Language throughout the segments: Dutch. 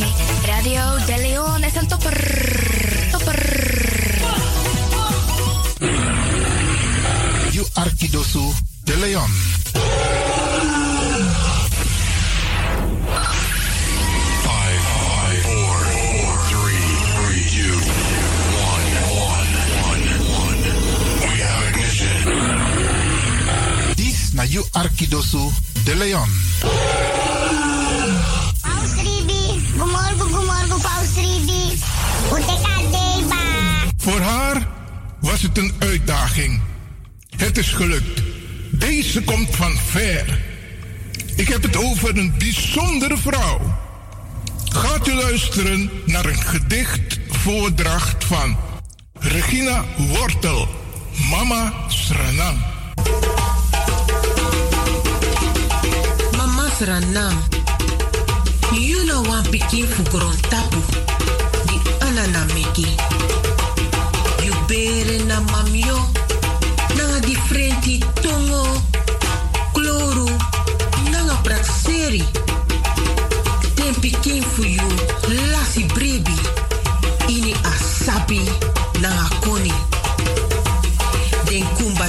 mami. Radio De gelukt. Deze komt van ver. Ik heb het over een bijzondere vrouw. Gaat u luisteren naar een gedichtvoordracht van Regina Wortel, Mama Sranang. Mama Sranam, know one pikin fu tapu, di anana meki. You bere na mamio, differenti tongo, kloru, nanga prakseri. Ten pikin fu lasi brebi, ini asabi, nanga koni. Den kumba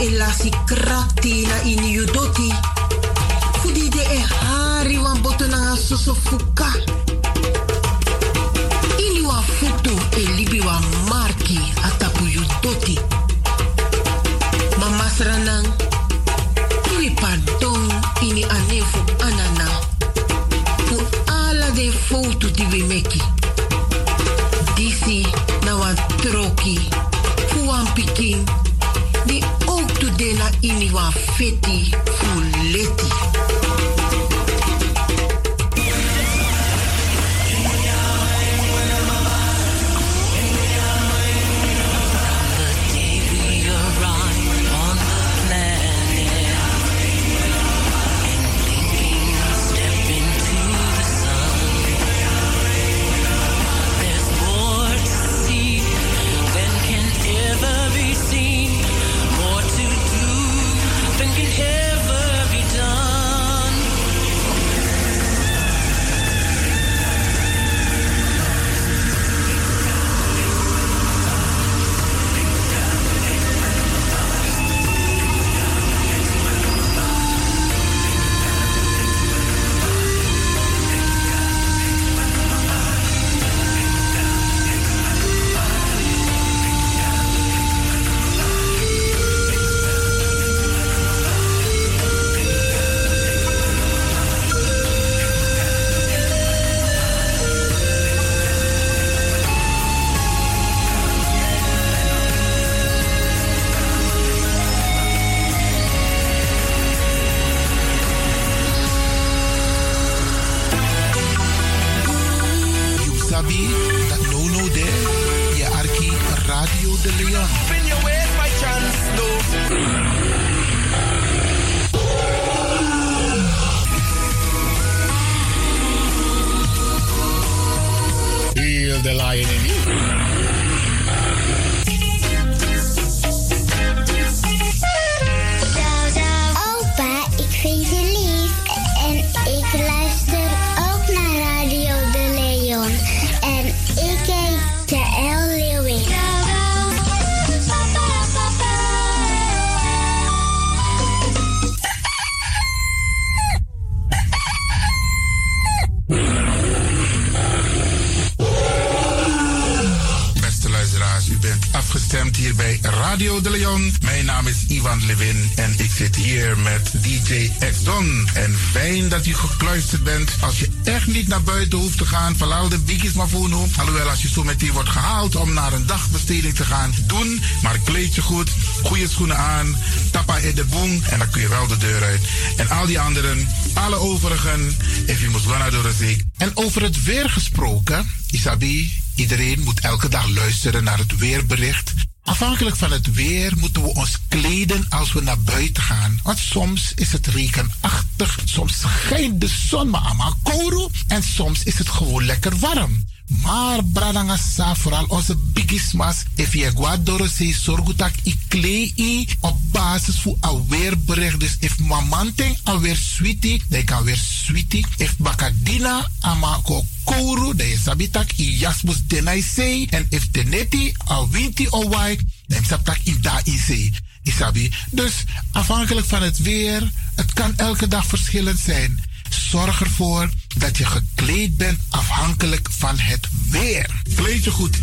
e lasi krakti na ini yudoti. Fudi de e hari wan soso fuka. Om naar een dagbesteding te gaan, doen. Maar kleed je goed, goede schoenen aan, tappa in de boom en dan kun je wel de deur uit. En al die anderen, alle overigen, if you must door de zee. En over het weer gesproken, Isabi, iedereen moet elke dag luisteren naar het weerbericht. Afhankelijk van het weer moeten we ons kleden als we naar buiten gaan. Want soms is het regenachtig, soms schijnt de zon maar allemaal kouro en soms is het gewoon lekker warm. Maar bradangasa, vooral onze bigismas, if je guadoro se sorgutak i klei op basis voor alweer bericht. Dus if mamanting alweer sweetie, dan kan weer sweetie. If bakadina ama ko kouru, dan je sabitak i jasmus denai sei. En if teneti al winti o wai, dan sabtak i da i. Isabi. Dus afhankelijk van het weer, het kan elke dag verschillend zijn. Zorg ervoor dat je gekleed bent afhankelijk van het weer. Kleed je goed,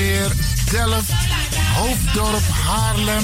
Zoetermeer, Delft, Hoofddorp, Haarlem,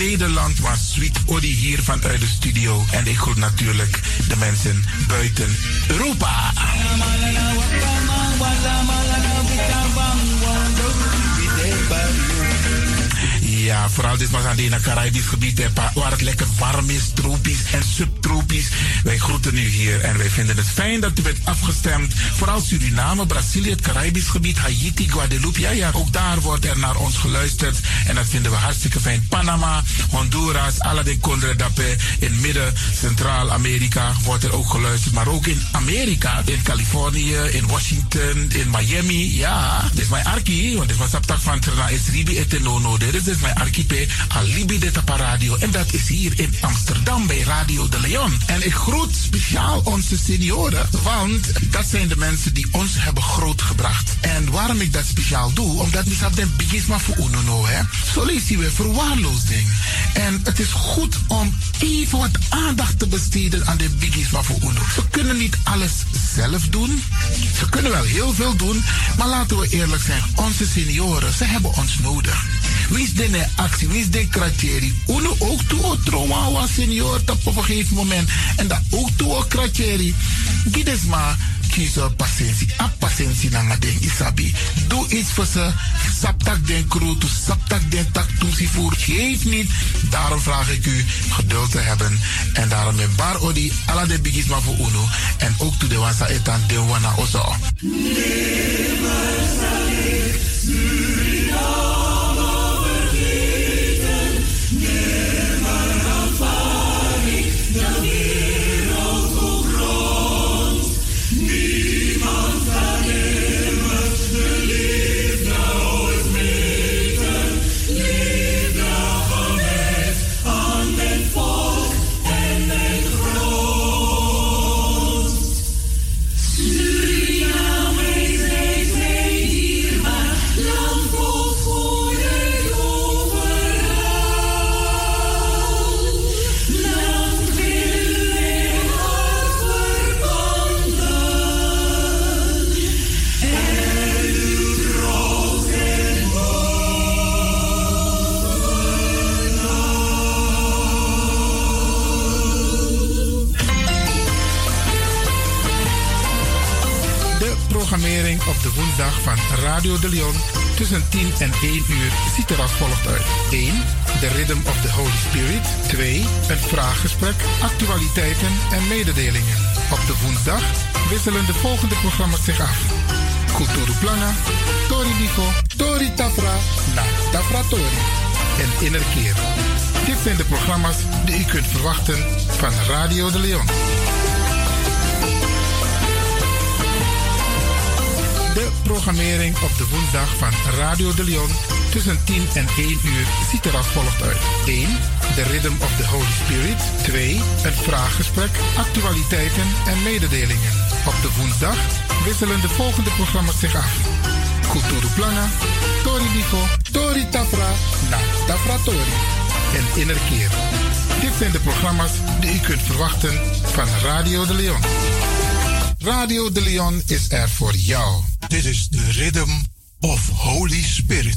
Nederland, maar Sweet Odi hier vanuit de studio. En ik groet natuurlijk de mensen buiten Europa. Ja, vooral dit was aan het Caribisch gebied, waar het lekker warm is, tropisch en subtropisch. Wij groeten u hier en wij vinden het fijn dat u bent afgestemd. Vooral Suriname, Brazilië, het Caribisch gebied, Haiti, Guadeloupe. Ja, ja, ook daar wordt er naar ons geluisterd. En dat vinden we hartstikke fijn. Panama, Honduras, alla de Condre Dapé. In midden, Centraal-Amerika wordt er ook geluisterd. Maar ook in Amerika, in Californië, in Washington, in Miami. Ja, dit is mijn arki, want dit was op van Trana is Ribi Etenono. Dit is dus mijn archipel Alibi de Tapa Radio. En dat is hier in Amsterdam bij Radio de Leon. En ik groet speciaal onze senioren, want dat zijn de mensen die ons hebben grootgebracht. En waarom ik dat speciaal doe, omdat we hebben den bigisma voor uno hè. Zo lezen we verwaarloosding. En het is goed om even wat aandacht te besteden aan de bigisma voor uno. Ze kunnen niet alles zelf doen. Ze kunnen wel heel veel doen, maar laten we eerlijk zijn, onze senioren, ze hebben ons nodig. Wie is de is de kratjeri? Uno ook toe o trauma was senior op een gegeven moment. En dat ook toe o kratjeri. Gides maar kiezen patiëntie. A patiëntie na den isabi. Doe iets voor ze. Saptak den kroto, saptak den tak toesie voor. Geef niet. Daarom vraag ik u geduld te hebben. En daarom met bar odi ala de bigisma voor uno. En ook toe de wasa etan de wana ozo. De de woensdag van Radio de Leon tussen 10 en 1 uur ziet er als volgt uit. 1. De Rhythm of the Holy Spirit. 2. Een vraaggesprek, actualiteiten en mededelingen. Op de woensdag wisselen de volgende programma's zich af. Kulturu Plana, Tori Bifo, Tori Tafra, na Tafra Tori en Innerkeer. Dit zijn de programma's die u kunt verwachten van Radio de Leon. De programmering op de woensdag van Radio de Leon tussen 10 en 1 uur ziet er als volgt uit. 1. De Rhythm of the Holy Spirit. 2. Een vraaggesprek, actualiteiten en mededelingen. Op de woensdag wisselen de volgende programma's zich af. Kulturu Plana, Tori Biko, Tori Tafra, na Tafra Tori en Innerkeer. Dit zijn de programma's die u kunt verwachten van Radio de Leon. Radio de Leon is er voor jou. Dit is de Rhythm of Holy Spirit.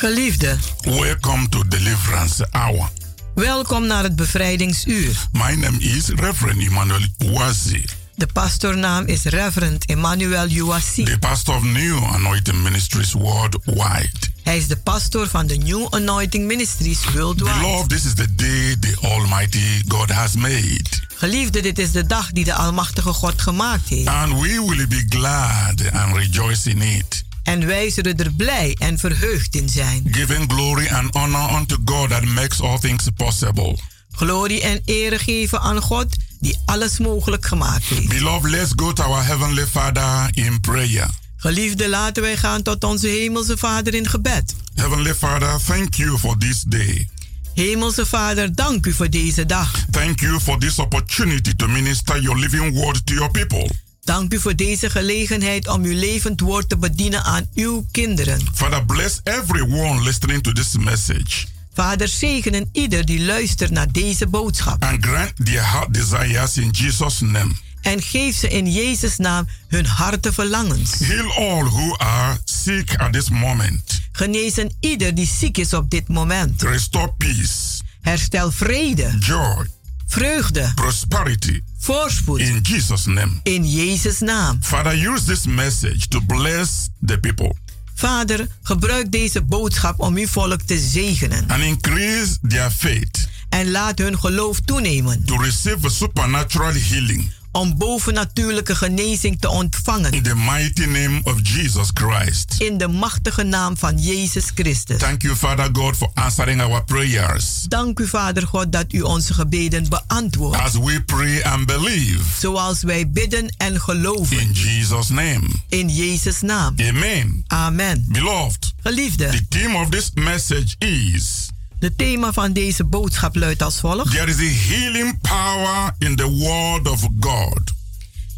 Geliefde, welcome to Deliverance Hour. welkom naar het bevrijdingsuur. My name is Reverend Emmanuel Wazi, De pastornaam is Reverend Emmanuel Uwasi. the pastor of New Anointing Ministries worldwide. Hij is de pastor van de New Anointing Ministries Worldwide. Beloved, this is the day the Almighty God has made. Geliefde, dit is de dag die de Almachtige God gemaakt heeft. And we will be glad and rejoice in it, En wij zullen er blij en verheugd in zijn. giving glory and honor unto God that makes all things possible. Glorie en ere geven aan God die alles mogelijk gemaakt heeft. Beloved, let's go to our Heavenly Father in prayer. Geliefde, laten wij gaan tot onze Hemelse Vader in gebed. Heavenly Father, thank you for this day. Hemelse Vader, dank u voor deze dag. Thank you for this opportunity to minister your living word to your people. Dank u voor deze gelegenheid om uw levend woord te bedienen aan uw kinderen. Father, bless everyone listening to this message Vader, zegenen ieder die luistert naar deze boodschap. and grant their heart desires in Jesus' name. En geef ze in Jezus' naam hun harte verlangens. Heal all who are sick at this moment. Genezen ieder die ziek is op dit moment. Restore peace, Herstel vrede, joy, vreugde, prosperity voorspoed. in Jesus' name. In Jezus' naam. Father, use this message to bless the people Vader, gebruik deze boodschap om uw volk te zegenen. and increase their faith En laat hun geloof toenemen. to receive a supernatural healing Om bovennatuurlijke genezing te ontvangen. in the mighty name of Jesus Christ. In de machtige naam van Jezus Christus. Thank you, Father God, for answering our prayers Dank u, Vader God, dat u onze gebeden beantwoordt. as we pray and believe Zoals wij bidden en geloven. in Jesus' name. In Jezus' naam. Amen. Amen. Beloved, Geliefde, the theme of this message is de thema van deze boodschap luidt als volgt. There is a healing power in the Word of God.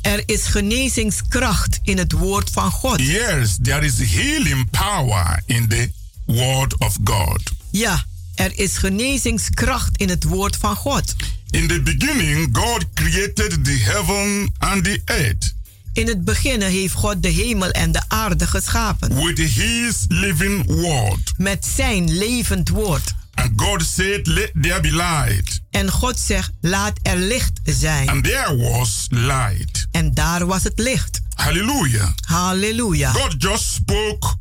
Er is genezingskracht in het woord van God. Yes, there is healing power in the Word of God. Ja, er is genezingskracht in het woord van God. In the beginning, God created the heaven and the earth In het begin heeft God de hemel en de aarde geschapen. with His living Word. Met zijn levend woord. And God said, Let there be light. En God zegt, laat er licht zijn. And there was light. En daar was het licht. Hallelujah. Halleluja. God just spoke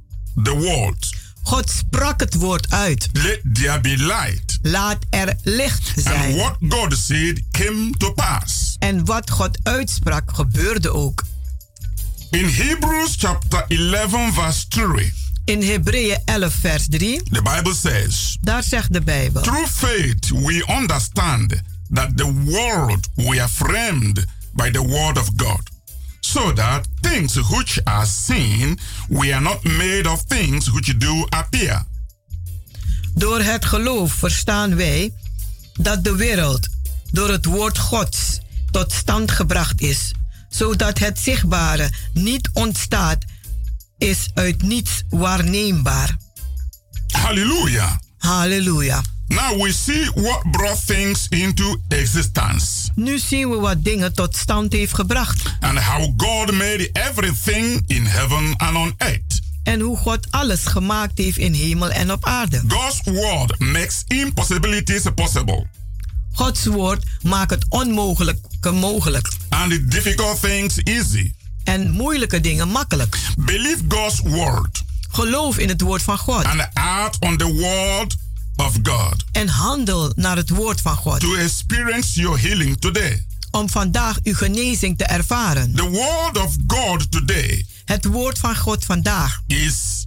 the word. God sprak het woord uit. Let there be light. Laat er licht And zijn. what God said came to pass. En wat God uitsprak, gebeurde ook. In Hebrews chapter 11, verse 3, In Hebreeën 11, vers 3, the Bible says, daar zegt de Bijbel. Through faith we understand that the world we are framed by the word of God. So that things which are seen, we are not made of things which do appear. Door het geloof verstaan wij dat de wereld door het woord Gods tot stand gebracht is, zodat het zichtbare niet ontstaat, is uit niets waarneembaar. Hallelujah. Halleluja. Now we see what brought things into existence Nu zien we wat dingen tot stand heeft gebracht and how God made everything in heaven and on earth. en hoe God alles gemaakt heeft in hemel en op aarde. God's word makes impossibilities possible. Gods woord maakt het onmogelijke mogelijk. and the difficult things easy. En moeilijke dingen makkelijk. Believe God's word Geloof in het woord van God. and act on the word of God En handel naar het woord van God. to experience your healing today. Om vandaag uw genezing te ervaren. The word of God today Het woord van God vandaag is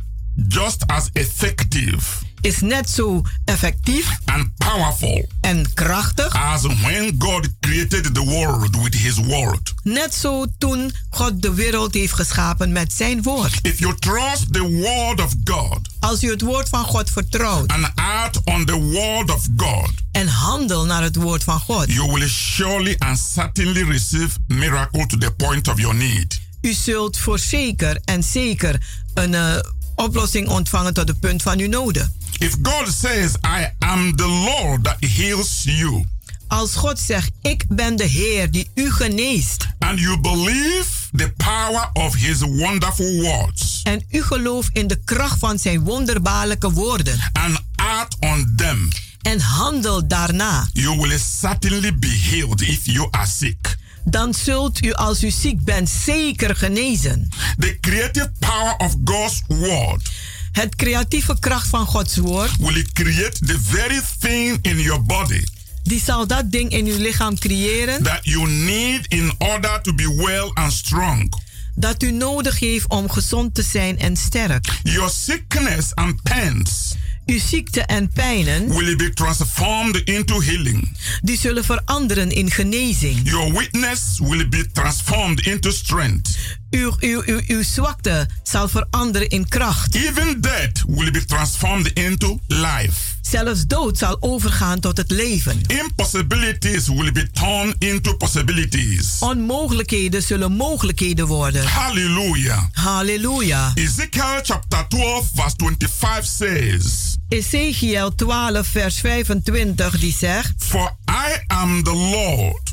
just as effective is net zo effectief and powerful en krachtig. as when God created the world with his word. Net zo toen God de wereld heeft geschapen met zijn woord. If you trust the word of God Als u het woord van God vertrouwt and act on the word of God, en handel naar het woord van God, you will surely and certainly receive miracle to the point of your need. u zult voorzeker en zeker een eh, oplossing ontvangen tot het punt van uw noden. If God says, I am the Lord that heals you, Als God zegt, ik ben de Heer die u geneest. and you believe the power of his wonderful words, En u gelooft in de kracht van zijn wonderbaarlijke woorden. and act on them, En handel daarna. you will certainly be healed if you are sick. Dan zult u als u ziek bent zeker genezen. The creative power of God's word Het creatieve kracht van Gods woord, will create the very thing in your body die zal dat ding in uw lichaam creëren that you need in order to be well and strong. dat u nodig heeft om gezond te zijn en sterk. Your sickness and pains Uw ziekte en pijnen, will be transformed into healing. die zullen veranderen in genezing. Your weakness will be transformed into strength. Uw, uw, uw, uw zwakte zal veranderen in kracht. Even death will be transformed into life. Zelfs dood zal overgaan tot het leven. Impossibilities will be turned into possibilities. Onmogelijkheden zullen mogelijkheden worden. Hallelujah. Halleluja. Ezekiel chapter 12, verse 25 says, Ezekiel 12, vers 25, die zegt: For I am the Lord,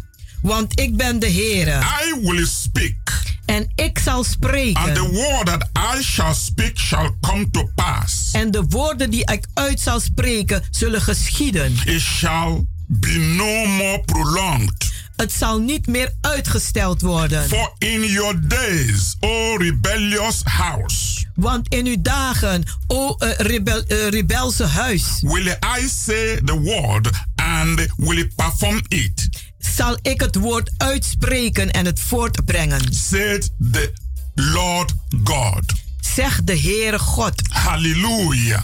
Want ik ben de Heere I will speak, en ik zal and the spreken. word that I shall speak shall come to pass. En de woorden die ik uit zal spreken zullen geschieden. It shall be no more prolonged. Het zal niet meer uitgesteld worden. For in your days, O rebellious house, Want in uw dagen, o rebel, eh, rebelse huis, will I say the word and will perform it, zal ik het woord uitspreken en het voortbrengen. said the Lord God. Zegt de Heere God.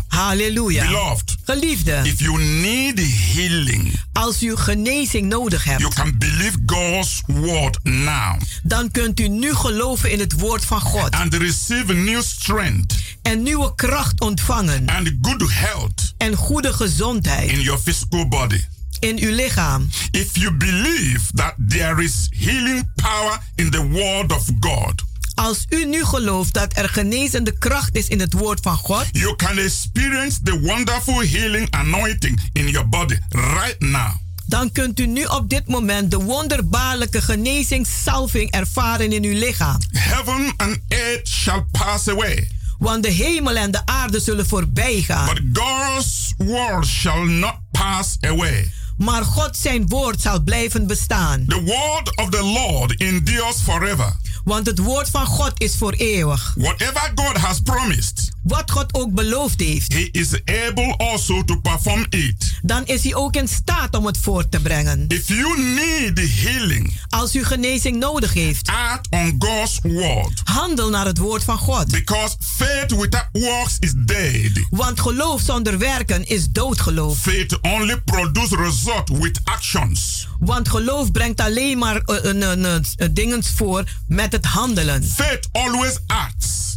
Halleluja. Beloved, Geliefde, if you need healing, als u genezing nodig you hebt, can believe God's word now dan kunt u nu geloven in het woord van God. and receive new strength En nieuwe kracht ontvangen. and good health En goede gezondheid in your physical body. In uw lichaam. If you believe that there is healing power in the word of God, Als u nu gelooft dat er genezende kracht is in het woord van God, you can experience the wonderful healing anointing in your body right now. dan kunt u nu op dit moment de wonderbaarlijke genezingssalving ervaren in uw lichaam. Heaven and earth shall pass away, Want de hemel en de aarde zullen voorbij gaan. but God's word shall not pass away. Maar God zijn woord zal blijven bestaan. The word of the Lord endures forever. Want het woord van God is voor eeuwig. Whatever God has promised, Wat God ook beloofd heeft, He is able also to perform it. dan is hij ook in staat om het voort te brengen. If you need healing, Als u genezing nodig heeft, act on God's word. handel naar het woord van God. Because faith without works is dead. Want geloof zonder werken is doodgeloof. Faith only produces result with actions. Want geloof brengt alleen maar eh, dingens voor met het handelen. Faith always acts.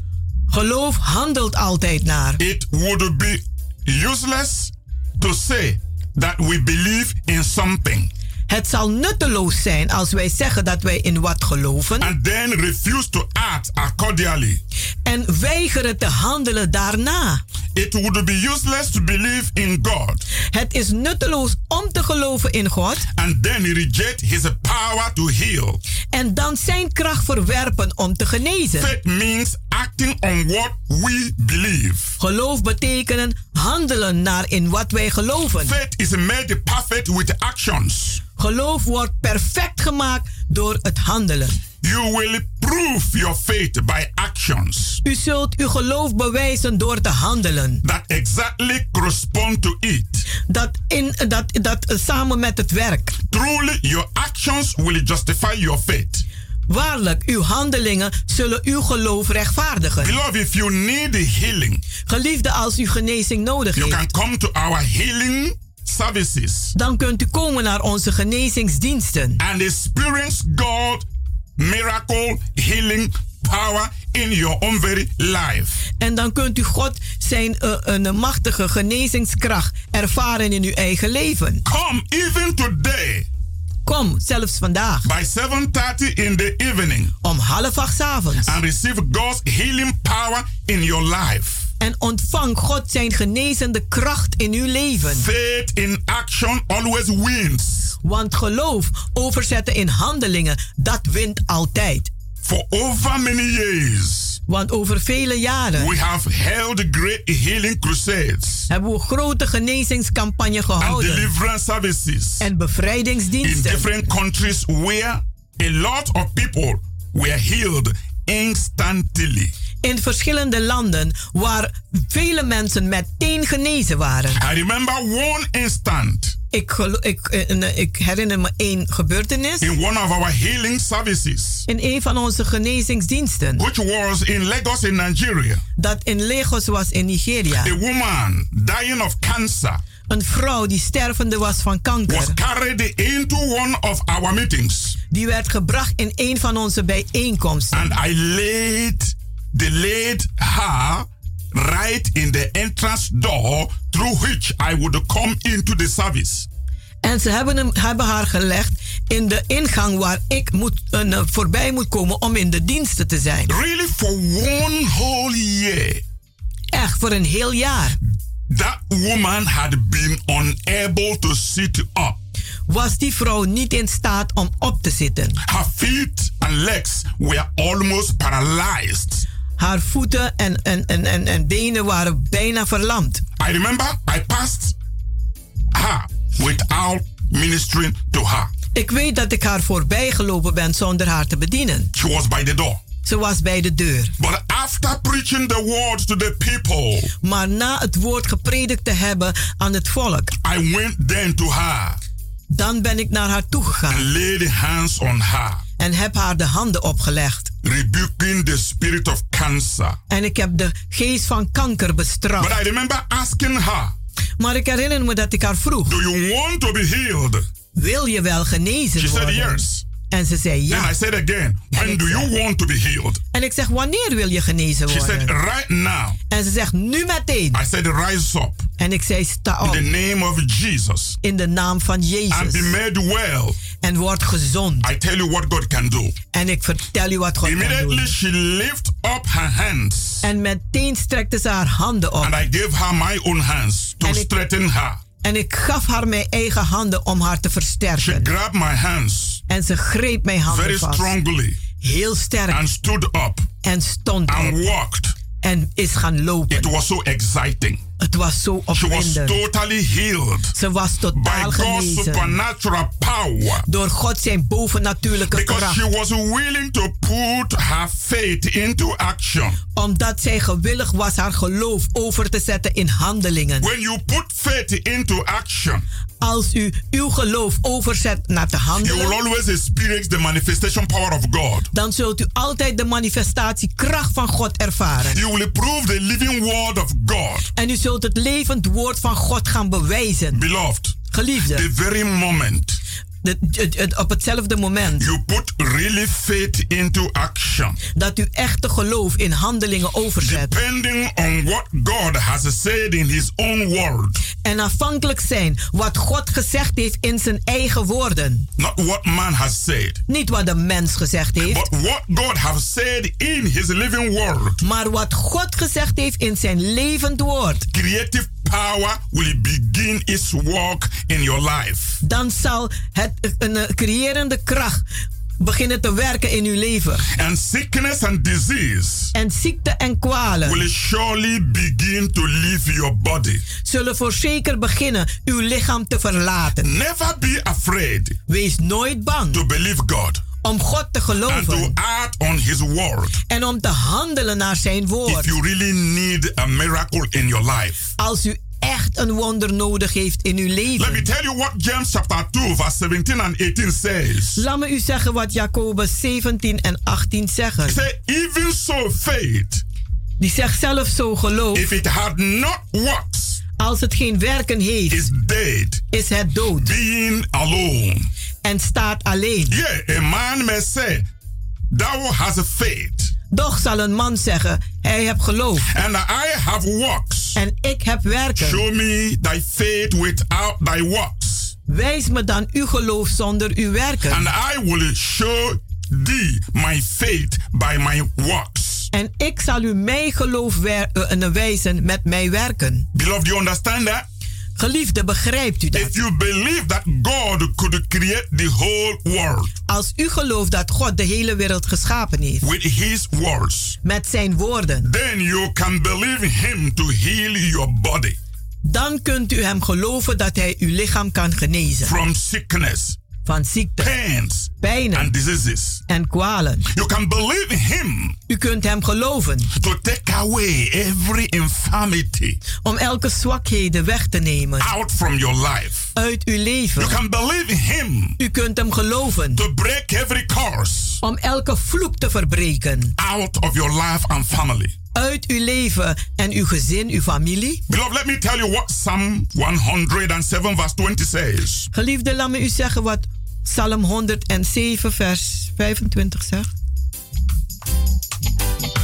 Geloof handelt altijd naar. It would be useless to say that we believe in something Het zal nutteloos zijn als wij zeggen dat wij in wat geloven and then refuse to act accordingly. en weigeren te handelen daarna. It would be useless to believe in God Het is nutteloos om te geloven in God and then reject his power to heal. en dan zijn kracht verwerpen om te genezen. Faith means acting on what we believe. Geloof betekenen handelen naar in wat wij geloven. Faith is made perfect with actions. Geloof wordt perfect gemaakt door het handelen. You will prove your faith by actions U zult uw geloof bewijzen door te handelen. that exactly correspond to it. Dat, in, dat, dat samen met het werk. Truly, your actions will justify your faith. Waarlijk, uw handelingen zullen uw geloof rechtvaardigen. Beloved, if you need healing, Geliefde, als u genezing nodig you can heeft, come to our healing services dan kunt u komen naar onze genezingsdiensten. and experience God miracle healing power in your own very life. En dan kunt u God zijn eh, een machtige genezingskracht ervaren in uw eigen leven. Come even today Kom, zelfs vandaag, by 7:30 in the evening om half acht avonds. and receive God's healing power in your life. En ontvang God zijn genezende kracht in uw leven. Faith in action always wins. Want geloof overzetten in handelingen, dat wint altijd. For over many years, Want over vele jaren we have held great healing crusades hebben we een grote genezingscampagne and gehouden. deliverance services En in bevrijdingsdiensten. different countries where a lot of people were healed instantly. In verschillende landen waar vele mensen meteen genezen waren. I remember one instant Ik, ik, eh, ik herinner me één gebeurtenis. in one of our healing services, In een van onze genezingsdiensten. which was in Lagos in Nigeria. Dat in Lagos was in Nigeria. A woman dying of cancer Een vrouw die stervende was van was kanker. carried into one of our meetings. Die werd gebracht in een van onze bijeenkomsten. And I laid, laid her right in the entrance door through which I would come into the service. En ze hebben, hem, hebben haar gelegd in de ingang waar ik moet, eh, voorbij moet komen om in de diensten te zijn. Really, for one whole year, Echt, voor een heel jaar. that woman had been unable to sit up. Was die vrouw niet in staat om op te zitten. Her feet and legs were almost paralyzed. Haar voeten en, en, en, en, en benen waren bijna verlamd. I remember I passed her without ministering to her. Ik weet dat ik haar voorbij gelopen ben zonder haar te bedienen. She was by the door. Ze was bij de deur. But after preaching the word to the people, Maar na het woord gepredikt te hebben aan het volk, I went then to her dan ben ik naar haar and toegegaan laid hands on her, en heb haar de handen opgelegd. rebuking the spirit of cancer. En ik heb de geest van kanker But bestraft. I remember asking her, Maar ik herinner me dat ik haar vroeg: Do you want to be healed? Wil je wel genezen She said worden? yes. En ze zei ja. I said again, When do you want to be healed? En ik zeg: Wanneer wil je genezen She said, worden? Right now. En ze zegt: Nu meteen. I said, Rise up En ik zei: Sta in op the name of Jesus in de naam van and be Jezus. made well. En word gezond. I tell you what God can do. En ik vertel u wat God kan Immediately doen. she lift up her hands En meteen strekte ze haar handen and op. I gave her my own hands to And straighten her. En ik gaf haar mijn eigen handen om haar te She versterken. grabbed my hands En ze greep mijn very handen vast. strongly Heel sterk. and stood up En stond and op. walked. En is gaan It lopen. was so exciting. Het was zo She was opwindend. totally healed Ze was by totaal God's genezen. supernatural power. Door God zijn bovennatuurlijke Because she kracht. was willing to put her faith into action. Omdat zij gewillig was haar geloof over te zetten in handelingen. When you put faith into action, Als u uw geloof overzet naar te you will handelen. always experience the manifestation power of God. Dan zult u altijd de manifestatiekracht van God ervaren. You will prove the living word of God. En u zult het levend woord van God gaan bewijzen. Beloved, Geliefde, the very moment de- het- het- op hetzelfde moment you put really faith into action, dat u echte geloof in handelingen overzet. depending on what God has said in His own word, En afhankelijk zijn wat God gezegd heeft in zijn eigen woorden. not what man has said, Niet wat de mens gezegd heeft, but what God has said in His living word. maar wat God gezegd heeft in zijn levend woord. Creative power will begin its work in your life. Dan zal het een eh, creërende kracht beginnen te werken in uw leven. And sickness and disease En ziekte en kwalen will surely begin to leave your body. zullen voorzeker beginnen uw lichaam te verlaten. Never be afraid Wees nooit bang to believe God om God te and to geloven act on His word en om te handelen naar zijn if woord. you really need a miracle in your life. Als u echt een wonder nodig heeft in uw Let me leven. tell you what James chapter 2, verse 17 and 18 says. Laat me u zeggen wat Jacobus 17 en 18 zeggen. Say, even so, faith, Die zegt zelf zo geloof. if it had not works, Als het geen werken heeft, is dead, is het dood being alone. En staat alleen. Yeah, a man may say, Thou hast a faith, Doch zal een man zeggen, hij heeft geloof and I have works. en ik heb werken. Show me thy faith without thy works, Wijs me dan uw geloof zonder uw werken. and I will show thee my faith by my works. En ik zal u mijn geloof wer- eh, wijzen met mijn werken. Beloved, you understand that? Geliefde, begrijpt u dat? If you believe that God could create the whole world Als u gelooft dat God de hele wereld geschapen heeft with his words, met zijn woorden, then you can believe him to heal your body dan kunt u hem geloven dat hij uw lichaam kan genezen from sickness, van ziekte, pains, pijnen and diseases. en kwalen. You can believe him U kunt hem geloven to take away every infirmity om elke zwakheden weg te nemen out from your life. uit uw You leven. can believe him U kunt hem geloven to break every curse om elke vloek te verbreken out of your life and family. uit uw leven en uw gezin, uw familie. Beloved, let me tell you what Psalm 107 verse 20 says. Geliefde, laat me u zeggen wat Psalm 107, vers 25 zegt.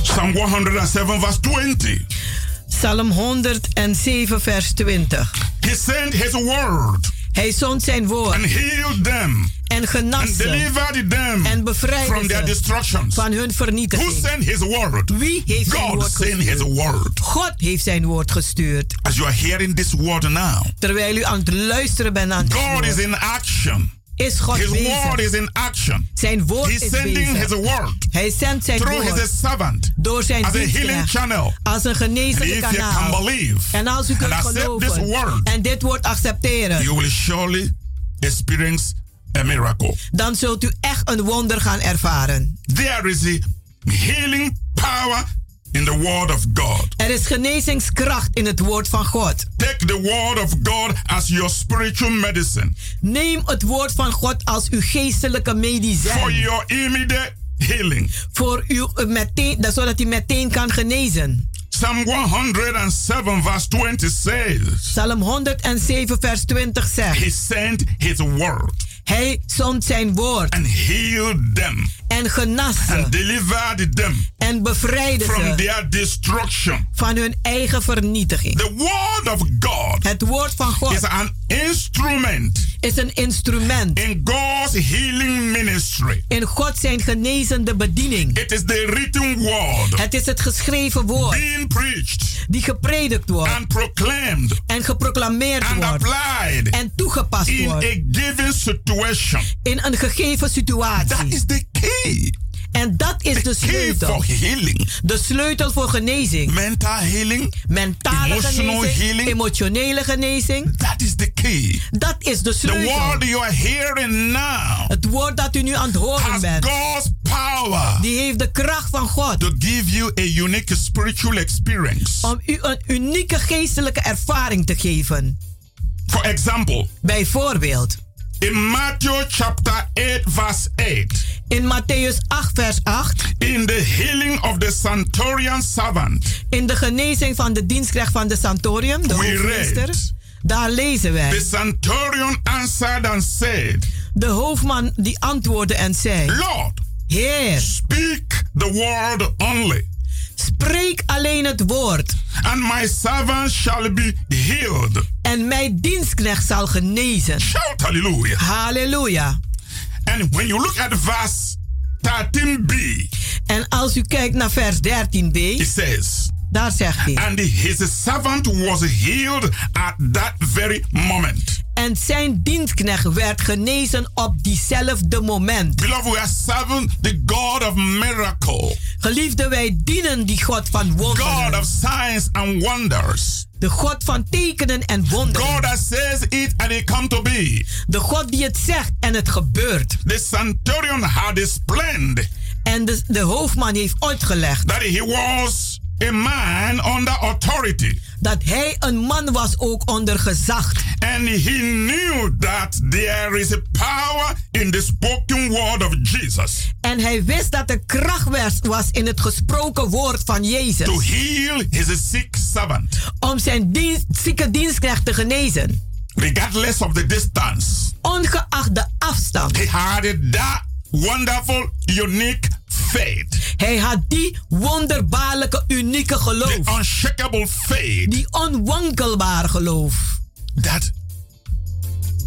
Psalm 107 verse 20. Psalm 107, vers 20. He sent his word Hij zond zijn woord and healed them en genas and ze delivered them en bevrijdde from their ze destructions. van hun Who vernietiging. sent his word? Wie heeft zijn God woord sent his gestuurd? word. God heeft zijn woord gestuurd. As you are hearing this word now, Terwijl u aan het luisteren bent aan het God is woord, in action. Is God His bezig. word is in action. Zijn woord He's is sending bezig. his word Hij zendt zijn through his woord servant door zijn as a healing channel. als een can kanaal. believe En als u kunt this geloven word, en dit woord accepteren, you will surely experience a miracle. dan zult u echt een wonder gaan ervaren. There is a healing power in the word of God. Er is genezingskracht in het woord van God. Take the word of God as your spiritual medicine Neem het woord van God als uw geestelijke for medicijn. your immediate healing. Voor u eh, meteen, dat- zodat hij meteen kan genezen. Psalm 107 verse 20 says, Psalm 107, vers 20 zegt: He sent his word Hij zond zijn woord and healed them en genas ze and delivered them en bevrijdde from ze their destruction. van hun eigen vernietiging. The word of God Het woord van is God an instrument is een instrument in God's healing ministry. in God zijn genezende bediening. It is the written word Het is het geschreven woord being preached die gepredikt wordt and proclaimed en geproclameerd and wordt applied en toegepast in wordt a given situation. in een gegeven That situatie. is the key. En dat is de The key sleutel. De sleutel voor genezing. Mental healing. Mentale Emotional genezing, healing. emotionele genezing. That is the key. Dat is de The sleutel. word you are hearing now Het woord dat u nu aan het horen has bent, God's power die heeft de kracht van God to give you a unique spiritual experience. om u een unieke geestelijke ervaring te geven. For example, Bijvoorbeeld, in Matthew chapter 8, verse 8, in Matthäus 8, vers 8, in the healing of the centurion servant, in de genezing van de dienstknecht van de Santorium, de hoofdmeester, daar lezen wij. the centurion answered and said, De hoofdman die antwoordde en zei: Lord, Heer, speak the word only, spreek alleen het woord and my servant shall be healed. en mijn dienstknecht zal genezen. Shout hallelujah. Halleluja. And when you look at verse 13b, En als u kijkt naar vers 13b, it says, daar zegt hij: And his servant was healed at that very moment. En zijn dienstknecht werd genezen op diezelfde moment. Beloved, we are serving the God of miracle. Geliefde, wij dienen die God van God wonderen. of signs and wonders. De God van tekenen en wonderen. God that says it and it come to be. De God die het zegt en het gebeurt. The centurion had explained En de, de hoofdman heeft uitgelegd that he was a man under authority. dat hij een man was ook onder gezag. And he knew that there is a power in the spoken word of Jesus En hij wist dat er kracht was- in het gesproken woord van to Jezus. heal his sick servant, Om zijn dienst, zieke dienstknecht te genezen. regardless of the distance. Ongeacht de afstand. He had that wonderful, unique faith, Hij had die wonderbaarlijke, unieke the geloof. unshakable faith Die onwankelbare geloof. that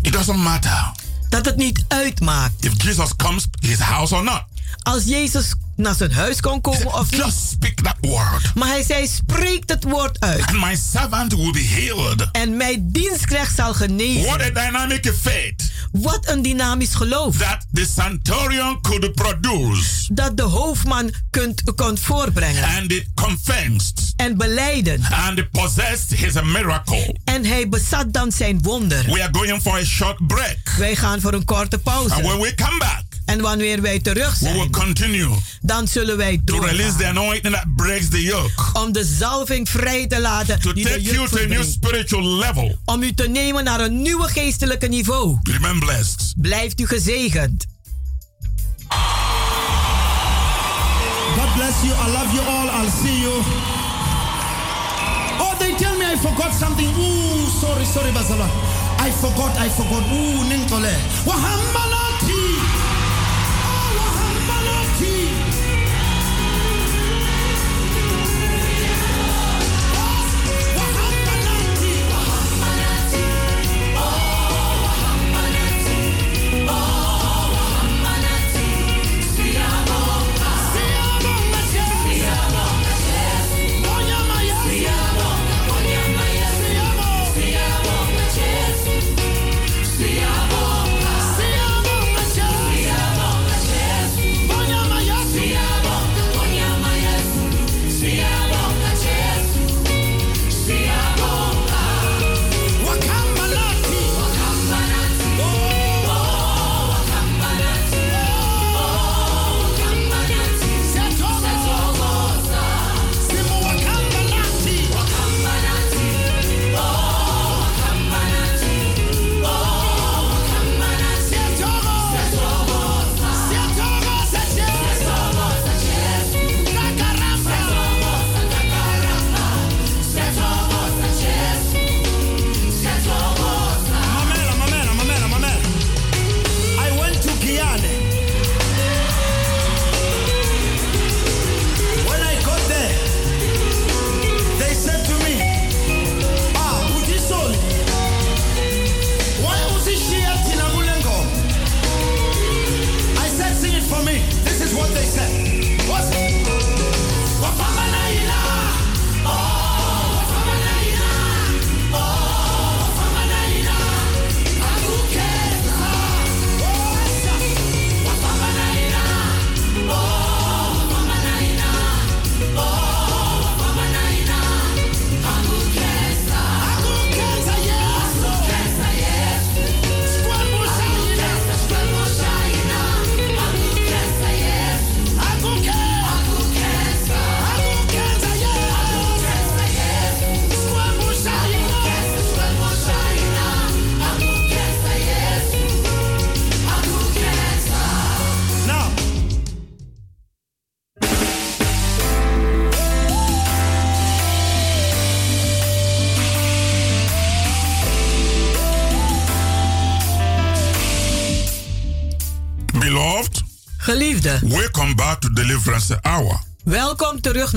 it doesn't matter Dat het niet uitmaakt. if Jesus comes to his house or not. Als Jezus naar zijn huis kon komen of niet. Just speak that word, Maar hij zei, spreek het woord uit. and my servant will be healed. En mijn dienstknecht zal genezen. What a dynamic faith Wat een dynamisch geloof. that the centurion could produce, Dat de hoofdman kunt, kon voorbrengen. and it confessed En beleiden. and it possessed his miracle. En hij bezat dan zijn wonder. We are going for a short break, Wij gaan voor een korte and pauze. when we come back, En wanneer wij terug zijn, dan zullen wij to release the doorgaan. anointing that breaks the yoke, Om de zalving vrij te laten to die de take you to a new spiritual level. Om u te nemen naar een nieuwe geestelijke niveau. Remain blessed. Blijft u gezegend. God bless you. I love you all. I'll see you. Oh, they tell me I forgot something. Ooh, sorry, sorry, Basala. I forgot, I forgot. Ooh, Nintole. Wahambalati.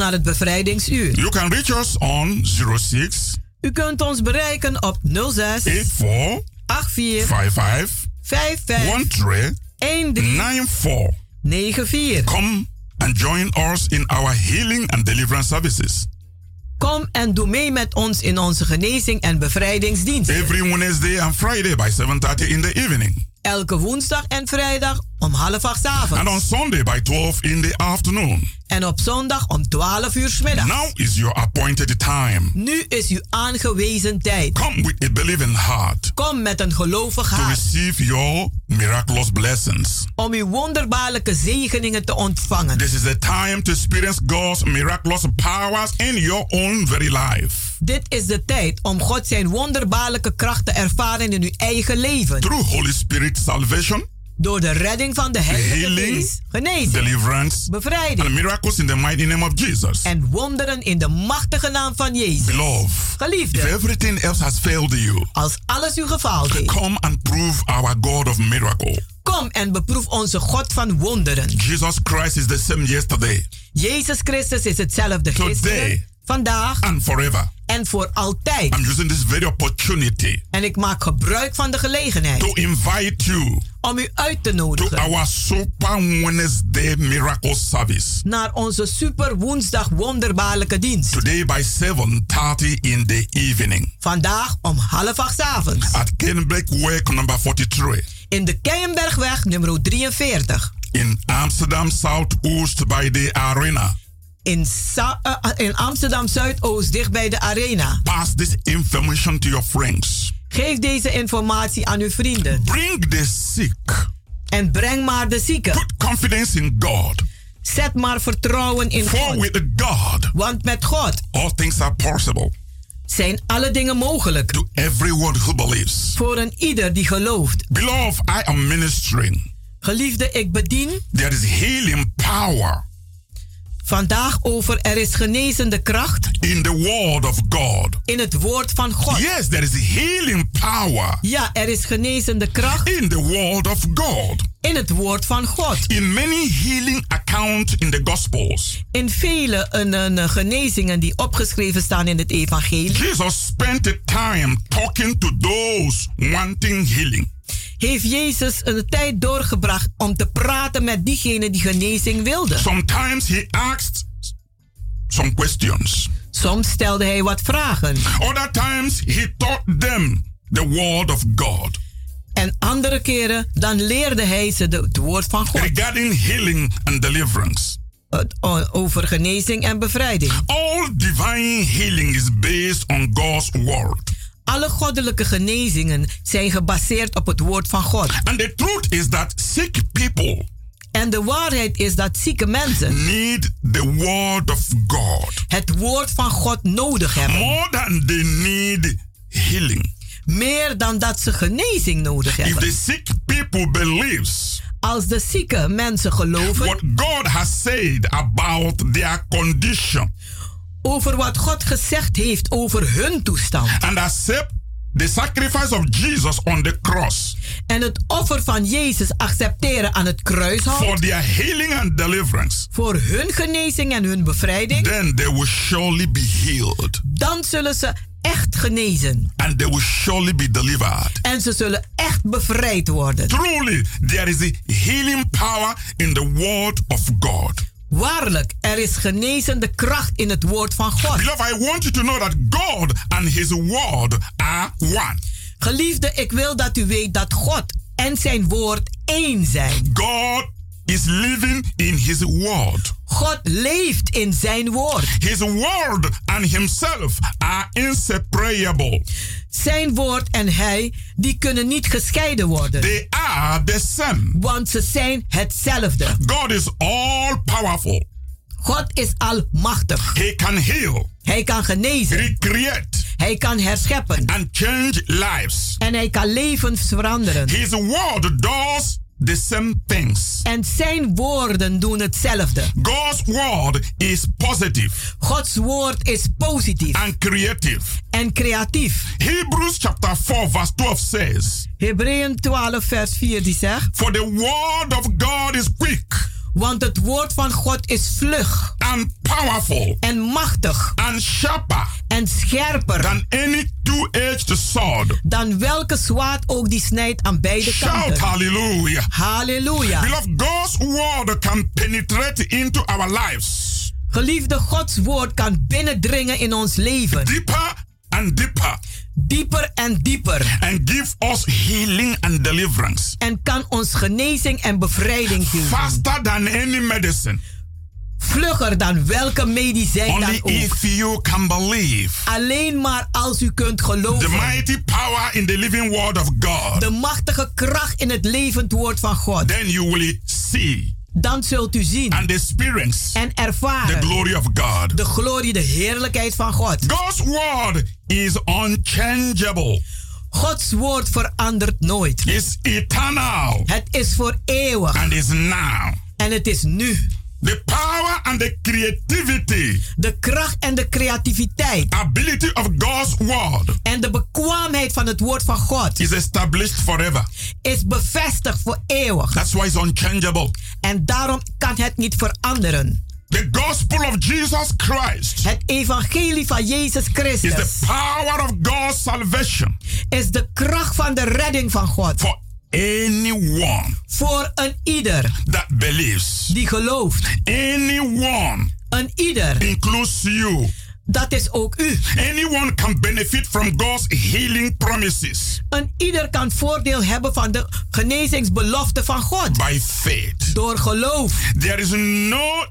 Naar het bevrijdingsuur. You can reach us on 06 U kunt ons bereiken op 06 84 84 55 55 13 13 94. 94. Come and join us in our healing and deliverance services. Kom en doe mee met ons in onze genezing en bevrijdingsdienst. Every Wednesday and Friday by 7:30 in the evening. Elke woensdag en vrijdag om half acht avonds. And on Sunday by 12 in the afternoon. En op zondag om 12 uur 's middags. Now is your appointed time. Nu is uw aangewezen tijd. Come with a believing heart Kom met een gelovig to hart receive your miraculous blessings. om uw wonderbaarlijke zegeningen te ontvangen. This is the time to experience God's miraculous powers in your own very life. Dit is de tijd om God zijn wonderbaarlijke kracht te ervaren in uw eigen leven. Through Holy Spirit salvation, Door de redding van de Heilige Healing, Geest, genezing, deliverance, bevrijding and miracles in the mighty name of Jesus. en wonderen in de machtige naam van Jezus. Beloved, if Geliefde, everything else has failed you, als alles u gefaald heeft, come and prove our God of miracle. kom en beproef onze God van wonderen. Jesus Christ is the same yesterday Jezus Christus is hetzelfde gisteren, vandaag and forever. en voor altijd. I'm using this very opportunity En ik maak gebruik van de gelegenheid to invite you om u uit te to nodigen our Super Wednesday miracle service. naar onze super woensdag wonderbaarlijke dienst. Today by 7:30 in the evening Vandaag om half acht 's avonds at Kennebec number 43 in de Keienbergweg nummer 43 in Amsterdam Southoost by the arena. In, Sa- eh, in Amsterdam Zuidoost dicht bij de arena. Pass this information to your friends. Geef deze informatie aan uw vrienden Bring the sick. en breng maar de zieken. Put confidence in God. Zet maar vertrouwen in For God, with God, want met God all things are possible zijn alle dingen mogelijk to everyone who believes. voor een ieder die gelooft. Beloved, I am ministering. Geliefde, ik bedien There is healing power vandaag over er is genezende kracht in the word of God. in het woord van God. Yes, there is healing power Ja, er is genezende kracht in the word of God. in het woord van God. In many healing accounts in the Gospels, In vele een, een, genezingen die opgeschreven staan in het evangelie, Jesus spent the time talking to those wanting healing. Heeft Jezus een tijd doorgebracht om te praten met diegenen die genezing wilden. Sometimes he asked some questions. Soms stelde hij wat vragen Other times he taught them the word of God en andere keren dan leerde hij ze de- het woord van God regarding healing and deliverance. Over genezing en bevrijding. All divine healing is based on God's word. Alle goddelijke genezingen zijn gebaseerd op het woord van God. And the truth is that sick people En de waarheid is dat zieke mensen need the word of God het woord van God nodig hebben. more than they need healing. Meer dan dat ze genezing nodig If hebben. the sick people believes Als de zieke mensen geloven what God has said about their condition over wat God gezegd heeft over hun toestand. and accept the sacrifice of Jesus on the cross En het offer van Jezus accepteren aan het kruishout. for their healing and deliverance, Voor hun genezing en hun bevrijding. then they will surely be healed Dan zullen ze echt genezen. and they will surely be delivered. En ze zullen echt bevrijd worden. Truly, there is a healing power in the word of God. Waarlijk, er is genezende kracht in het woord van God. Beloved, I want you to know that God and His word are one. Geliefde, ik wil dat u weet dat God en zijn woord één zijn. God is living in His word. God leeft in zijn woord. His word and Himself are inseparable. Zijn woord en hij, die kunnen niet gescheiden worden. They are the same. Want ze zijn hetzelfde. God is all powerful. God is almachtig. He can heal, Hij kan genezen. recreate, Hij kan herscheppen. and change lives. En hij kan levens veranderen. His word does the same things. En zijn woorden doen hetzelfde. God's word is positive Gods woord is positief and creative. en creatief. Hebrews chapter 4 verse 12 says, Hebreeën 12 vers 4 die zegt... For the word of God is quick Want het woord van God is vlug and powerful en machtig and sharper en scherper than any two-edged sword. dan welke zwaard ook die snijdt aan beide Shout kanten. hallelujah. Halleluja. Beloved, God's word can penetrate into our lives Geliefde, Gods woord kan binnendringen in ons leven. Deeper and deeper. Dieper en dieper. And give us healing and deliverance. En kan ons genezing en bevrijding geven. Faster than any medicine. Vlugger dan welke medicijn Only dan ook. if you can believe. Alleen maar als u kunt geloven. The mighty power in the living word of God. De machtige kracht in het levend woord van God. Then you will see Dan zult u zien and experience en the ervaren glory of God. de glorie, de heerlijkheid van God. God's word is unchangeable. Gods woord verandert nooit. It's eternal Het is voor eeuwig and is now. en het is nu. The power and the creativity, De kracht en de creativiteit ability of God's word en de bekwaamheid van het woord van God is established forever. is bevestigd voor eeuwig. That's why it's unchangeable. En daarom kan het niet veranderen. The gospel of Jesus Christ Het evangelie van Jezus is the Christus power of God's salvation is de kracht van de redding van God. for anyone Voor een ieder that believes. die gelooft. Anyone Een ieder, includes you. dat is ook u. Anyone can benefit from God's healing promises Een ieder kan voordeel hebben van de genezingsbelofte van God. by faith. Door geloof. There is no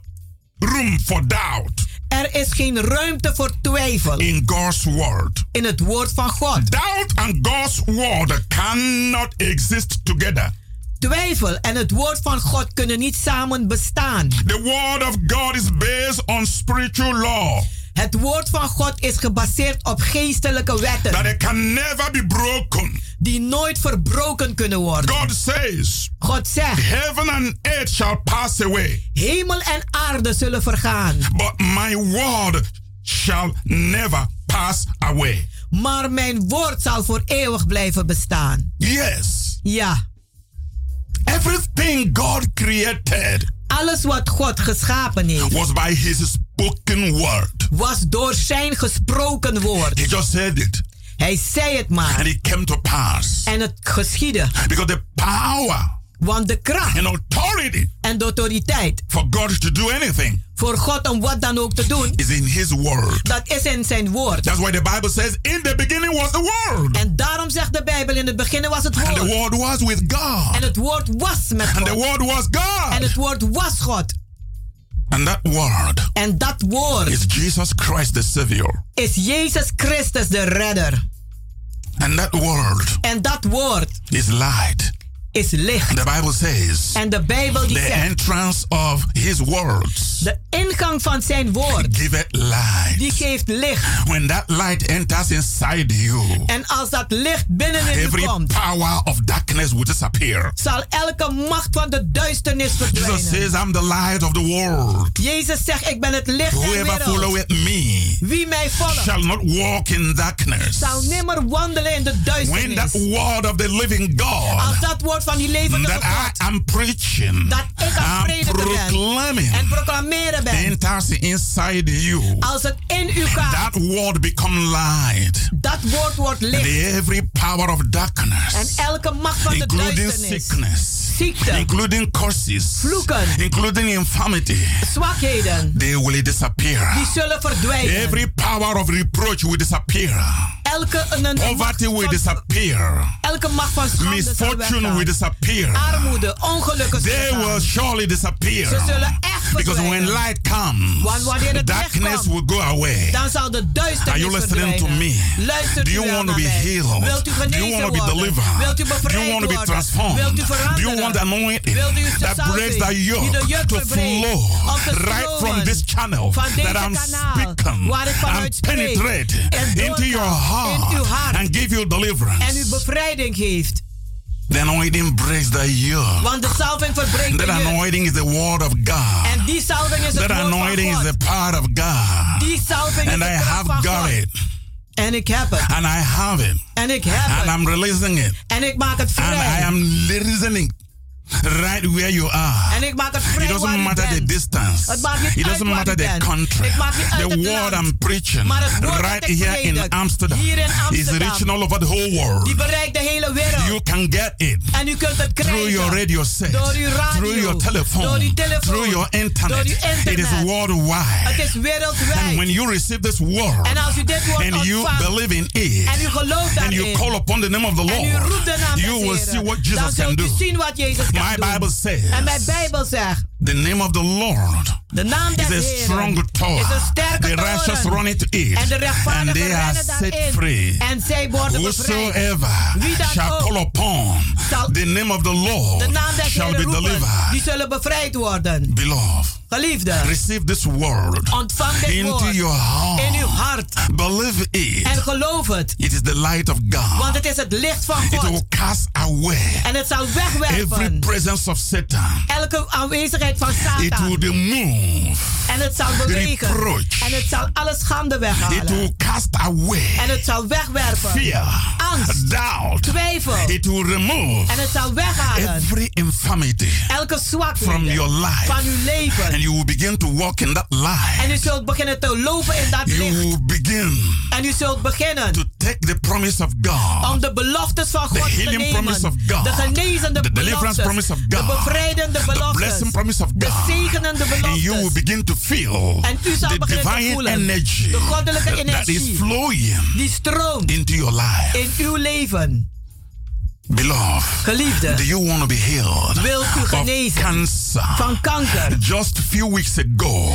room for doubt Er is geen ruimte voor twijfel in God's word. in het woord van God. Doubt and God's word cannot exist together. Twijfel en het woord van God kunnen niet samen bestaan. The word of God is based on spiritual law Het woord van God is gebaseerd op geestelijke that wetten it can never be broken. die nooit verbroken kunnen worden. God says, God zegt, Heaven and earth shall pass away, hemel en aarde zullen vergaan, but my word shall never pass away. maar mijn woord zal voor eeuwig blijven bestaan. Yes, Ja, everything God created alles wat God geschapen heeft, was by his spoken word. was door zijn gesproken woord. He just said it, Hij zei het and it came to pass. en het geschiedde. Because the power Want de kracht and authority en de autoriteit for God to do anything voor God om wat dan ook te doen, is in his word. dat is in zijn woord. That's why the Bible says, In the beginning was the word, En daarom zegt de Bijbel in het begin was het and the word was with En God, het woord was met and the word was En God. het woord was God. And that word En dat woord is Jesus Christ the Savior. is Jezus Christus de redder. And that word En dat woord is light. Is licht. The Bible says, En de Bijbel die The zegt, entrance of his words de ingang van zijn woord, give it light. die geeft licht. When that light enters inside you, En als dat licht binnenin u every komt, power of darkness will disappear. zal elke macht van de duisternis Jesus verdwijnen. says, I'm the light of the world. Jezus zegt, ik ben het licht der Whoever wereld. followeth me Wie mij volgt, shall not walk in darkness. zal nimmer wandelen in de When that duisternis. word of the living Als God dat woord van die levende that I God am preaching, dat ik aan prediken ben en proclameren ben. enters inside you. Als het in u gaat, That word become light. dat woord wordt And licht. every power of En darkness, elke macht van de including duisternis, sickness, ziekte, including curses, Vloeken. including infirmity, zwakheden, they will disappear. die zullen verdwijnen. Every power of reproach will disappear. Elke, Poverty will disappear. elke macht van schande Misfortune will disappear. Armoede, ongelukken They will surely disappear. Ze zullen echt Because when light comes, Want wanneer het darkness komt, will go away. Dan zal de Are you listening to me? Luistert Do you want to be healed? Wilt u Do you want to be delivered? Wilt u Do you want to be transformed? Wilt u Do you veranderen? want the anointing that breaks the yoke to flow right from this channel that I'm speaking waar ik vanuit and penetrate into your in uw hart and give you deliverance. en u bevrijding geeft? The anointing breaks the yoke. Want de salving verbreekt That anointing is the word of God. En die salving is het That woord van anointing is the power of God. Die salving is And de I kracht have van got God. it. En ik heb het. And I have it. En ik heb And het. I'm releasing it. En ik maak het And I am releasing it right where you are. En ik maak het It vrij waar doesn't matter the distance. Het maakt niet It doesn't matter the country. Ik maak niet uit The word. I'm preaching Maar het woord right here in Amsterdam hier in is reaching all over the whole world. die bereikt de hele wereld. You can get it en u kunt het krijgen. through your radio set, door uw radio, through your telephone, door uw telefoon, through your internet. door uw internet. It is worldwide. Het is wereldwijd. And when you receive this word en als u dit woord and you believe in it en u gelooft and you call upon the name of the en u Lord, roept de naam you will see what Jesus can zult u do. zien wat Jezus kan My doen. Bible says en mijn Bijbel zegt, the name of the Lord de naam des is a strong tower. The righteous run it En de and they are set daarin. free. En zij worden. Whosoever shall call upon the name of the Lord shall be delivered. die zullen bevrijd worden. Beloved, Geliefde, receive this word ontvang dit into woord your heart. in uw hart Believe it. en geloof het. It is the light of God. Want het is het licht van It God. will cast away En het zal every wegwerpen presence of Satan. elke aanwezigheid It will remove. En het zal bewegen. reproach. En het zal alle schande It weghalen. will cast away En het zal wegwerpen. fear, Angst, doubt. twijfel. It will remove En het zal weghalen every infirmity elke from zwakheid your life. van uw leven. And you will begin to walk in that light. En u zult beginnen te lopen in dat You licht. will begin En u zult beginnen to take the promise of God. om de beloftes van The God te healing promise of nemen. God. De genezende The deliverance promise of De God. bevrijdende The beloftes. blessing promise of De God. zegenende And you will begin to feel En u zal the divine voelen energy de goddelijke that is energie flowing die stroomt into your life. in uw leven. Beloved, Geliefde, do you want to be healed wilt u genezen cancer? van kanker? Just a few weeks ago,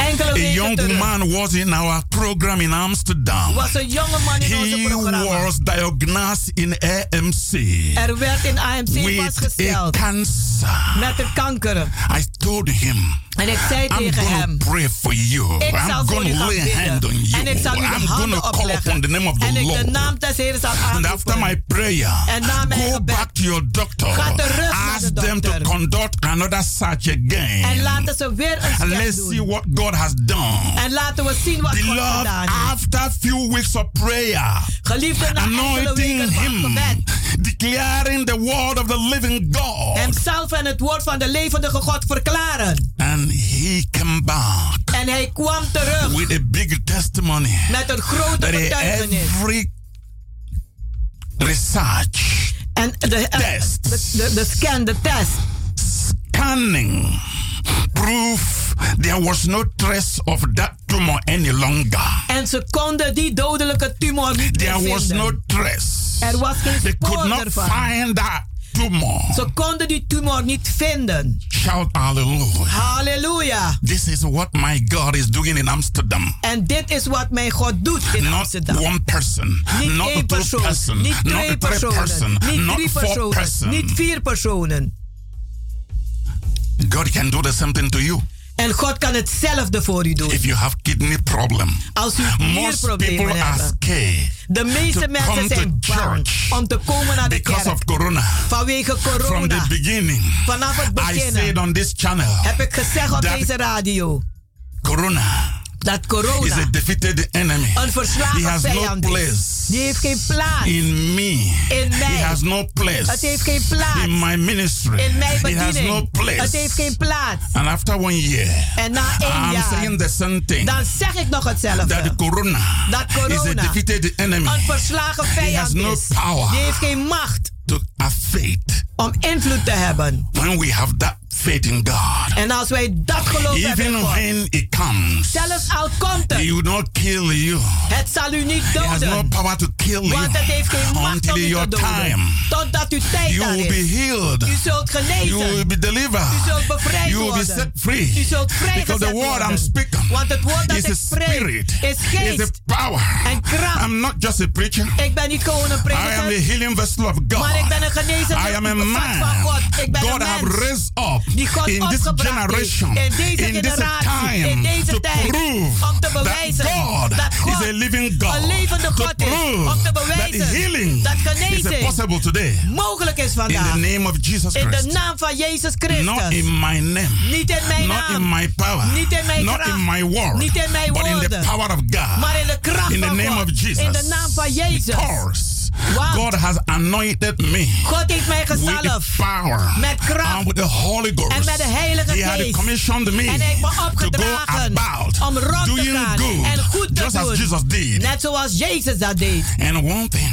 a young terug man was in our program in Amsterdam. was een jonge man in He was diagnosed in AMC Er werd in AMC with a vastgesteld cancer. met een kanker. I told him, En ik zei I'm tegen hem, to pray for you. ik zal I'm voor going u to gaan lay a hand on bidden. you. En ik zal u de I'm handen call upon the name of the En ik de naam des Heeren zal And after my prayer, En na mijn go gebed, back to your doctor. Ga terug naar de Ask them to conduct another search again. En laten ze weer een And scan let's see doen. what God has done. En laten we zien wat God Beloved, gedaan heeft. after few weeks of prayer, Geliefde, na anointing him, gebed. declaring the word of the living God, Hemzelf en het woord van de levendige God verklaren. and he came back En hij kwam terug with a big testimony met een grote getuigenis. every research, En de, eh, Test. de, de, scan, de test. scanning, proof there was no trace of that tumor any longer. En ze konden die dodelijke tumor niet There was vinden. no trace. Er was geen They could not ervan. find that tumor. Ze konden die tumor niet vinden. Shout hallelujah. Halleluja. This is what my God is doing in Amsterdam. En dit is wat mijn God doet in Not Amsterdam. one person, Niet not één persoon, person, niet not twee three personen, person, niet not drie personen, person. niet vier personen. God can do the same thing to you. En God kan hetzelfde voor u doen. If you have kidney problem, Als u nierproblemen hebt. De meeste mensen zijn bang om te komen naar de kerk. of corona. Vanwege From the corona. beginning, Vanaf het begin heb ik gezegd op deze radio corona dat is corona a defeated enemy. een He verslagen has no vijand is. place Die heeft geen plaats in me. in He mij. has no place Het heeft geen plaats in my ministry. in mijn He has no bediening. place. Het heeft geen plaats. And after one year, En na één I'm jaar, saying the same thing. dan zeg ik nog That hetzelfde. corona, Dat is a corona defeated enemy een verslagen He has vijand no is. power. Die heeft geen macht to affect. om invloed te hebben. When we have that faith in God, En als wij dat geloof hebben in even God, when it comes, zelfs al komt He het, will not kill you. het zal u niet He has no doden. power to kill you Want het heeft geen macht until om u te your doden. time. Totdat uw tijd You will be is. healed. U zult You will genezen. be delivered. U zult bevrijd You will be worden. set free. U zult Because vrijgezet the word I'm worden. speaking Want het woord dat is ik spreek spirit, is is geest power. en kracht. I'm not just a preacher. Ik ben niet gewoon een I am prediker, healing vessel of God. maar ik ben een genezende I am a van man. God. Ik ben God een have mens raised up die God in this generation. In deze in generatie, time, in deze to tijd. prove Om te that bewijzen God, dat God is a living God. een levende to God is. Om te that bewijzen healing dat is genezing possible today. mogelijk is In the vandaag. name of Jesus In de naam van Jezus Not Christus. in my name. Niet in mijn Not naam. in my power. Niet in mijn Not kracht. in my word. Niet in mijn but in the woorden. power of God. Maar in de kracht in the van name God. of Jesus. In de naam van Jezus. God has anointed me God heeft mij gezalfd power met kracht and with the Holy Ghost. en met de Heilige He had Geest. commissioned me En hij heeft me to go opgedragen about om rond te gaan en goed te just as doen. Jesus did. Net zoals Jezus dat deed. And one thing,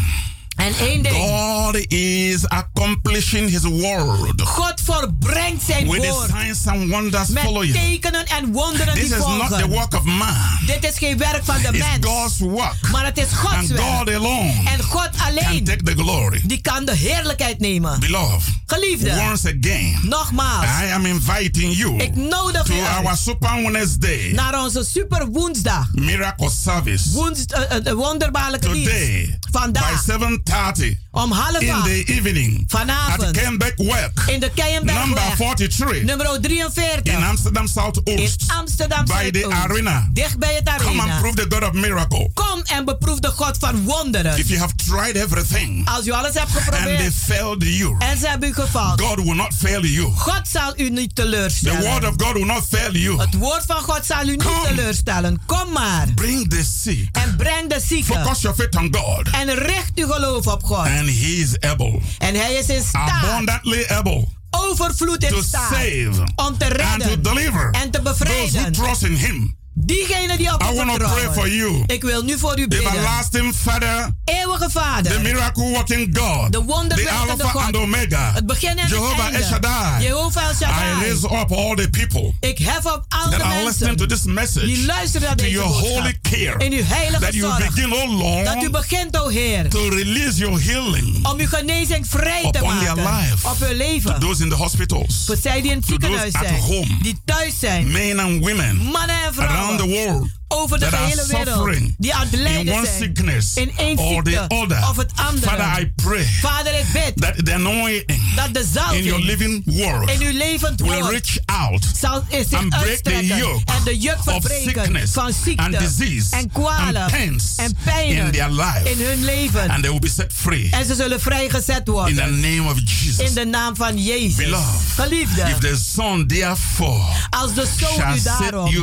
And één ding. God is accomplishing his word. God volbrengt zijn With woord. With signs and wonders Met follow tekenen en wonderen This die is. Not the work of man. Dit is geen werk van de It's mens. God's work. Maar het is Gods and werk. God alone en God alleen. Can take the glory. Die kan de heerlijkheid nemen. Beloved. Geliefde. Once again. Nogmaals. I am inviting you. Ik nodig to you. our Super Wednesday. Naar onze Super Woensdag. Miracle service. Woensd, uh, eh, uh, eh, eh, wonderbaarlijke Today. Vandaag. By 7 30. Om half In the evening. Vanavond. At Kenbeck Work. In de Kenbeck Number 43. Nummer 43. In Amsterdam Zuidoost. In Amsterdam By the arena. Dicht bij het arena. Come and prove the God of miracle. Kom en beproef de God van wonderen. If you have tried everything. Als u alles hebt geprobeerd. And they failed you. En ze hebben u gefaald. God will not fail you. God zal u niet teleurstellen. The word of God will not fail you. Het woord van God zal u Come. niet teleurstellen. Kom maar. Bring the sick. En breng de zieken. Focus your faith on God. En richt uw geloof op God. And He is able, En hij is in staat, abundantly able, overvloed to in staat, save om te and to redden deliver en te those who bevrijden. trust in Him. Diegenen die op I want to pray for you. Ik wil nu voor u bidden. Everlasting Father, Eeuwige the Vader, miracle working God, de the wonderwerkende Alpha and God, Omega, het begin en het Jehovah El einde. Shaddai. Jehovah El I Shaddai. raise up all the people Ik hef op al de are listening to mensen this message die luisteren naar to deze your holy care. In uw heilige That you zorg. begin, oh Dat u Lord, begint, o Heer, to release your healing om uw genezing vrij te maken. life. Op uw to leven. those in the hospitals, Voor zij die in het to ziekenhuis zijn. home. Die thuis zijn. men and women Mannen en around the world Over de that are hele wereld. Die aan het in lijden one zijn. sickness In één ziekte other. of het andere. Father, I pray Vader, ik bid that the anointing dat de in your living word in uw levend will reach out zal zich and break the yoke en de juk verbreken sickness van and ziekte disease en kwalen and pains en pijnen in their life. in hun leven. and they will be set free En ze zullen vrijgezet in the worden name of Jesus. in de naam van Jezus. Beloved, Geliefde, if the Son therefore als de Zoon u daarom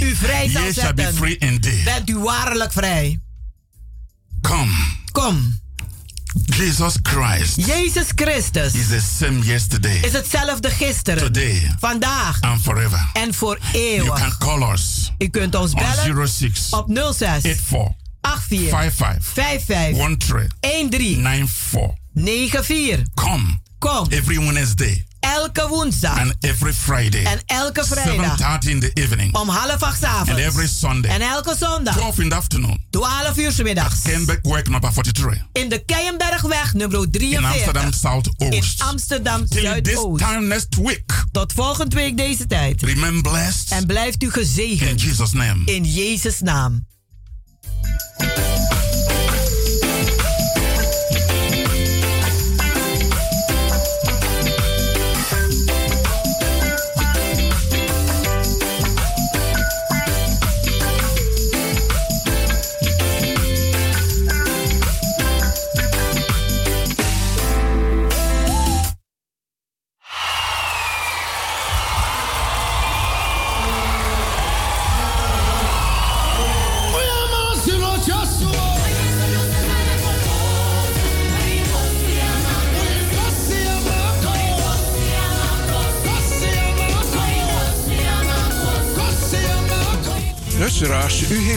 u vrij zal ye shall be zetten, free indeed. bent u waarlijk vrij. Come, Kom, Jesus Christ Jezus Christus is the same yesterday, is hetzelfde gisteren, today, vandaag and forever. en voor You can eeuwig. call us U kunt ons on bellen 06 op 06 84 84 55 55 13 13 94. 94. Come Kom, every Wednesday elke woensdag and every Friday, en elke vrijdag 7:30 in the evening, om half acht 's and avonds. every Sunday, En elke zondag 12 in the afternoon. 12 uur middags. Kenbeck Work number 43 In de Keienbergweg nummer in Amsterdam 43. South In Oost. Amsterdam Till this Zuidoost. time next week, Tot volgende week deze tijd. remain blessed En blijft u in gezegend. Jesus' name. In Jezus' naam.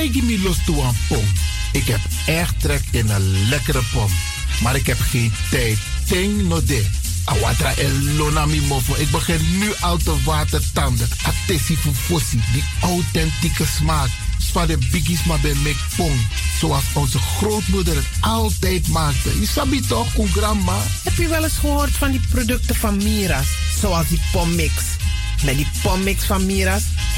Tegen me los toe aan pom. Ik heb echt trek in een lekkere pom. Maar ik heb geen tijd. Ting no de. Awatra elona mi mofo. Ik begin nu al te watertanden. Atesi fufosi. Die authentieke smaak. Zwa de biggies maar bij mek pom. Zoals onze grootmoeder het altijd maakte. Je sabi toch, een grandma? Heb je wel eens gehoord van die producten van Mira's? Zoals die pommix. Met die pommix van Mira's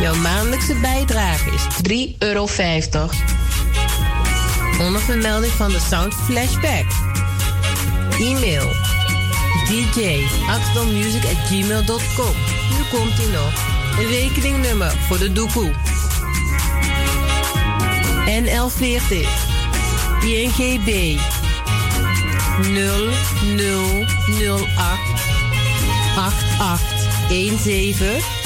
Jouw maandelijkse bijdrage is 3,50 euro. Onder vermelding van de Sound Flashback. E-mail dj.axdommusic.gmail.com Nu komt ie nog. Rekeningnummer voor de doekoe. NL40 INGB 0008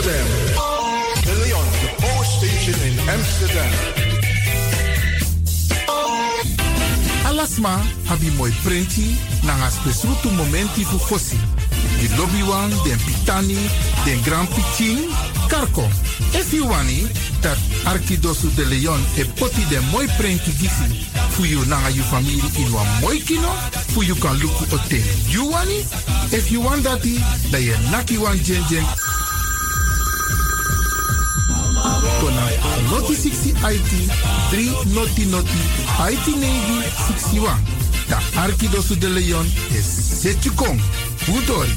Amsterdam. De Leon, the power station in Amsterdam. Alasma abi moi prenti nanga spesrutu momenti fu fosi. Di lobby wan, den pitani, den grand pitin, karko. If you wani, dat Arkidosu de Leon e poti den moi prenti gisi fu you nanga you family in wan moi kino, fu you kan luku oten. You wani? If you want dati, da ye naki wan jen kona noti 60 IT 3 noti noti IT negi 61. Da Arkidosu de Leon is Setjukong. Udori.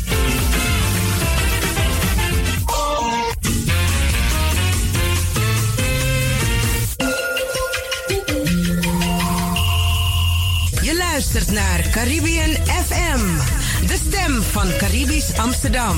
Je luistert naar Caribbean FM, de stem van Caribisch Amsterdam.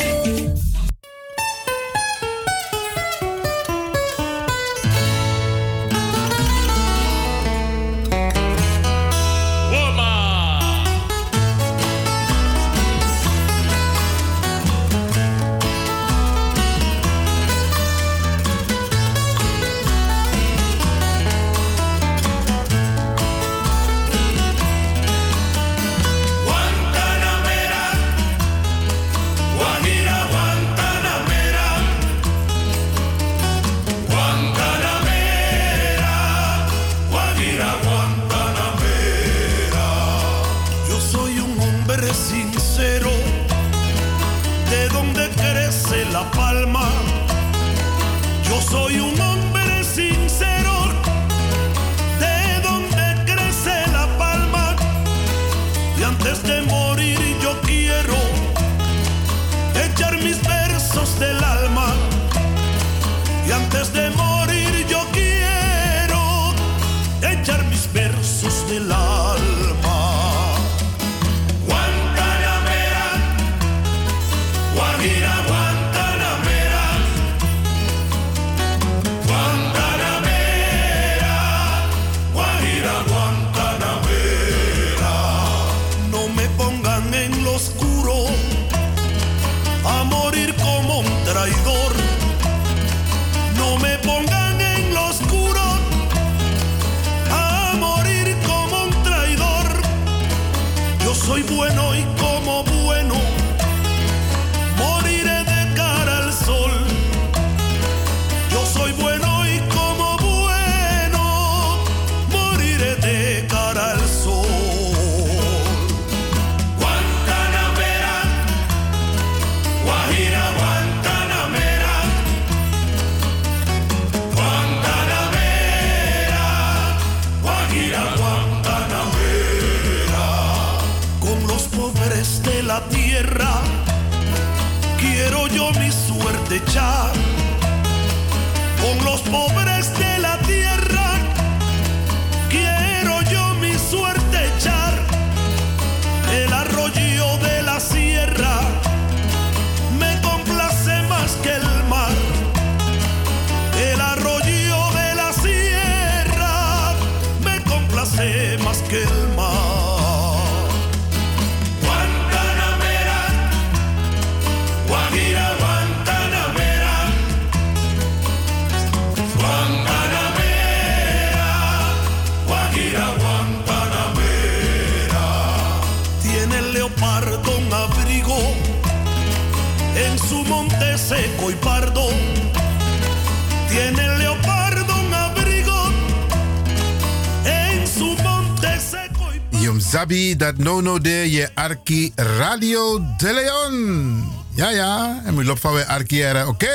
Zabi, dat no no de je Arki Radio de Leon. Ja, ja, en moet lopen van weer Arki oké.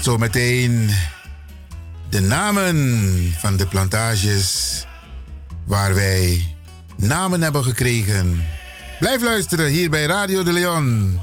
Zometeen de namen van de plantages waar wij namen hebben gekregen. Blijf luisteren hier bij Radio de Leon.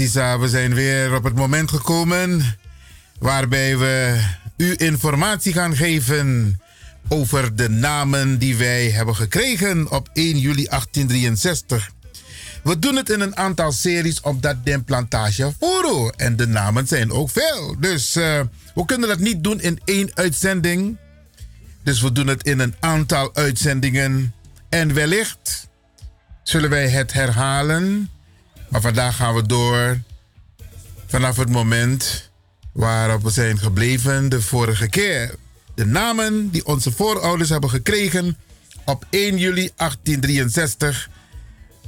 We zijn weer op het moment gekomen waarbij we u informatie gaan geven over de namen die wij hebben gekregen op 1 juli 1863. We doen het in een aantal series op dat den plantage Foro. En de namen zijn ook veel. Dus eh, we kunnen dat niet doen in één uitzending. Dus we doen het in een aantal uitzendingen. En wellicht zullen wij het herhalen. Maar vandaag gaan we door vanaf het moment waarop we zijn gebleven de vorige keer. De namen die onze voorouders hebben gekregen op 1 juli 1863,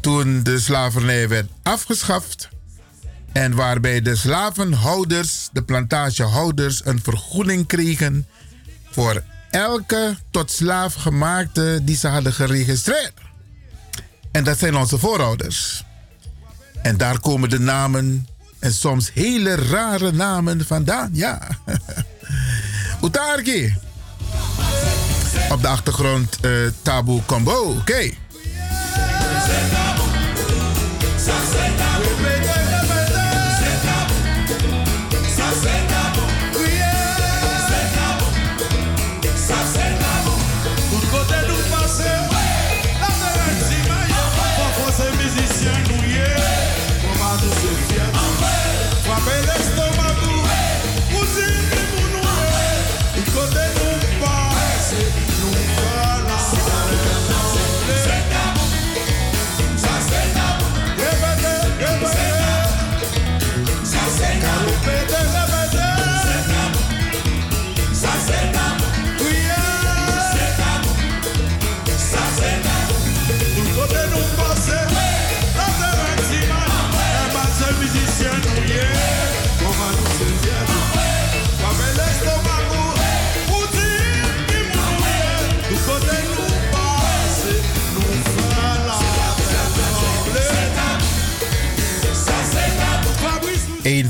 toen de slavernij werd afgeschaft. En waarbij de slavenhouders, de plantagehouders, een vergoeding kregen voor elke tot slaaf gemaakte die ze hadden geregistreerd. En dat zijn onze voorouders. En daar komen de namen en soms hele rare namen vandaan. Ja. Utarki. Op de achtergrond eh Tabu Combo. Oké.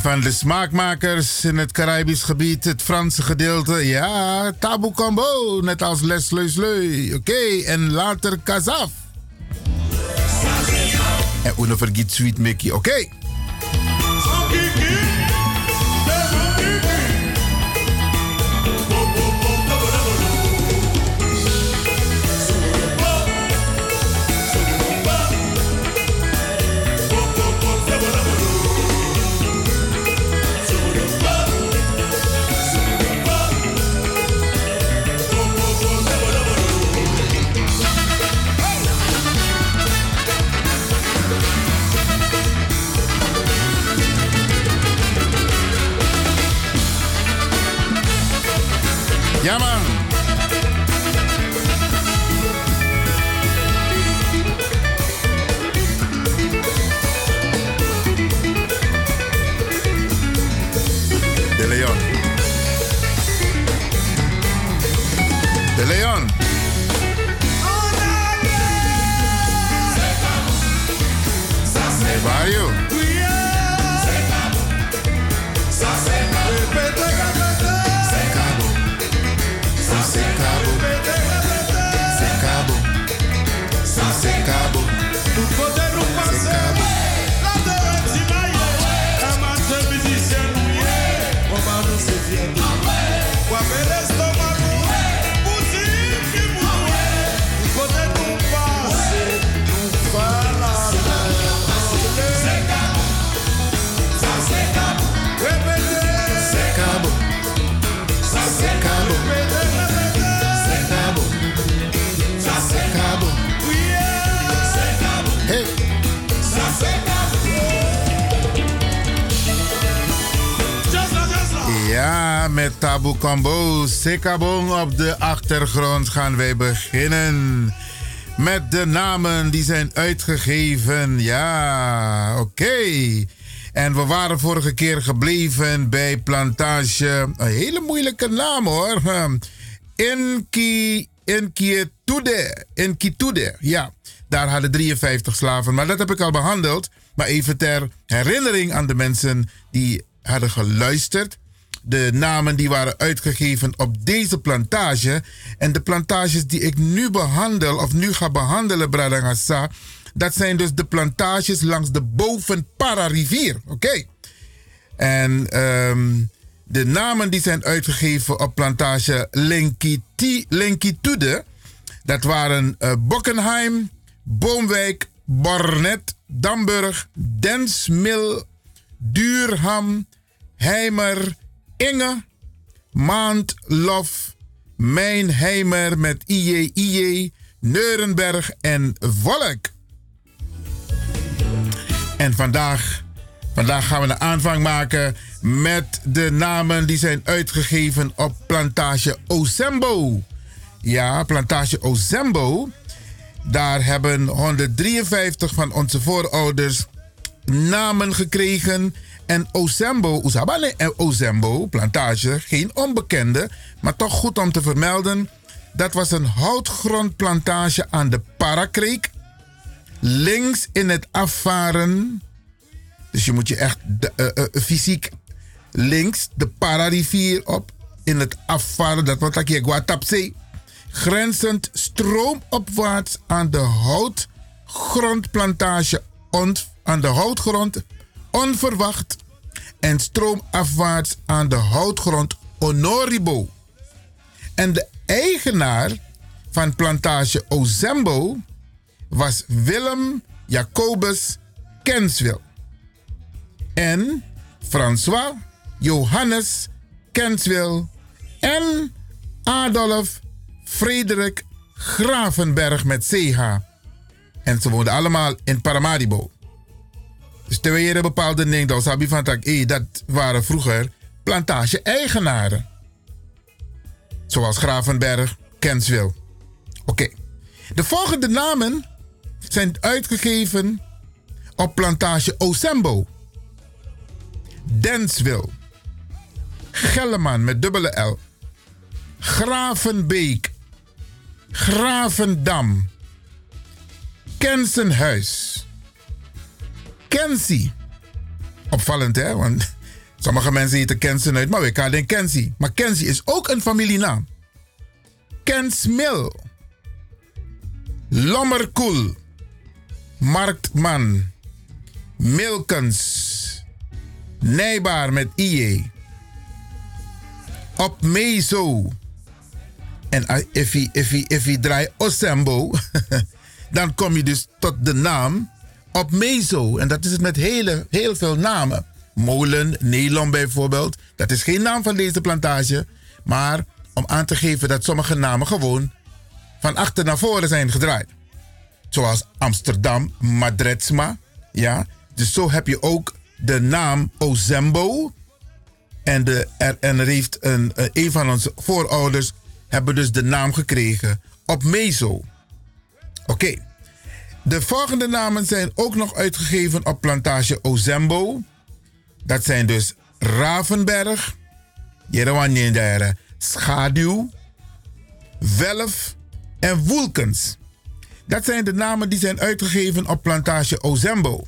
Van de smaakmakers in het Caribisch gebied, het Franse gedeelte. Ja, Tabu Combo, net als Les Leu Oké, en later Kazaf. En uno Sweet Mickey. Oké. Ja, man. De Leon. De Leon. Hey, Tabu Combo op de achtergrond gaan wij beginnen. Met de namen die zijn uitgegeven. Ja, oké. En we waren vorige keer gebleven bij Plantage. Een hele moeilijke naam hoor. Inki, Inkietude. Inkitude, ja. Daar hadden 53 slaven. Maar dat heb ik al behandeld. Maar even ter herinnering aan de mensen die hadden geluisterd. De namen die waren uitgegeven op deze plantage. En de plantages die ik nu behandel, of nu ga behandelen, Bradangasa. Dat zijn dus de plantages langs de Bovenpara rivier. Oké. En ehm, de namen die zijn uitgegeven op plantage Lenkiti, Lenkitude. Dat waren eh, Bockenheim, Boomwijk, Bornet, Damburg, Densmil, Duurham, Heimer, Inge, Maandlof, Mijnheimer met IJ, IJ, Neurenberg en Volk. En vandaag, vandaag gaan we een aanvang maken met de namen die zijn uitgegeven op plantage Ozembo. Ja, plantage Ozembo. Daar hebben 153 van onze voorouders namen gekregen. En Ozembo, Oezabane en Ozembo, plantage, geen onbekende, maar toch goed om te vermelden. Dat was een houtgrondplantage aan de Parakreek. Links in het afvaren. Dus je moet je echt eh, eh, fysiek links de Pararivier op. In het afvaren, dat wordt hier Guatapse. Grenzend stroomopwaarts aan de houtgrondplantage. aan de houtgrond onverwacht. En stroomafwaarts aan de houtgrond Honoribo. En de eigenaar van plantage Ozembo was Willem Jacobus Kenswil. En François Johannes Kenswil en Adolf Frederik Gravenberg met CH. En ze woonden allemaal in Paramaribo. Dus terwijl je bepaalde dingen, dan van tak, eh, dat waren vroeger plantage-eigenaren. Zoals Gravenberg, Kenswil. Oké. De volgende namen zijn uitgegeven op plantage Ozembo. Denswil. Gelleman met dubbele L. Gravenbeek. Gravendam. Kensenhuis. Kensie. Opvallend, hè? Want sommige mensen heten Kensen uit, maar we kennen Kenzie. Maar Kenzie is ook een familienaam. Kensmil. Lommerkoel. Marktman. Milkens. Nijbaar met IE. Op Mezo. En je, if je, draait Osembo, dan kom je dus tot de naam op Mezo. En dat is het met hele, heel veel namen. Molen, Nelon bijvoorbeeld. Dat is geen naam van deze plantage. Maar om aan te geven dat sommige namen gewoon van achter naar voren zijn gedraaid. Zoals Amsterdam, Madretsma. Ja, dus zo heb je ook de naam Ozembo. En, de, er, en heeft een, eh, een van onze voorouders hebben dus de naam gekregen op Mezo. Oké. De volgende namen zijn ook nog uitgegeven op plantage Ozembo. Dat zijn dus Ravenberg, Jerewanjendere, Schaduw, Welf en Woelkens. Dat zijn de namen die zijn uitgegeven op plantage Ozembo.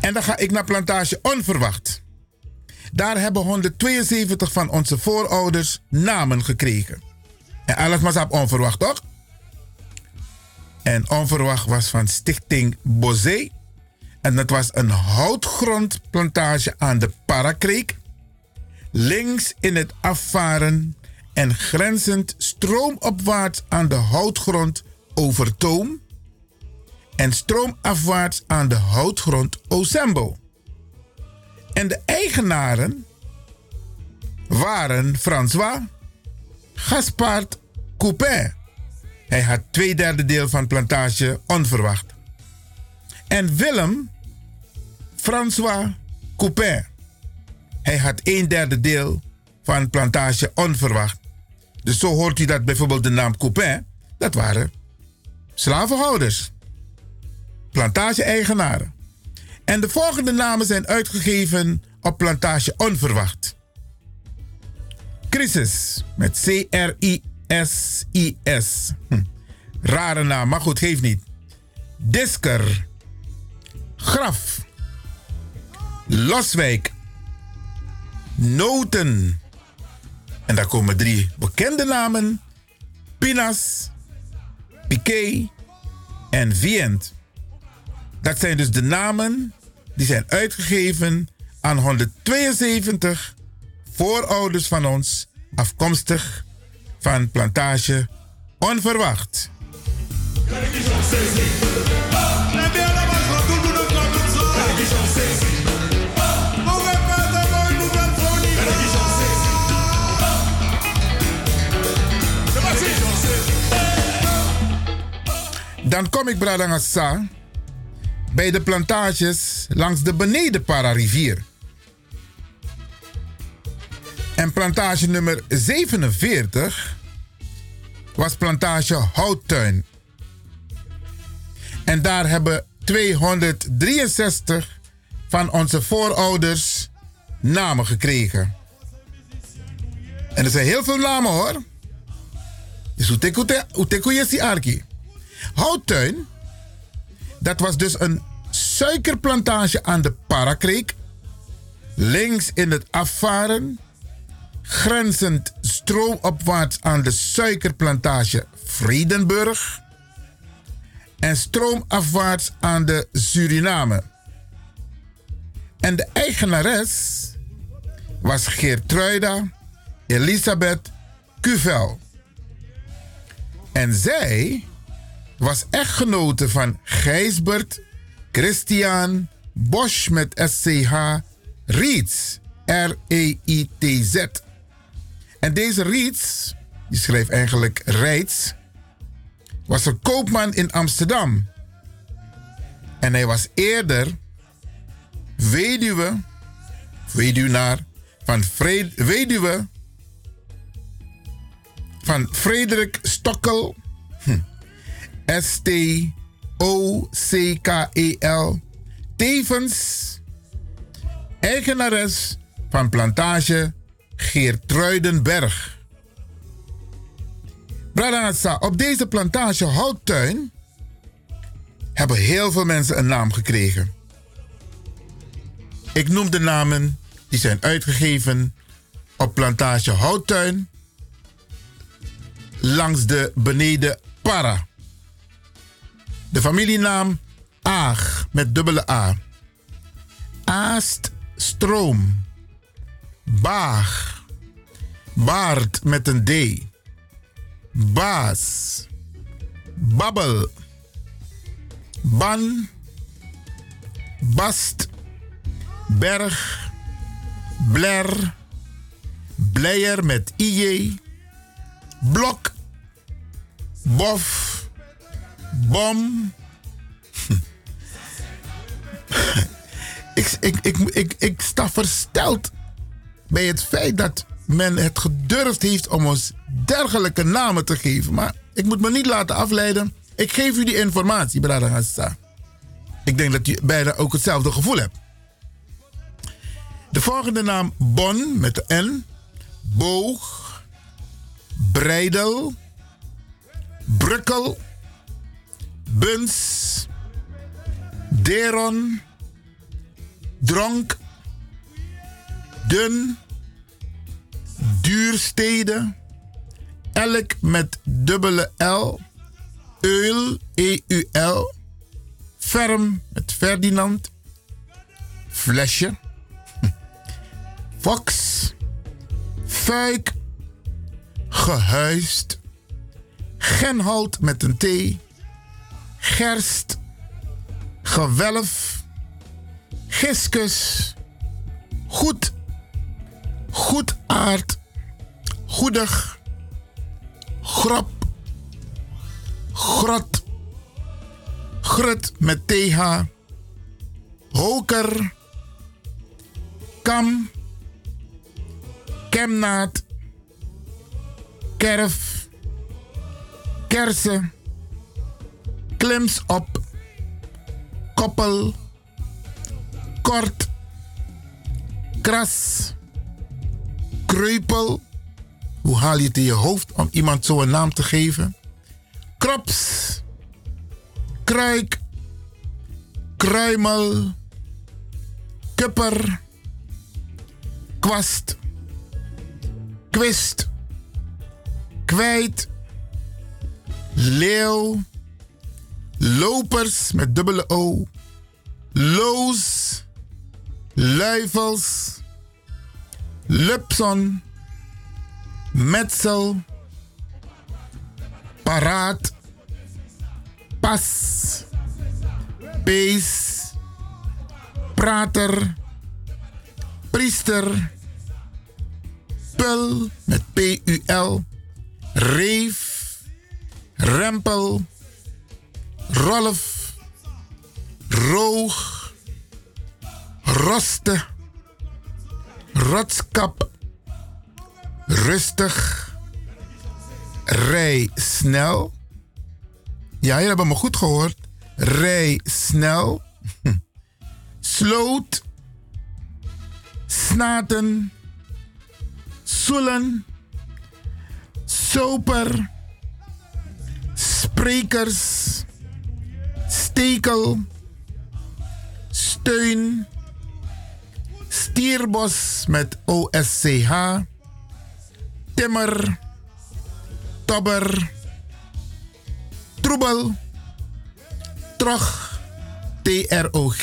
En dan ga ik naar plantage Onverwacht. Daar hebben 172 van onze voorouders namen gekregen. En alles was op onverwacht, toch? En onverwacht was van Stichting Bosé. En dat was een houtgrondplantage aan de Parakreek. Links in het afvaren en grenzend stroomopwaarts aan de houtgrond Overtoom. En stroomafwaarts aan de houtgrond Ozembo. En de eigenaren waren François Gaspard Coupin. Hij had twee derde deel van plantage onverwacht. En Willem François Coupin. Hij had een derde deel van plantage onverwacht. Dus zo hoort u dat bijvoorbeeld de naam Coupin, dat waren slavenhouders, plantage-eigenaren. En de volgende namen zijn uitgegeven op plantage onverwacht. Crisis met C-R-I-S-I-S. Hm. Rare naam, maar goed, geeft niet. Disker. Graf. Loswijk. Noten. En daar komen drie bekende namen: Pinas, Piquet en Vient. Dat zijn dus de namen die zijn uitgegeven aan 172 voorouders van ons, afkomstig van plantage Onverwacht. Dan kom ik Bradangasa bij de plantages langs de Benedenpara rivier. En plantage nummer 47 was plantage Houttuin. En daar hebben 263 van onze voorouders namen gekregen. En er zijn heel veel namen hoor. Dus hoe teku je si arki? Houttuin, dat was dus een suikerplantage aan de Parakreek. Links in het afvaren, grenzend stroomopwaarts aan de suikerplantage Vredenburg. En stroomafwaarts aan de Suriname. En de eigenares was Geertruida Elisabeth Cuvel. En zij was echtgenote van Gijsbert Christian Bosch met SCH Riets. R-E-I-T-Z. En deze Riets, die schreef eigenlijk Reits, was een koopman in Amsterdam. En hij was eerder weduwe, weduwnaar van Fred, weduwe van Frederik Stokkel. Hm. S-T-O-C-K-E-L. Tevens eigenares van plantage Geertruidenberg. Bradansa, op deze plantage houttuin hebben heel veel mensen een naam gekregen. Ik noem de namen die zijn uitgegeven op plantage Houttuin langs de beneden Para. De familienaam Aag met dubbele A. Aast Stroom. Baag. Baard met een D. Baas. Babbel. Ban. Bast. Berg. Bler. Blijer met IJ. Blok. Bof. Bom. ik, ik, ik, ik, ik sta versteld bij het feit dat men het gedurfd heeft om ons dergelijke namen te geven. Maar ik moet me niet laten afleiden. Ik geef u die informatie, Brada. Ik denk dat u beiden ook hetzelfde gevoel hebt. De volgende naam Bon met de N. Boog. Breidel. Brukkel. Buns. Deron. Dronk. Dun. Duurstede. Elk met dubbele L. Eul, E-U-L. Ferm met Ferdinand. Flesje. Fox. Fuik. Gehuist. Genhout met een T. Gerst. Gewelf. Giskus. Goed. Goedaard. Goedig. Grap. Grot. Grut met TH. Hoker. Kam. Kemnaat. Kerf. Kersen. Klims op. Koppel. Kort. Kras. Kreupel. Hoe haal je het in je hoofd om iemand zo'n naam te geven? Krops. Kruik. Kruimel. Kupper. Kwast. Kwist. Kwijt. Leeuw. Lopers met dubbele O. Loos. Luifels. Lupson. Metsel. Paraat. Pas. Pees. Prater. Priester. Pul met P-U-L. Reef. Rempel. Rolf. Roog. Roste. Rotskap. Rustig. Rij snel. Ja, jullie hebben me goed gehoord. Rij snel. Sloot. Snaten. Soelen. Soper. Sprekers. Stekel. Steun. Stierbos met OSCH. Timmer. Tobber. Troebel. Trog. TROG.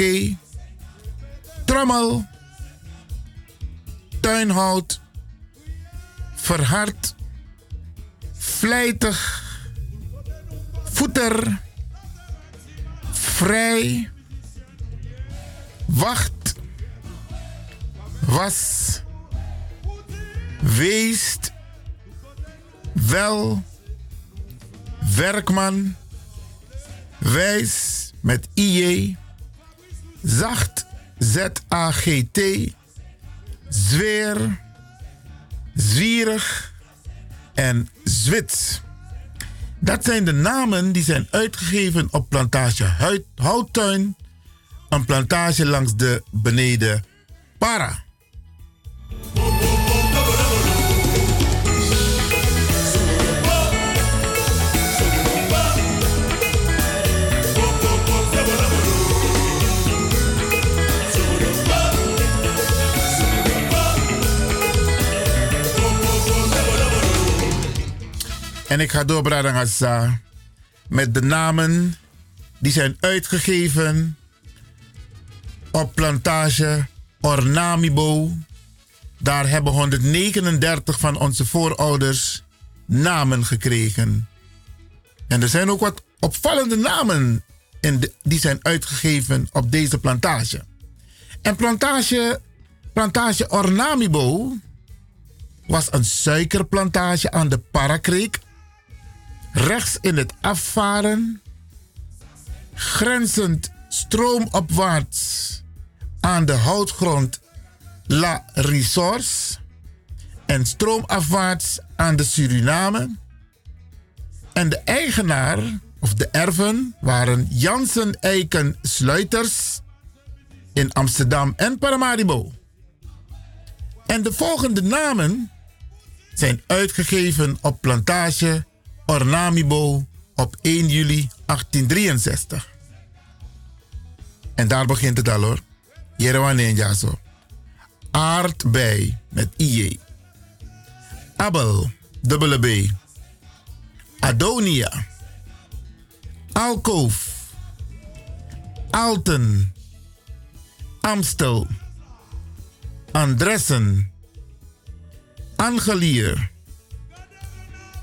Trommel. Tuinhout. Verhard. Vlijtig. Voeter. Vrij. Wacht. Was. Weest. Wel. Werkman. Wijs met IJ. Zacht. Z-A-G-T. Zweer. Zwierig. En Zwits. Dat zijn de namen die zijn uitgegeven op plantage Houttuin. Een plantage langs de beneden Para. En ik ga door, Bradangasa, met de namen die zijn uitgegeven op plantage Ornamibo. Daar hebben 139 van onze voorouders namen gekregen. En er zijn ook wat opvallende namen in die zijn uitgegeven op deze plantage. En plantage, plantage Ornamibo was een suikerplantage aan de Parakreek. Rechts in het afvaren, grenzend stroomopwaarts aan de houtgrond La Resource en stroomafwaarts aan de Suriname. En de eigenaar, of de erven, waren Jansen Eiken Sluiters in Amsterdam en Paramaribo. En de volgende namen zijn uitgegeven op plantage Ornamibo op 1 juli 1863. En daar begint het al hoor. Jerewan zo. Aardbei met IJ. Abel, dubbele B. Adonia. Alkoof. Alten. Amstel. Andressen. Angelier.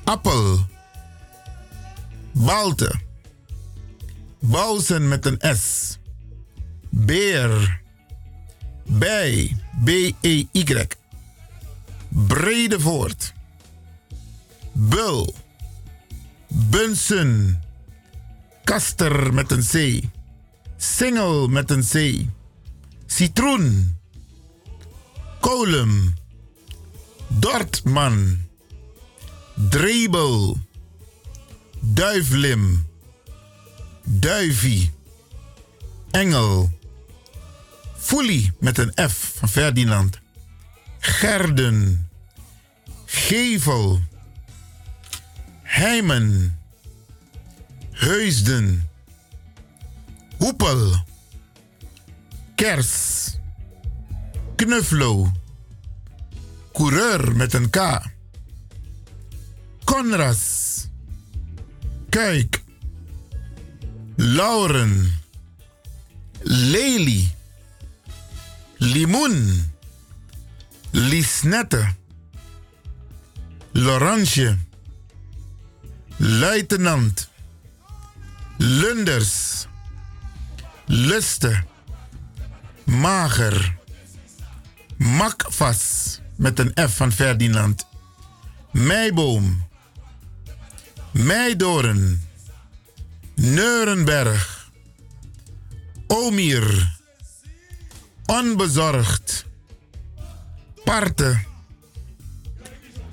Appel. Balte. Bouwsen met een S. Beer. Bij. B-E-Y. Bredevoort. Bul. Bunsen. Kaster met een C. Singel met een C. Citroen. Kolum. Dortman. Drebel. Duivlim. Duivie. Engel. Foelie met een F van Ferdinand. Gerden. Gevel. Heimen. Heusden. Hoepel. Kers. Knuffelo. Coureur met een K. Conras. Kuik. Lauren. Lely. Limoen. Lisnette. Laurentje. Luitenant. Lunders. Luste. Mager. Makvas met een F van Ferdinand. Meiboom. Meidoren. Neurenberg. Omir. Onbezorgd. Parte.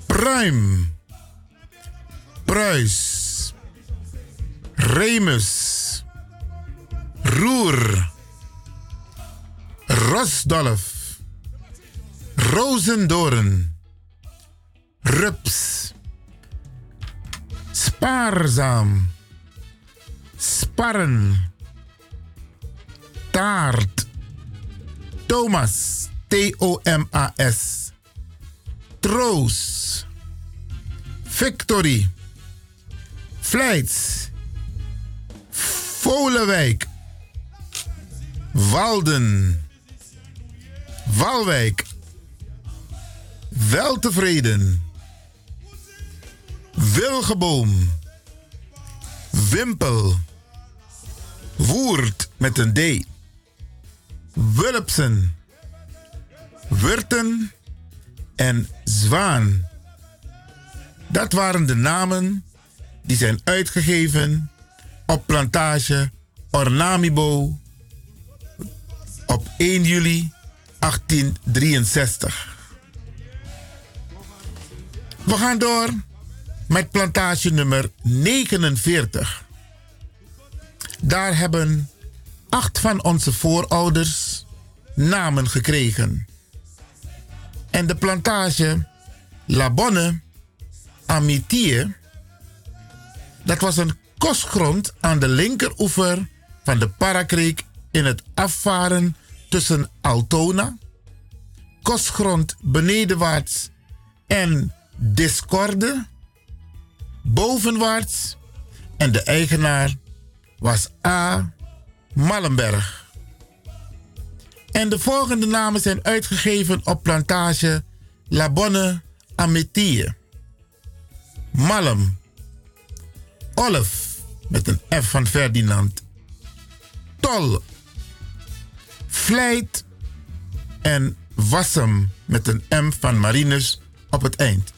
Pruim. Pruis. Remus. Roer. Rosdolf. Rozendoren. Rups. Spaarzaam. Sparren. Taart. Thomas. T-O-M-A-S. Troos. Victory. Vlijts. Volenwijk. Walden. Walwijk. Weltevreden. Wilgeboom. Wimpel. Woerd met een D. Wulpsen. Wurten en Zwaan. Dat waren de namen die zijn uitgegeven op plantage Ornamibo op 1 juli 1863. We gaan door met plantage nummer 49. Daar hebben acht van onze voorouders namen gekregen. En de plantage La Bonne Amitié, dat was een kostgrond aan de linkeroever van de Parakreek in het afvaren tussen Altona, kostgrond benedenwaarts en Discorde, bovenwaarts en de eigenaar was A. Mallenberg. En de volgende namen zijn uitgegeven op plantage La Bonne Amétie. Malm. Olf met een F van Ferdinand. Tol. Vlijt en Wassem met een M van Marinus op het eind.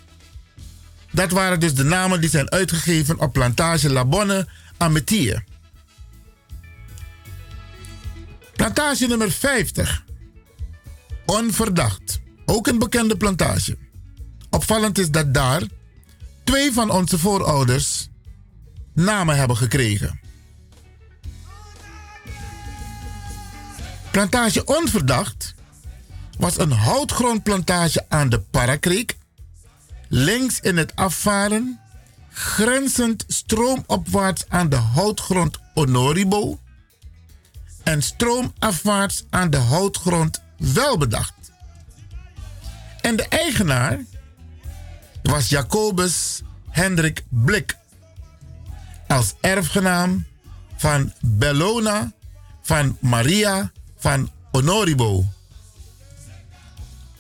Dat waren dus de namen die zijn uitgegeven op plantage La Bonne Amétie. Plantage nummer 50. Onverdacht. Ook een bekende plantage. Opvallend is dat daar twee van onze voorouders namen hebben gekregen. Plantage Onverdacht was een houtgrondplantage aan de Parakreek, links in het afvaren, grenzend stroomopwaarts aan de houtgrond Honoribo en stroomafwaarts aan de houtgrond Welbedacht. En de eigenaar was Jacobus Hendrik Blik als erfgenaam van Bellona van Maria van Honoribo.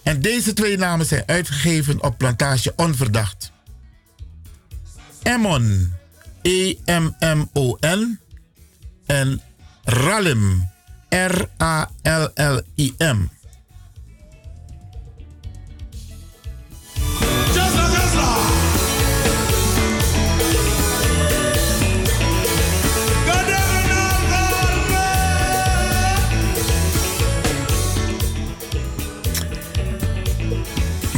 En deze twee namen zijn uitgegeven op plantage Onverdacht. Emmon, E-M-M-O-N en Ralim, R-A-L-L-I-M.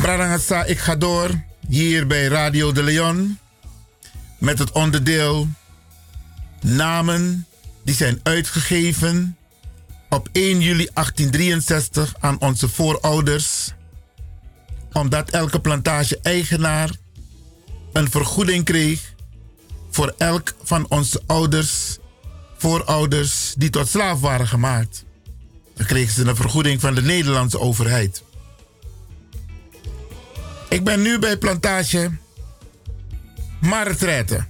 Brarangasa, ik ga door hier bij Radio de Leon met het onderdeel namen die zijn uitgegeven op 1 juli 1863 aan onze voorouders, omdat elke plantage-eigenaar een vergoeding kreeg voor elk van onze ouders, voorouders die tot slaaf waren gemaakt. Dan kregen ze een vergoeding van de Nederlandse overheid. Ik ben nu bij plantage Marretraite.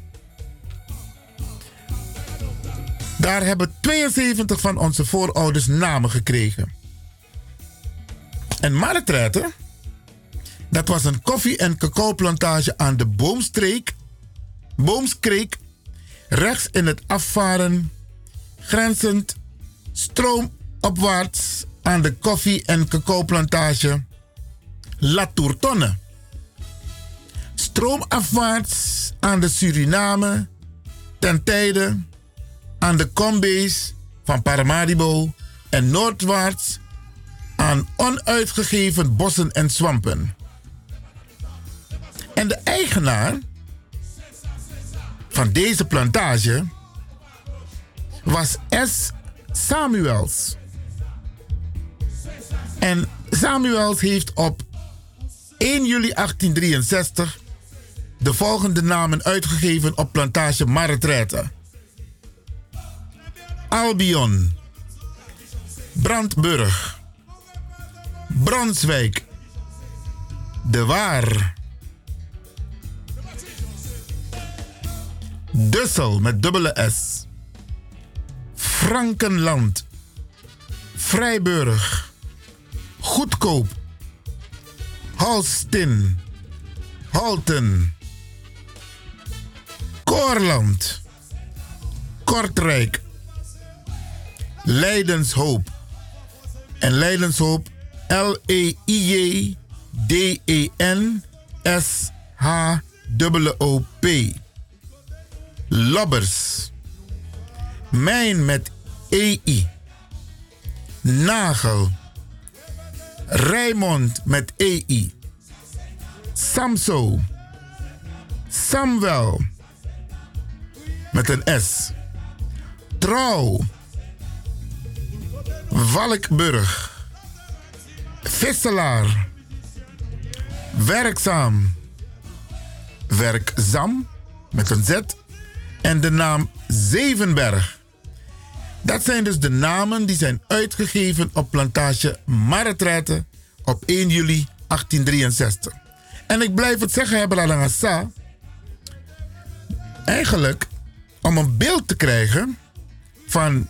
Daar hebben 72 van onze voorouders namen gekregen. En Marretraite, dat was een koffie- en cacaoplantage aan de Boomstreek, Boomskreek, rechts in het afvaren, grenzend stroomopwaarts aan de koffie- en cacaoplantage La Tourtonne stroomafwaarts aan de Suriname ten tijde aan de Combees van Paramaribo en noordwaarts aan onuitgegeven bossen en zwampen. En de eigenaar van deze plantage was S. Samuels. En Samuels heeft op 1 juli 1863 de volgende namen uitgegeven op plantage Marretraite. Albion, Brandburg, Branswijk, De Waar, Dussel met dubbele S, Frankenland, Vrijburg, Goedkoop, Halstin, Halten, Koorland, Kortrijk, Leidenshoop. En Leidenshoop, L-E-I-J-D-E-N-S-H-O-O-P. Lobbers. Mijn met E-I. Nagel. Rijmond met E-I. Samso. Samwel met een S. Trouw. Valkburg. Visselaar. Werkzaam. Werkzaam met een Z. En de naam Zevenberg. Dat zijn dus de namen die zijn uitgegeven op plantage Marretraite op 1 juli 1863. En ik blijf het zeggen, hebben eigenlijk, om een beeld te krijgen van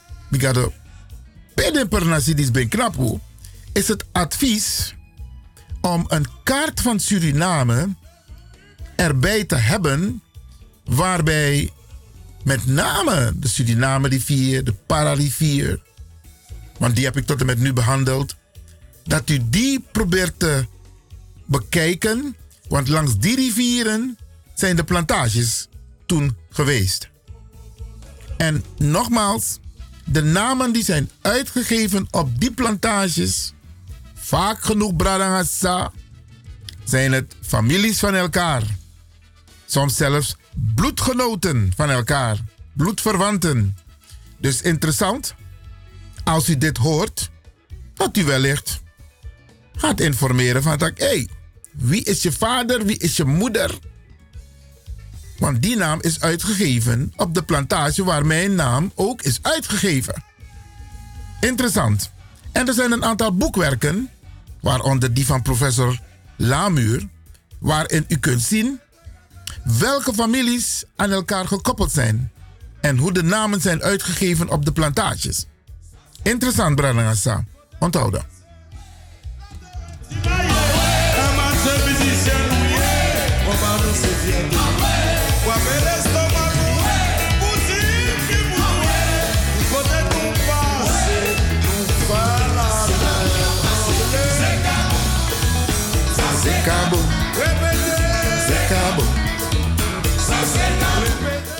Peden per Nasidis Ben Knapu, is het advies om een kaart van Suriname erbij te hebben, waarbij met name de Suriname-rivier, de Pararivier, want die heb ik tot en met nu behandeld, dat u die probeert te bekijken, want langs die rivieren zijn de plantages toen geweest. En nogmaals, de namen die zijn uitgegeven op die plantages, vaak genoeg Bradangasa, zijn het families van elkaar. Soms zelfs bloedgenoten van elkaar, bloedverwanten. Dus interessant, als u dit hoort, dat u wellicht gaat informeren van dat, hey, wie is je vader, wie is je moeder? Want die naam is uitgegeven op de plantage waar mijn naam ook is uitgegeven. Interessant. En er zijn een aantal boekwerken, waaronder die van professor Lamuur, waarin u kunt zien welke families aan elkaar gekoppeld zijn en hoe de namen zijn uitgegeven op de plantages. Interessant, Branagasa. Onthouden.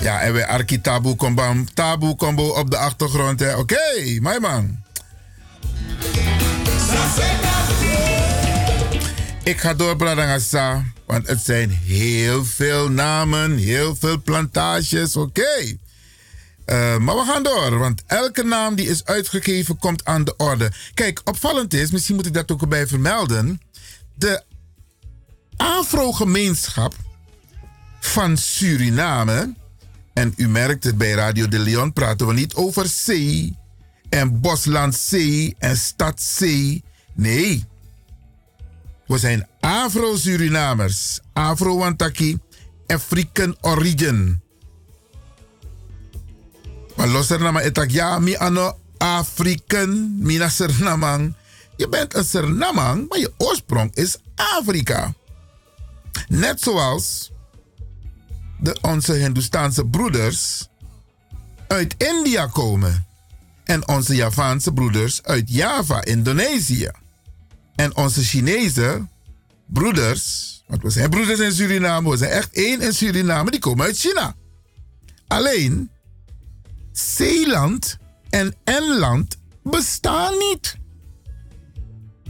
Ja, en we Arki Tabu Kombam. Tabu Combo op de achtergrond. hè. Oké, mijn man. Ik ga door, Bradangasa. Want het zijn heel veel namen, heel veel plantages. Oké. Eh, maar we gaan door, want elke naam die is uitgegeven komt aan de orde. Kijk, opvallend is, misschien moet ik dat ook erbij vermelden. De Afro-gemeenschap van Suriname. En u merkt het bij Radio de Leon praten we niet over zee en Bosland zee en stad zee. Nee. We zijn Afro-Surinamers. Afro-Wantaki. African origin. Maar los nama etak ja, mi ano African, mina Sernamang. Je bent een Sernamang, maar je oorsprong is Afrika. Net zoals de, onze Hindoestaanse broeders uit India komen. En onze Javaanse broeders uit Java, Indonesië. En onze Chinese broeders, want we zijn broeders in Suriname, we zijn echt één in Suriname, die komen uit China. Alleen, Zeeland en Enland bestaan niet.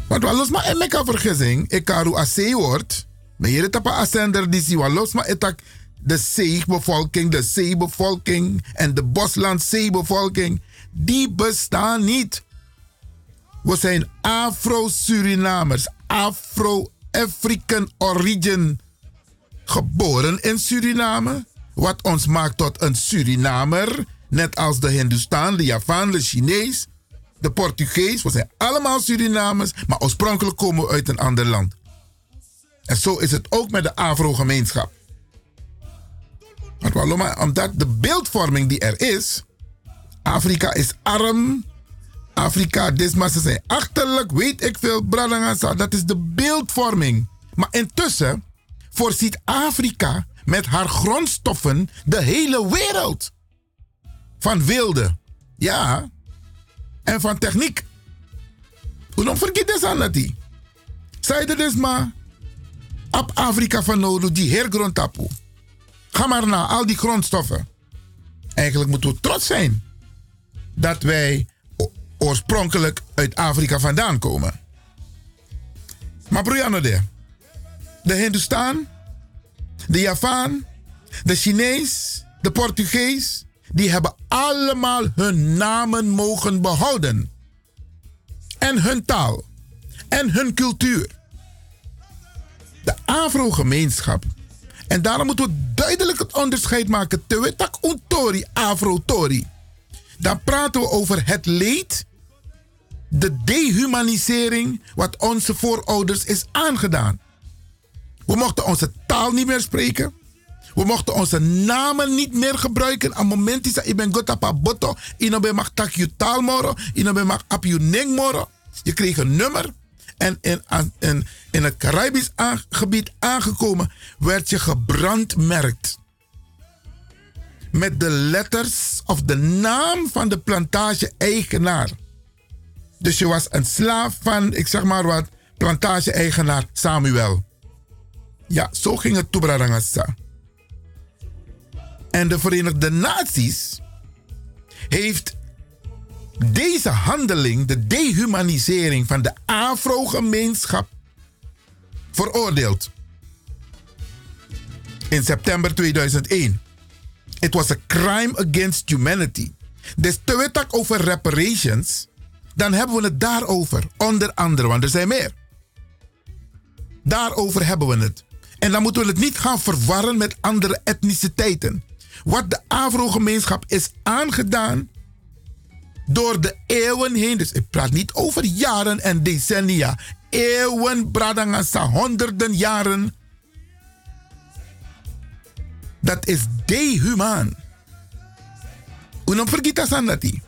Want wat los maar en meka vergissing, ik karu a zeewoord, maar hier een ascender die zie wat los maar de zeebevolking, de zeebevolking en de Bosland zeebevolking, die bestaan niet. We zijn Afro-Surinamers, Afro-African origin. Geboren in Suriname, wat ons maakt tot een Surinamer, net als de Hindustan, de Javaan, de Chinees, de Portugees. We zijn allemaal Surinamers, maar oorspronkelijk komen we uit een ander land. En zo is het ook met de Afro-gemeenschap. Maar omdat de beeldvorming die er is, Afrika is arm, Afrika, desma's zijn achterlijk, weet ik veel, Bradangasa, dat is de beeldvorming. Maar intussen voorziet Afrika met haar grondstoffen de hele wereld. Van wilde, ja, en van techniek. Hoe dan vergeet dat aan dat die? Zij er dus maar op Afrika van nodig, die hergrondtapu. Ga maar naar al die grondstoffen. Eigenlijk moeten we trots zijn dat wij oorspronkelijk uit Afrika vandaan komen. Maar broer de, de Hindustan, de Javaan, de Chinees, de Portugees, die hebben allemaal hun namen mogen behouden. En hun taal. En hun cultuur. De Afro-gemeenschap. En daarom moeten we duidelijk het onderscheid maken. Tewetak untori, Afro-tori. Dan praten we over het leed, de dehumanisering, wat onze voorouders is aangedaan. We mochten onze taal niet meer spreken. We mochten onze namen niet meer gebruiken. Aan moment dat ik ben gotapa boto. Ino ben mag tak je taalmoro. Ino ben mag ap je nengmoro. Je kreeg een nummer. En in, in, in het Caribisch gebied aangekomen werd je gebrandmerkt. Met de letters of de naam van de plantage-eigenaar. Dus je was een slaaf van, ik zeg maar wat, plantage-eigenaar Samuel. Ja, zo ging het Tubradangasa. En de Verenigde Naties heeft deze handeling, de dehumanisering van de Afro-gemeenschap, veroordeeld. In september 2001. It was a crime against humanity. Dus te over reparations, dan hebben we het daarover. Onder andere, want er zijn meer. Daarover hebben we het. En dan moeten we het niet gaan verwarren met andere etniciteiten. Wat de Afro-gemeenschap is aangedaan door de eeuwen heen. Dus ik praat niet over jaren en decennia. Eeuwen, bradangasa, honderden jaren. Dat is dehumaan. Unum vergita sanati.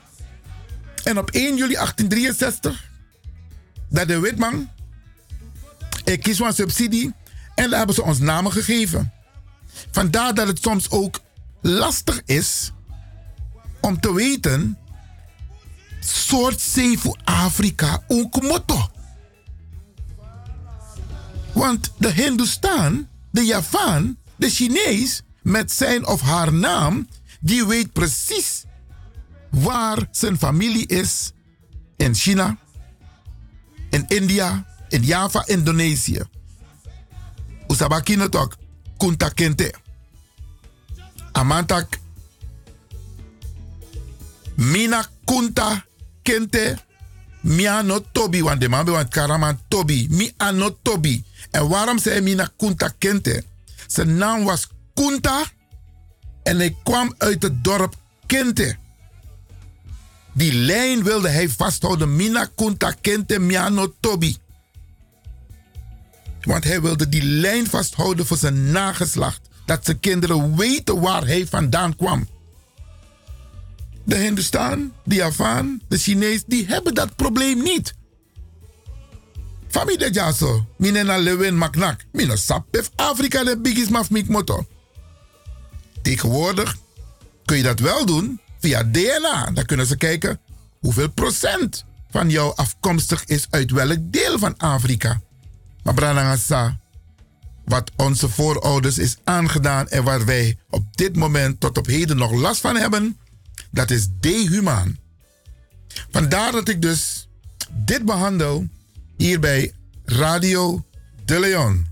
En op 1 juli 1863, dat de witman, ik kies een subsidie en daar hebben ze ons namen gegeven. Vandaar dat het soms ook lastig is om te weten soort zee voor Afrika ook motto. Want de Hindustan, de Javaan, de Chinees met zijn of haar naam, die weet precies waar zijn familie is in China, in India, in Java, Indonesië. Usabakino tok, kunta kente. Amantak, mina kunta kente, mi ano tobi, want de man want karaman tobi, mi ano tobi. En waarom zei mina kunta kente? Zijn naam was Kunta en hij kwam uit het dorp Kente. Die lijn wilde hij vasthouden. Mina Kunta Kente Miano Tobi. Want hij wilde die lijn vasthouden voor zijn nageslacht. Dat zijn kinderen weten waar hij vandaan kwam. De Hindustan, de Javaan, de Chinees, die hebben dat probleem niet. Fami de jaso, mine na lewin maknak. Mine sapef Afrika de bigis maf mik moto. Tegenwoordig kun je dat wel doen via DNA. Dan kunnen ze kijken hoeveel procent van jou afkomstig is uit welk deel van Afrika. Maar Branagasa, wat onze voorouders is aangedaan en waar wij op dit moment tot op heden nog last van hebben, dat is dehumaan. Vandaar dat ik dus dit behandel hier bij Radio De Leon.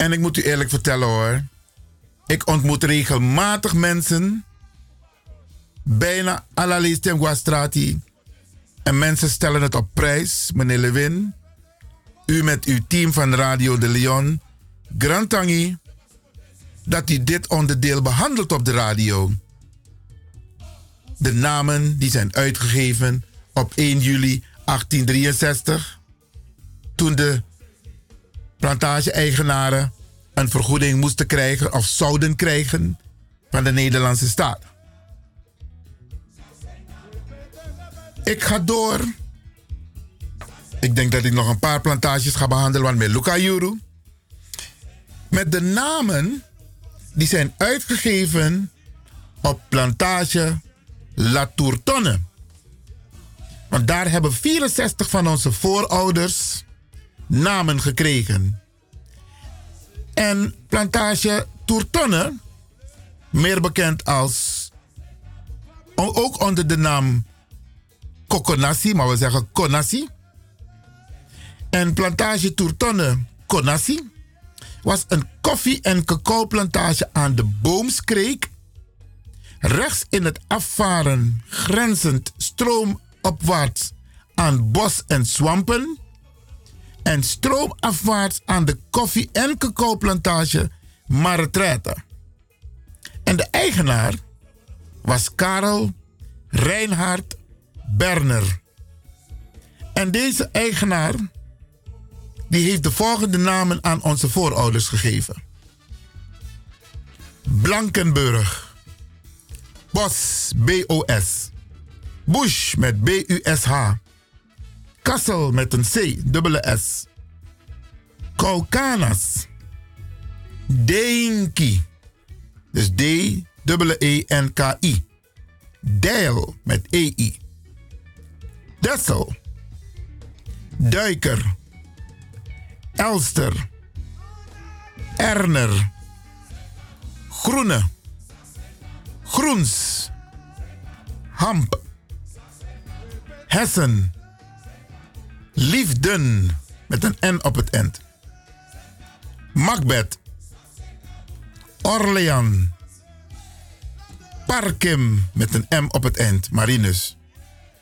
En ik moet u eerlijk vertellen hoor. Ik ontmoet regelmatig mensen. Bijna allerlei Temgua-strati. En mensen stellen het op prijs, meneer Lewin. U met uw team van Radio de Leon. Grantangi. Dat u dit onderdeel behandelt op de radio. De namen die zijn uitgegeven op 1 juli 1863. Toen de plantage-eigenaren een vergoeding moesten krijgen of zouden krijgen van de Nederlandse staat. Ik ga door. Ik denk dat ik nog een paar plantages ga behandelen, want met Luca Juru. Met de namen die zijn uitgegeven op plantage La Tourtonne. Want daar hebben 64 van onze voorouders namen gekregen. En plantage Tourtonne, meer bekend als, ook onder de naam Kokonassi, maar we zeggen Konassi. En plantage Tourtonne Konassi was een koffie- en cacaoplantage aan de Boomskreek. Rechts in het afvaren grenzend stroomopwaarts aan bos en swampen en stroomafwaarts aan de koffie- en cacaoplantage Maretraite. En de eigenaar was Karel Reinhard Berner. En deze eigenaar die heeft de volgende namen aan onze voorouders gegeven. Blankenburg. Bos, B-O-S. Bush met B-U-S-H. Kassel met een C, dubbele S. Kaukanas. Deenki. Dus D, dubbele E-N-K-I. Deil met E-I. Dessel. Duiker. Elster. Erner. Groene. Groens. Hamp. Hessen. Liefden. Met een N op het eind. Macbeth. Orleans. Parkim met een M op het eind. Marinus.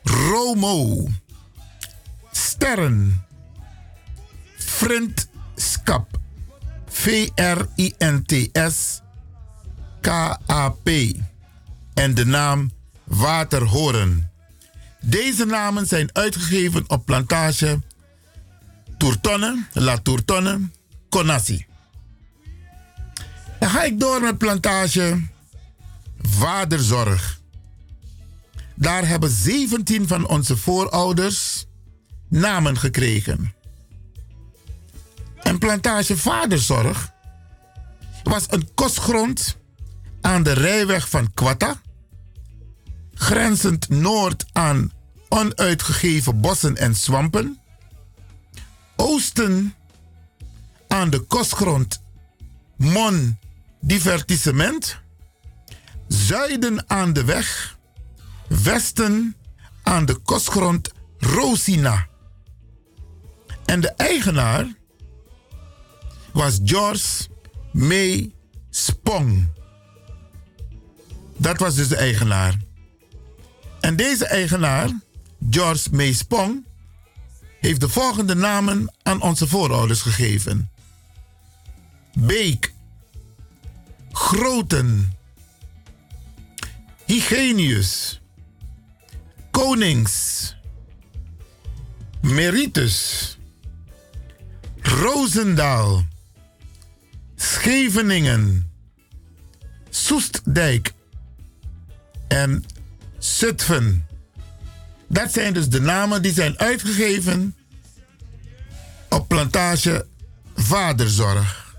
Romo. Sterren. Vrindskap. V-R-I-N-T-S. K-A-P. En de naam Waterhoren. Deze namen zijn uitgegeven op plantage Tourtonne, La Tourtonne, Conassi. Dan ga ik door met plantage Vaderzorg. Daar hebben 17 van onze voorouders namen gekregen. En plantage Vaderzorg was een kostgrond aan de rijweg van Quatta, grenzend noord aan onuitgegeven bossen en swampen, oosten aan de kostgrond Mon Divertissement, zuiden aan de weg, westen aan de kostgrond Rosina. En de eigenaar was George May Spong. Dat was dus de eigenaar. En deze eigenaar, George May Spong, heeft de volgende namen aan onze voorouders gegeven: Beek, Groten, Hygienius, Konings, Meritus, Roosendaal, Scheveningen, Soestdijk en Zutphen. Dat zijn dus de namen die zijn uitgegeven op plantage Vaderzorg.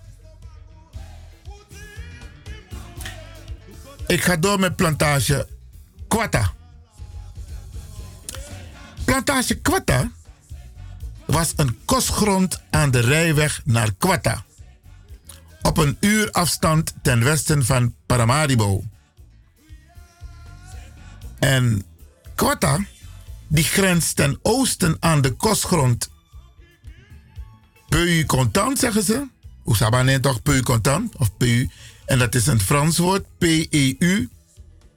Ik ga door met plantage Quatta. Plantage Quatta was een kostgrond aan de rijweg naar Quatta. Op een uur afstand ten westen van Paramaribo. En Quatta, die grenst ten oosten aan de kostgrond Peu contant, zeggen ze. Hoe zou toch peu contant? Of peu. En dat is een Frans woord. P-E-U,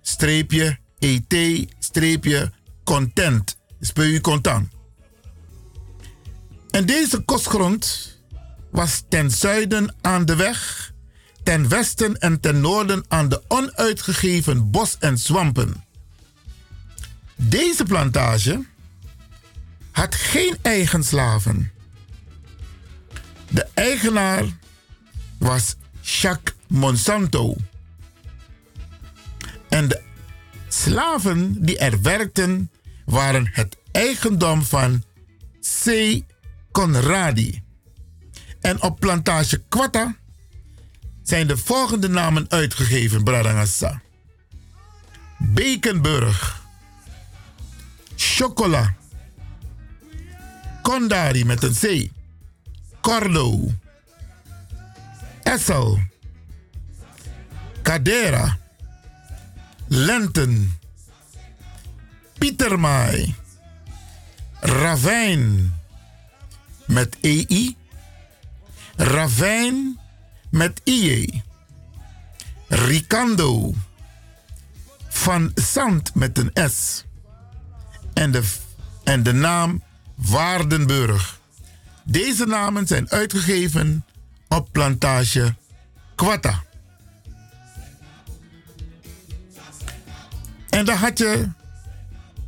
streepje, E-T, streepje, content. Dus peu contant. En deze kostgrond was ten zuiden aan de weg, ten westen en ten noorden aan de onuitgegeven bos en swampen. Deze plantage had geen eigen slaven. De eigenaar was Jacques Monsanto. En de slaven die er werkten waren het eigendom van C. Conradi. En op plantage Quatta zijn de volgende namen uitgegeven, Bradangassa. Bekenburg. Chocola. Kondari met een C. Cordo. Essel. Cadera. Lenten. Pietermaai. Ravijn met EI. Ravijn met IE. Ricando. Van Zand met een S. En de, en de naam Waardenburg. Deze namen zijn uitgegeven op plantage Quatta. En dan had je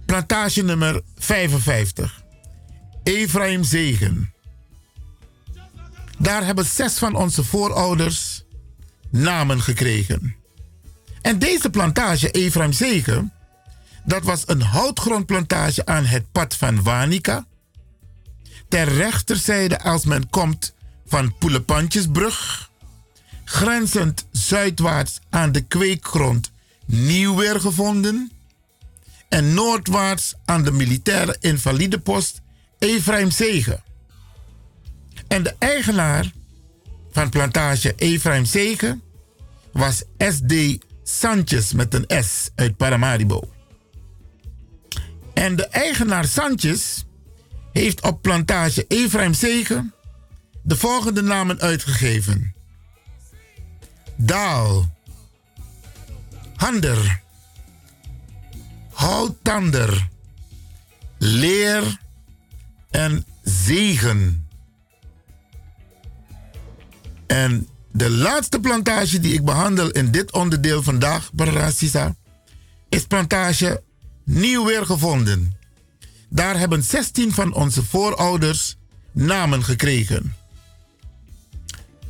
plantage nummer 55. Ephraim Zegen. Daar hebben zes van onze voorouders namen gekregen. En deze plantage, Ephraim Zegen, dat was een houtgrondplantage aan het pad van Wanika. Ter rechterzijde als men komt van Poelepantjesbrug. Grenzend zuidwaarts aan de kweekgrond Nieuwweer gevonden. En noordwaarts aan de militaire invalidepost Ephraim Zegen. En de eigenaar van plantage Ephraim Zegen was SD Sanchez met een S uit Paramaribo. En de eigenaar Sanchez heeft op plantage Ephraim Zegen de volgende namen uitgegeven: Daal, Hander, Houtander, Leer. En Zegen. En de laatste plantage die ik behandel in dit onderdeel vandaag, Barasisa, is plantage Nieuw weer gevonden. Daar hebben 16 van onze voorouders namen gekregen.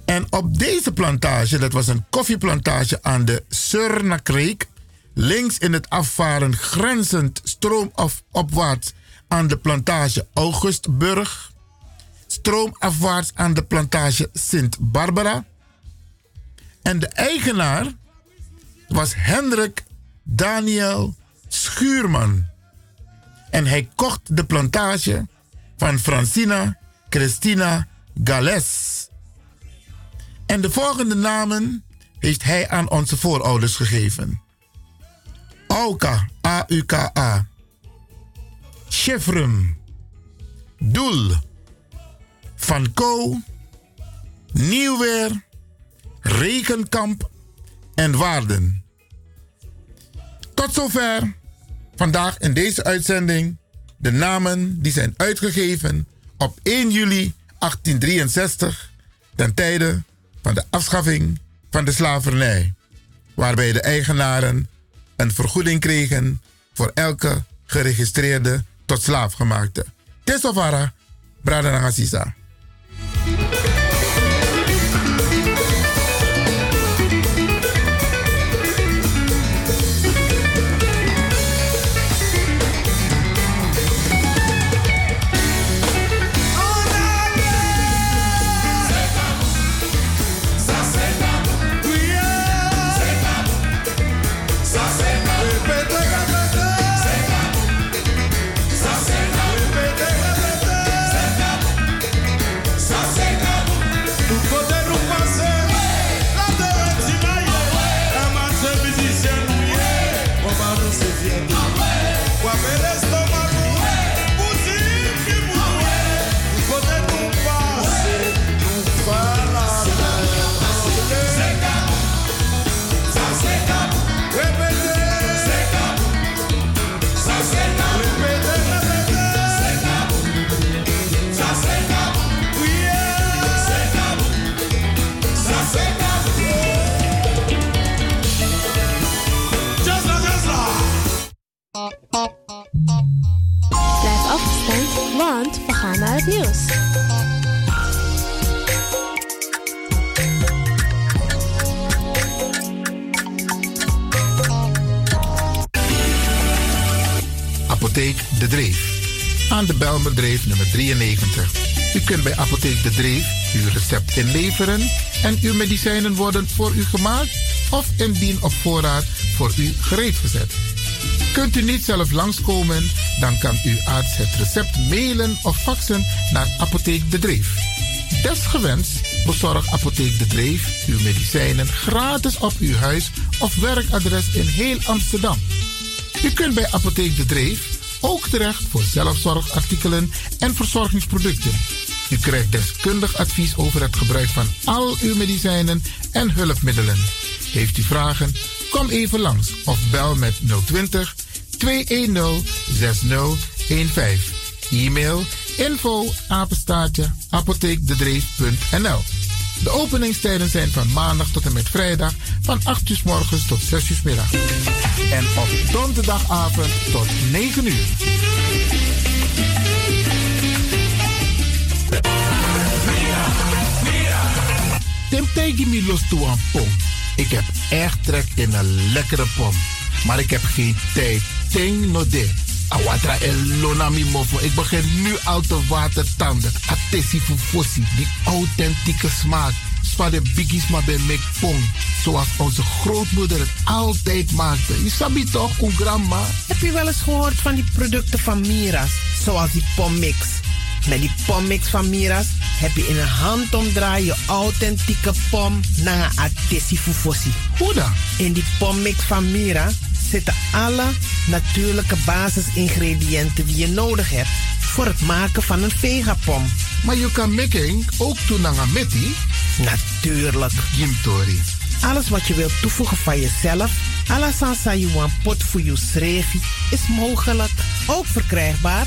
En op deze plantage, dat was een koffieplantage aan de Surnakreek, links in het afvaren grenzend stroomopwaarts aan de plantage Augustburg, stroomafwaarts aan de plantage Sint Barbara. En de eigenaar was Hendrik Daniel Schuurman. En hij kocht de plantage van Francina Christina Gales. En de volgende namen heeft hij aan onze voorouders gegeven. Auka, A-U-K-A. Chevrum. Doel. Van Co. Nieuwweer. Rekenkamp. En Waarden. Tot zover vandaag in deze uitzending de namen die zijn uitgegeven op 1 juli 1863 ten tijde van de afschaffing van de slavernij, waarbij de eigenaren een vergoeding kregen voor elke geregistreerde tot slaafgemaakte. Tesovara, Brada gaan naar het nieuws. Apotheek De Dreef. Aan de Belmerdreef nummer 93. U kunt bij Apotheek De Dreef uw recept inleveren en uw medicijnen worden voor u gemaakt of indien op voorraad voor u gereed gezet. Kunt u niet zelf langskomen, dan kan uw arts het recept mailen of faxen naar Apotheek De Dreef. Desgewenst bezorgt Apotheek De Dreef uw medicijnen gratis op uw huis of werkadres in heel Amsterdam. U kunt bij Apotheek De Dreef ook terecht voor zelfzorgartikelen en verzorgingsproducten. U krijgt deskundig advies over het gebruik van al uw medicijnen en hulpmiddelen. Heeft u vragen? Kom even langs of bel met 020 210 6015. E-mail info apenstaartje apotheekdedreef.nl De openingstijden zijn van maandag tot en met vrijdag van 8 uur morgens tot 6 uur middag. En op donderdagavond tot 9 uur. Tim tegen me los pom. Ik heb echt trek in een lekkere pom. Maar ik heb geen tijd. Ting no de. Awatra elona mofo. Ik begin nu al te watertanden. Atesi fufosi. Die authentieke smaak. Zwa de biggies maar bij pom. Zoals onze grootmoeder het altijd maakte. Je sabi toch, grandma? Heb je wel eens gehoord van die producten van Mira's? Zoals die pommix. Met die pommix van Mira's heb je in een handomdraai je authentieke pom naar een atesi fufosi. Hoe dan? In die pommix van Mira zitten alle natuurlijke basisingrediënten die je nodig hebt voor het maken van een vegapom. Maar je kan making ook doen naar een metti? Natuurlijk. Jim Tori. Alles wat je wilt toevoegen van jezelf, alla sansa you want pot voor je is mogelijk. Ook verkrijgbaar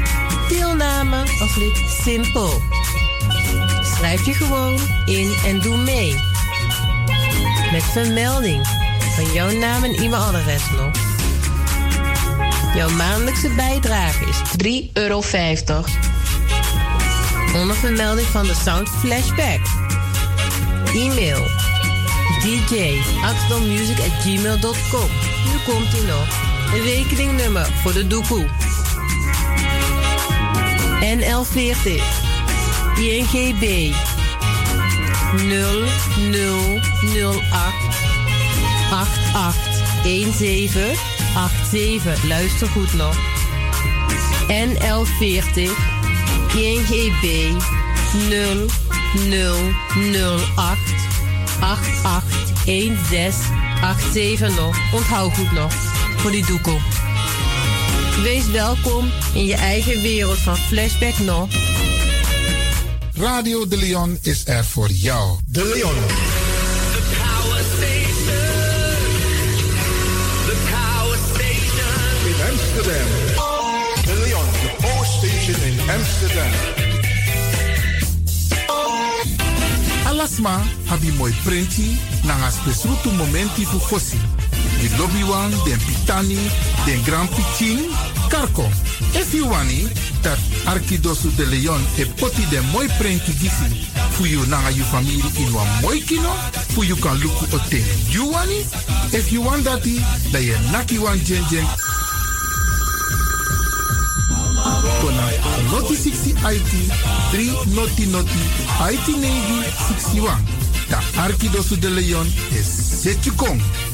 Deelname als lid simpel. Schrijf je gewoon in en doe mee. Met vermelding van jouw naam en e-mailadres nog. Jouw maandelijkse bijdrage is 3,50 euro. Onder vermelding van de Sound Flashback. E-mail dj at gmail.com. Nu komt ie nog. Een rekeningnummer voor de doekoe. NL40 INGB 0008 8817 87. Luister goed nog. NL40 INGB 0008 881687 nog. Onthoud goed nog. Voor die doekel. Wees welkom in je eigen wereld van Flashback nog. Radio De Leon is er voor jou. De Leon. In Amsterdam. De Leon, the power station in Amsterdam. Alasma habi moi prenti nanga spesrutu momenti fu fosi. Di lobby wan, den pitani, den grand pitin, karko. If you wani, dat Arkidosu de Leon e poti den moi prenti gisi fu you nanga you family in wan moi kino, fu you kan luku o ten. You wani? If you want dati, da ye naki wan jen jen Kona noti 60 IT 3 noti noti IT negi 61. Da Arkidosu de Leon is Setjukong.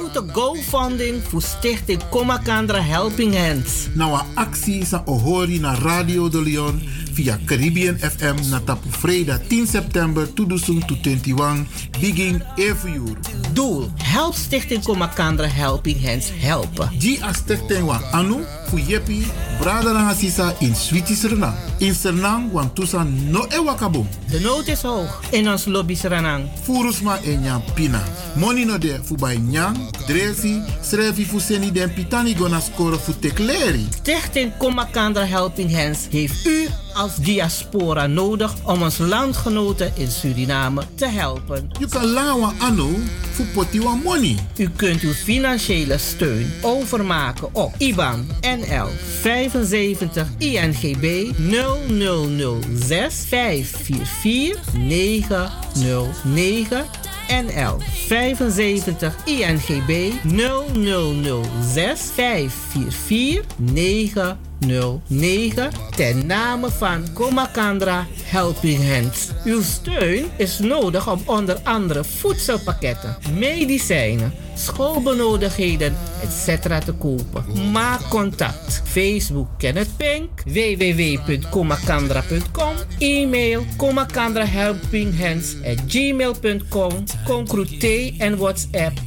Grote GoFunding voor Stichting Komakandra Helping Hands. Nou, een actie is ohori na Radio de Leon via Caribbean FM na tapu vrijdag 10 september 2021 begin every uur. Doel: Help Stichting Komakandra Helping Hands helpen. Die als stichting wa anu fu yepi brada na sisa in Switi Suriname. In Suriname wan tusa no e wakabo. De nood is hoog in ons lobby Suriname. Furusma e nyam pina. Money no de fu bij nyam, dresi, srefi fu seni den pitani gona score fu tekleri. Stichting Komakandra Helping Hands heeft u als diaspora nodig om ons landgenoten in Suriname te helpen. You kan lawa ano fu poti wan money. U kunt uw financiële steun overmaken op IBAN NL 75 INGB 0006 544 909 NL 75 INGB 0006 544 909 ten name van Komakandra Helping Hands. Uw steun is nodig om onder andere voedselpakketten, medicijnen, schoolbenodigdheden, etc. te kopen. Maak contact. Facebook Kenneth Pink, www.komakandra.com, e-mail komakandrahelpinghands at gmail.com, Concrute en WhatsApp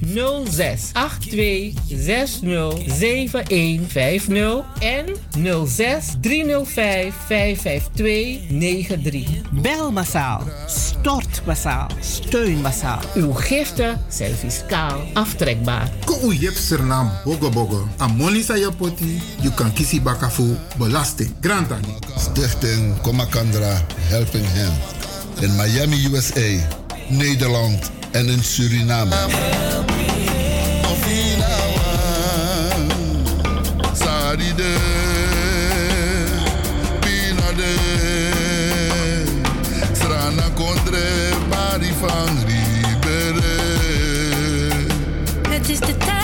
06 82 60 7150 en 06 305 552 93. Bel massaal, stort massaal, steun massaal. Uw giften zijn fiscaal aftrekbaar. Ko u yep bogo bogo. A money sa poti, you kan kisi bakafu belasting. Grantani. Stichting Komakandra Helping Hand. In Miami, USA, Nederland en in Suriname. Saride, pinade, strana contre bari Het is de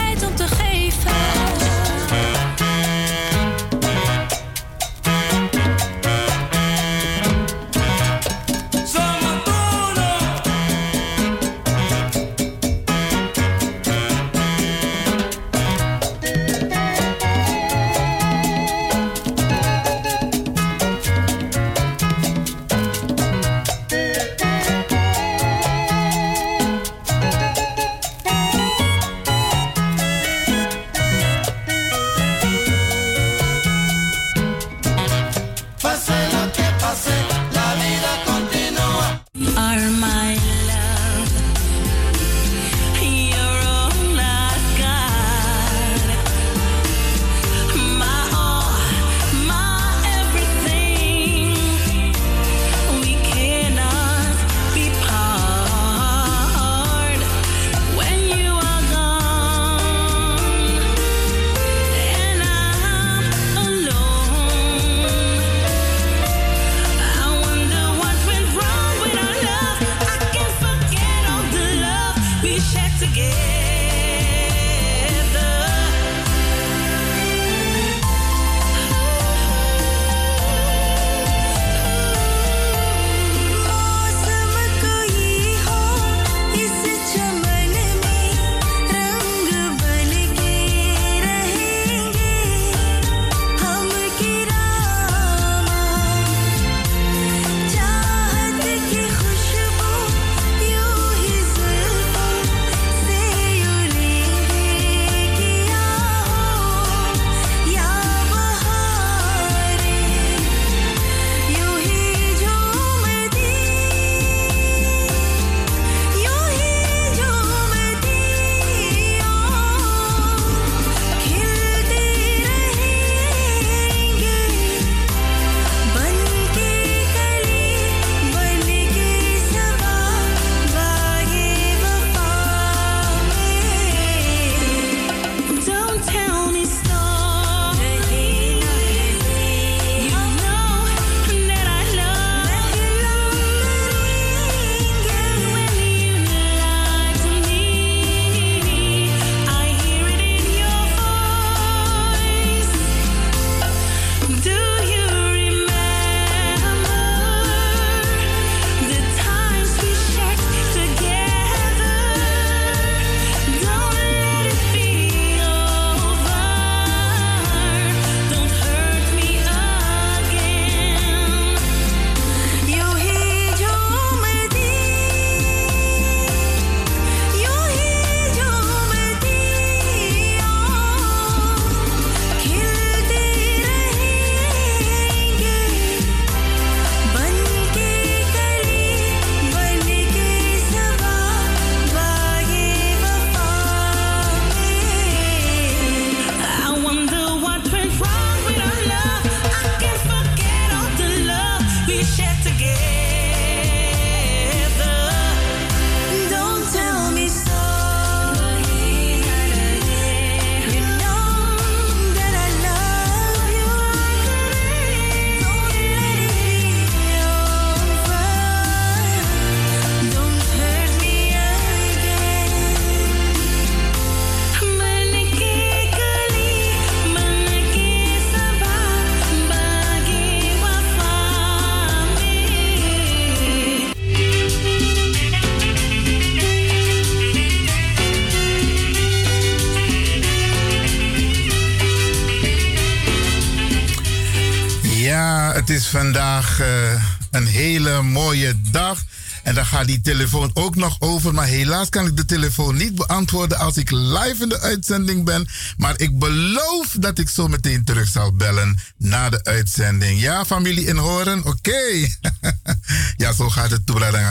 Gaat die telefoon ook nog over. Maar helaas kan ik de telefoon niet beantwoorden als ik live in de uitzending ben. Maar ik beloof dat ik zo meteen terug zal bellen na de uitzending. Ja, familie in Horen? Oké. ja, zo gaat het toe,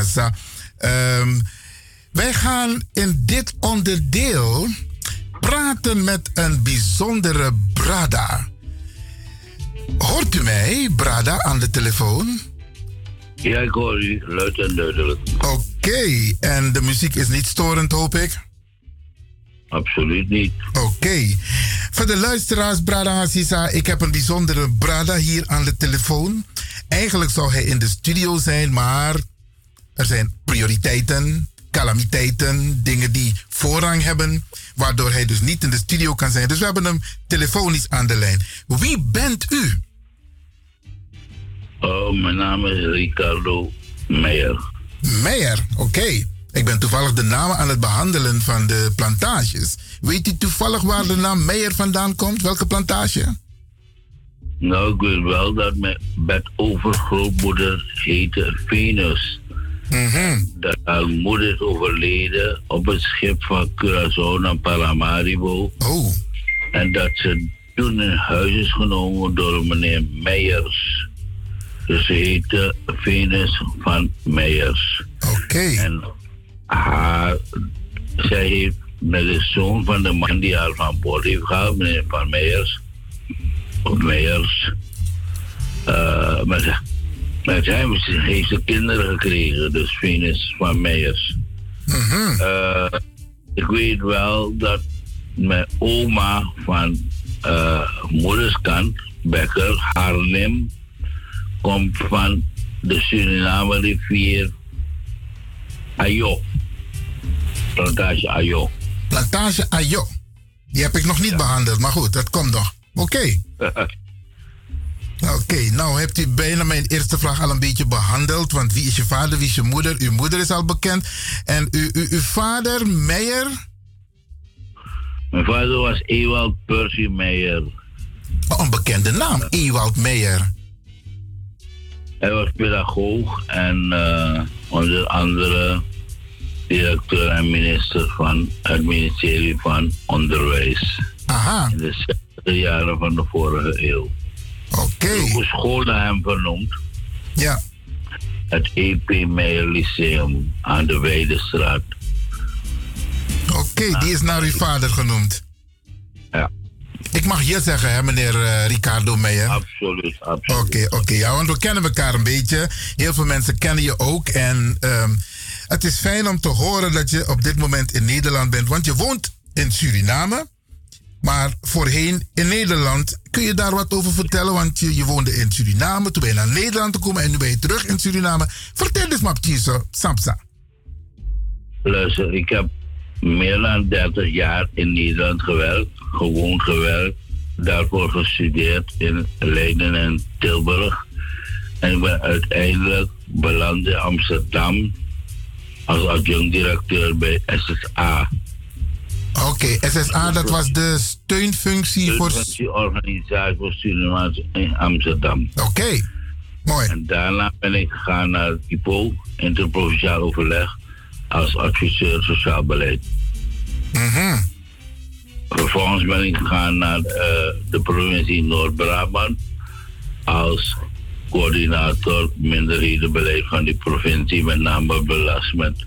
um, Wij gaan in dit onderdeel praten met een bijzondere Brada. Hoort u mij, Brada, aan de telefoon? Ja, ik hoor u, luid en duidelijk. Oké, en de muziek is niet storend, hoop ik? Absoluut niet. Oké. Voor de luisteraars, Brada Hassisa, ik heb een bijzondere Brada hier aan de telefoon. Eigenlijk zou hij in de studio zijn, maar er zijn prioriteiten, calamiteiten, dingen die voorrang hebben, waardoor hij dus niet in de studio kan zijn. Dus we hebben hem telefonisch aan de lijn. Wie bent u? Oh, mijn naam is Ricardo Meijer. Meijer, oké. Ik ben toevallig de namen aan het behandelen van de plantages. Weet u toevallig waar de naam Meijer vandaan komt? Welke plantage? Nou, ik weet wel dat mijn bedovergrootmoeder heette Venus. Mm Dat haar moeder is overleden op het schip van Curaçao naar Paramaribo. Oh. En dat ze toen in huis is genomen door meneer Meijers. Dus ze heette Venus van Meijers. Oké. En haar, zij heeft met de zoon van de man die haar van boord heeft gehaald, meneer Van Meijers, of Meijers, uh, met, met hem heeft ze kinderen gekregen, dus Venus van Meijers. Mhm. Uh, ik weet wel dat mijn oma van uh, moederskant, Becker, Haarlem, komt van de Suriname rivier Ayo. Plantage Ayo. Plantage Ayo. Die heb ik nog niet behandeld, maar goed, dat komt nog. Oké. Oké, nou hebt u bijna mijn eerste vraag al een beetje behandeld. Want wie is je vader, wie is je moeder? Uw moeder is al bekend. En u, u, uw vader, Meijer? Mijn vader was Ewald Percy Meijer. Oh, een bekende naam, Ewald Meijer. Hij was pedagoog en uh, onder andere directeur en minister van het ministerie van Onderwijs. Aha. In de 60 jaren van de vorige eeuw. Oké. Okay. School naar hem vernoemd. Ja. Het EP Meijer Lyceum aan de Weidestraat. Oké, okay, die is naar uw vader genoemd. Ik mag je zeggen, hè, meneer uh, Ricardo Meijer? Absoluut, absoluut. Oké, okay, oké. Ja, want we kennen elkaar een beetje. Heel veel mensen kennen je ook. En um, het is fijn om te horen dat je op dit moment in Nederland bent. Want je woont in Suriname. Maar voorheen in Nederland. Kun je daar wat over vertellen? Want je, je woonde in Suriname. Toen ben je naar Nederland gekomen. En nu ben je terug in Suriname. Vertel eens maar, Samsa. Luister, ik heb meer dan 30 jaar in Nederland gewerkt, gewoon gewerkt, daarvoor gestudeerd in Leiden en Tilburg. En ik ben uiteindelijk beland in Amsterdam als adjunct-directeur bij SSA. Oké, okay, SSA, dat was de steunfunctie voor... organisatie voor Surinaams in Amsterdam. Oké, okay. mooi. En daarna ben ik gegaan naar IPO, Interprovinciaal Overleg als adviseur sociaal beleid. -hmm. Vervolgens ben ik gegaan naar uh, de provincie Noord-Brabant als coördinator minderhedenbeleid van die provincie, met name belast met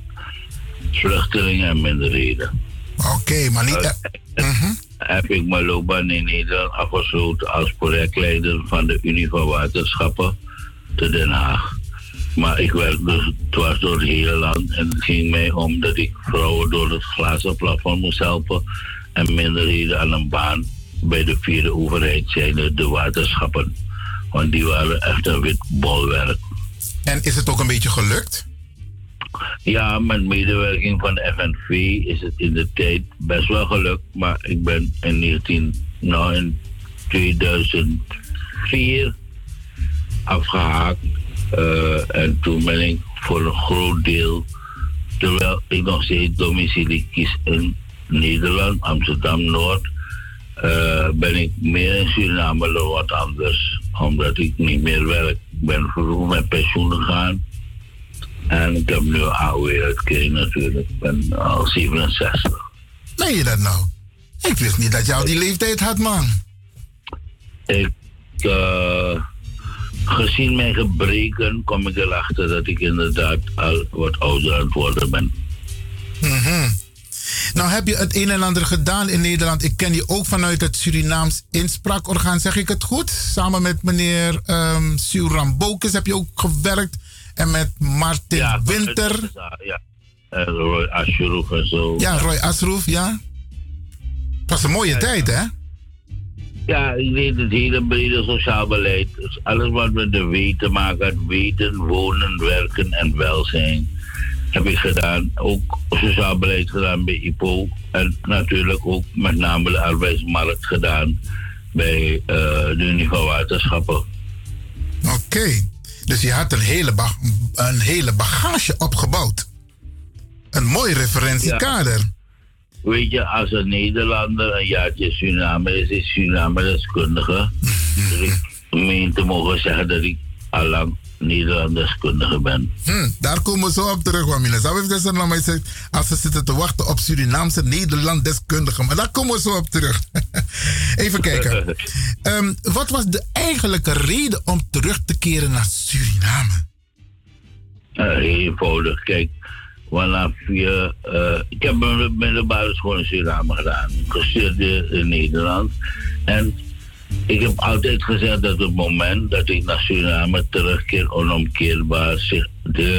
vluchtelingen en minderheden. Oké, okay, maar niet. Uh, -hmm. Heb ik mijn loopbaan in Nederland afgesloten als projectleider van de Unie van Waterschappen te Den Haag. Maar ik werk dus dwars door het hele land. En het ging mij om dat ik vrouwen door het glazen plafond moest helpen. En minderheden aan een baan bij de vierde overheid zijn de waterschappen. Want die waren echt een wit bolwerk. En is het ook een beetje gelukt? Ja, met medewerking van de FNV is het in de tijd best wel gelukt. Maar ik ben in 19, nou in 2004 afgehaakt uh, en toen ben ik voor een groot deel, terwijl ik nog steeds domicilie kies in Nederland, Amsterdam Noord, uh, ben ik meer in Suriname dan wat anders. omdat ik niet meer werk. Ik ben vroeg met pensioen gegaan. En ik heb nu AOW-uitkering natuurlijk. Ik ben al 67. Meen je dat nou? Ik wist niet dat je al die leeftijd had, man. Ik, eh, gezien mijn gebreken kom ik erachter dat ik inderdaad al wat ouder aan het worden ben. Mhm. Nou heb je het een en ander gedaan in Nederland. Ik ken je ook vanuit het Surinaams inspraakorgaan, zeg ik het goed? Samen met meneer um, Suram Bokes heb je ook gewerkt. En met Martin Winter. Ja, en Roy Asroef en zo. Ja, Roy Asroef, ja. Het was een mooie tijd, hè? Ja, ik deed het hele brede sociaal beleid. Dus alles wat met de weten te maken had. Weten, wonen, werken en welzijn. Heb ik gedaan. Ook sociaal beleid gedaan bij IPO. En natuurlijk ook met name de arbeidsmarkt gedaan bij uh, de Unie van Waterschappen. Oké. Dus je had een hele, een hele bagage opgebouwd. Een mooi referentiekader. Ja. Weet je, als een Nederlander een jaartje Suriname is, is Suriname deskundige. dus ik meen te mogen zeggen dat ik allang Nederlanderskundige ben. Hm, daar komen we zo op terug, Wamila. Zou ik zeggen, mij zegt, als ze zitten te wachten op Surinaamse Nederlanddeskundigen. Maar daar komen we zo op terug. Even kijken. um, wat was de eigenlijke reden om terug te keren naar Suriname? Uh, heel eenvoudig. Kijk, vanaf je... Uh, ik heb mijn middelbare school in Suriname gedaan. Gestudeerd in Nederland. En ik heb altijd gezegd dat het moment dat ik naar Suriname terugkeer, onomkeerbaar zich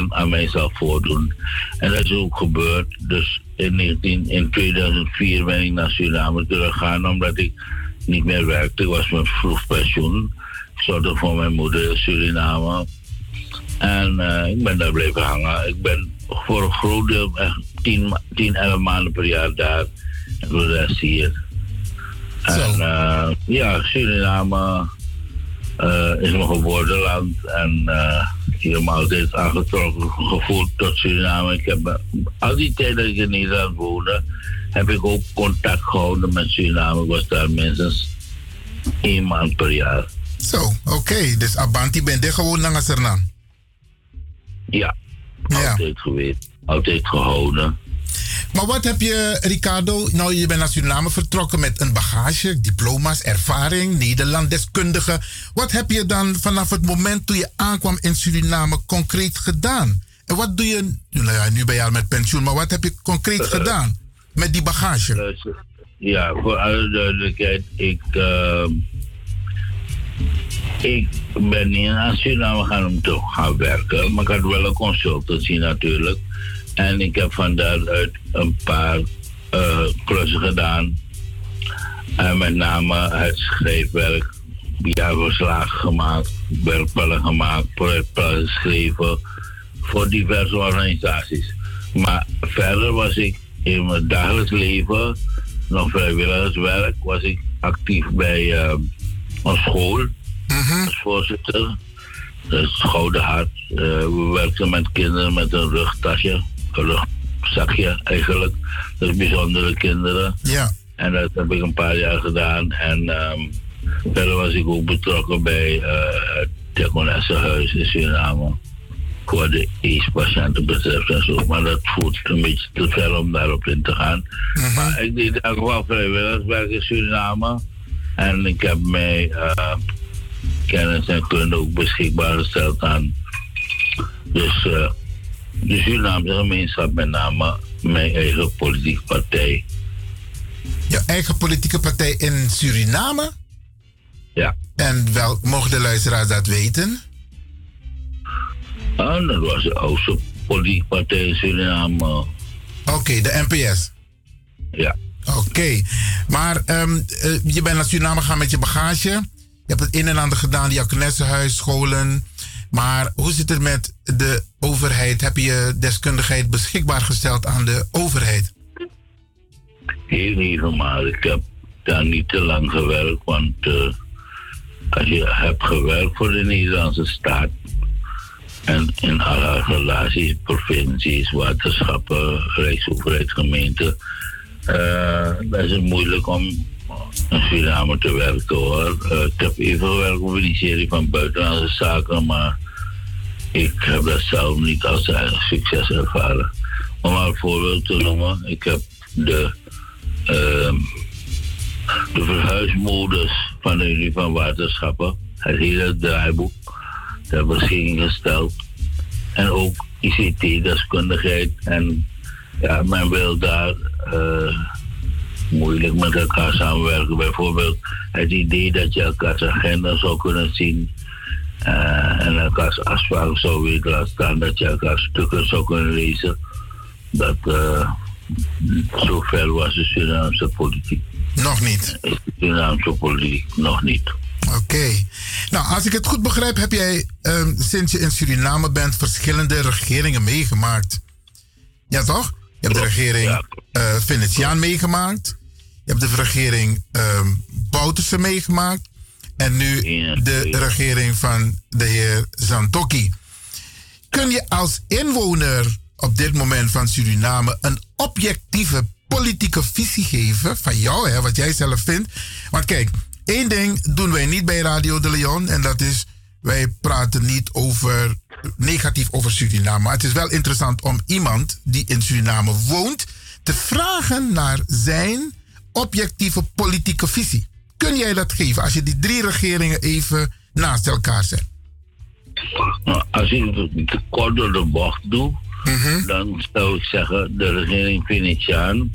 aan mij zal voordoen. En dat is ook gebeurd. Dus in, 19, in 2004 ben ik naar Suriname teruggegaan omdat ik niet meer werkte. Ik was met vroeg pensioen. Ik zorgde voor mijn moeder in Suriname. En uh, ik ben daar blijven hangen. Ik ben voor een groot deel, echt 10, 10 11 maanden per jaar daar. En voor de rest hier. En uh, ja, Suriname uh, is mijn geboorteland. En uh, ik heb me altijd aangetrokken gevoeld tot Suriname. Ik heb, al die tijd dat ik in Nederland woonde, heb ik ook contact gehouden met Suriname. Ik was daar minstens één maand per jaar. Zo, oké. Okay. Dus Abanti ben je gewoon naar Suriname? Ja, altijd geweest. Altijd gehouden. Maar wat heb je, Ricardo? Nou, je bent naar Suriname vertrokken met een bagage, diploma's, ervaring, Nederlanddeskundige. Wat heb je dan vanaf het moment toen je aankwam in Suriname concreet gedaan? En wat doe je, nou ja, nu ben je al met pensioen, maar wat heb je concreet gedaan met die bagage? Ja, voor alle duidelijkheid, ik, uh, ik ben niet naar Suriname te gaan werken, maar ik had wel een consultancy natuurlijk. En ik heb van daaruit een paar uh, klussen gedaan. En met name het schrijfwerk, jaarverslagen gemaakt, werkplannen gemaakt, projectplannen geschreven voor diverse organisaties. Maar verder was ik in mijn dagelijks leven, nog vrijwilligerswerk, was ik actief bij uh, een school als voorzitter. Dat is Gouden Hart. Uh, we werkten met kinderen met een rugtasje rugzakje eigenlijk. Dus bijzondere kinderen. Ja. En dat heb ik een paar jaar gedaan. En um, verder was ik ook betrokken bij uh, het Diakonessenhuis in Suriname. Voor de AIDS-patiënten betreft en zo. Maar dat voelt een beetje te ver om daarop in te gaan. -hmm. Maar ik deed ook wel vrijwilligerswerk in Suriname. En ik heb mij uh, kennis en kunde ook beschikbaar gesteld aan. Dus uh, de Surinaamse gemeenschap, met name mijn eigen politieke partij. Je eigen politieke partij in Suriname? Ja. En wel, mogen de luisteraars dat weten? Ah, dat was de oudste politieke partij in Suriname. Oké, okay, de NPS? Ja. Oké, okay. maar um, uh, je bent naar Suriname gegaan met je bagage. Je hebt het een en ander gedaan, die Aknessenhuis, scholen. Maar hoe zit het met de overheid? Heb je deskundigheid beschikbaar gesteld aan de overheid? Heel helemaal. Ik heb daar niet te lang gewerkt, want uh, als je hebt gewerkt voor de Nederlandse staat en in alle relaties, provincies, waterschappen, rijksoverheid, gemeente, uh, dan is het moeilijk om Suriname te werken hoor. Eh, ik heb even een serie van buitenlandse zaken, maar ik heb dat zelf niet als succes ervaren. Om maar een voorbeeld te noemen, ik heb de, ehm, de verhuismodus van de Unie van Waterschappen, het hele draaiboek, ter beschikking gesteld. En ook ICT-deskundigheid. En ja, men wil daar eh, moeilijk met elkaar samenwerken. Bijvoorbeeld het idee dat je elkaars agenda zou kunnen zien. eh, en elkaars afspraken zou weten laten staan. Dat je elkaars stukken zou kunnen lezen. Dat eh zover was de Surinaamse politiek. Nog niet. De Surinaamse politiek nog niet. Oké. Nou, als ik het goed begrijp, heb jij ehm, sinds je in Suriname bent verschillende regeringen meegemaakt. Ja, toch? Je hebt de regering eh Venetiaan meegemaakt. Je hebt de regering Bouterse meegemaakt. En nu de regering van de heer Zantokki. Kun je als inwoner op dit moment van Suriname een objectieve politieke visie geven van jou, hè, wat jij zelf vindt? Want kijk, één ding doen wij niet bij Radio de Leon en dat is wij praten niet over negatief over Suriname. Maar het is wel interessant om iemand die in Suriname woont te vragen naar zijn objectieve politieke visie. Kun jij dat geven als je die drie regeringen even naast elkaar zet? Nou, als ik het te kort door de bocht doe, dan zou ik zeggen de regering Venetiaan,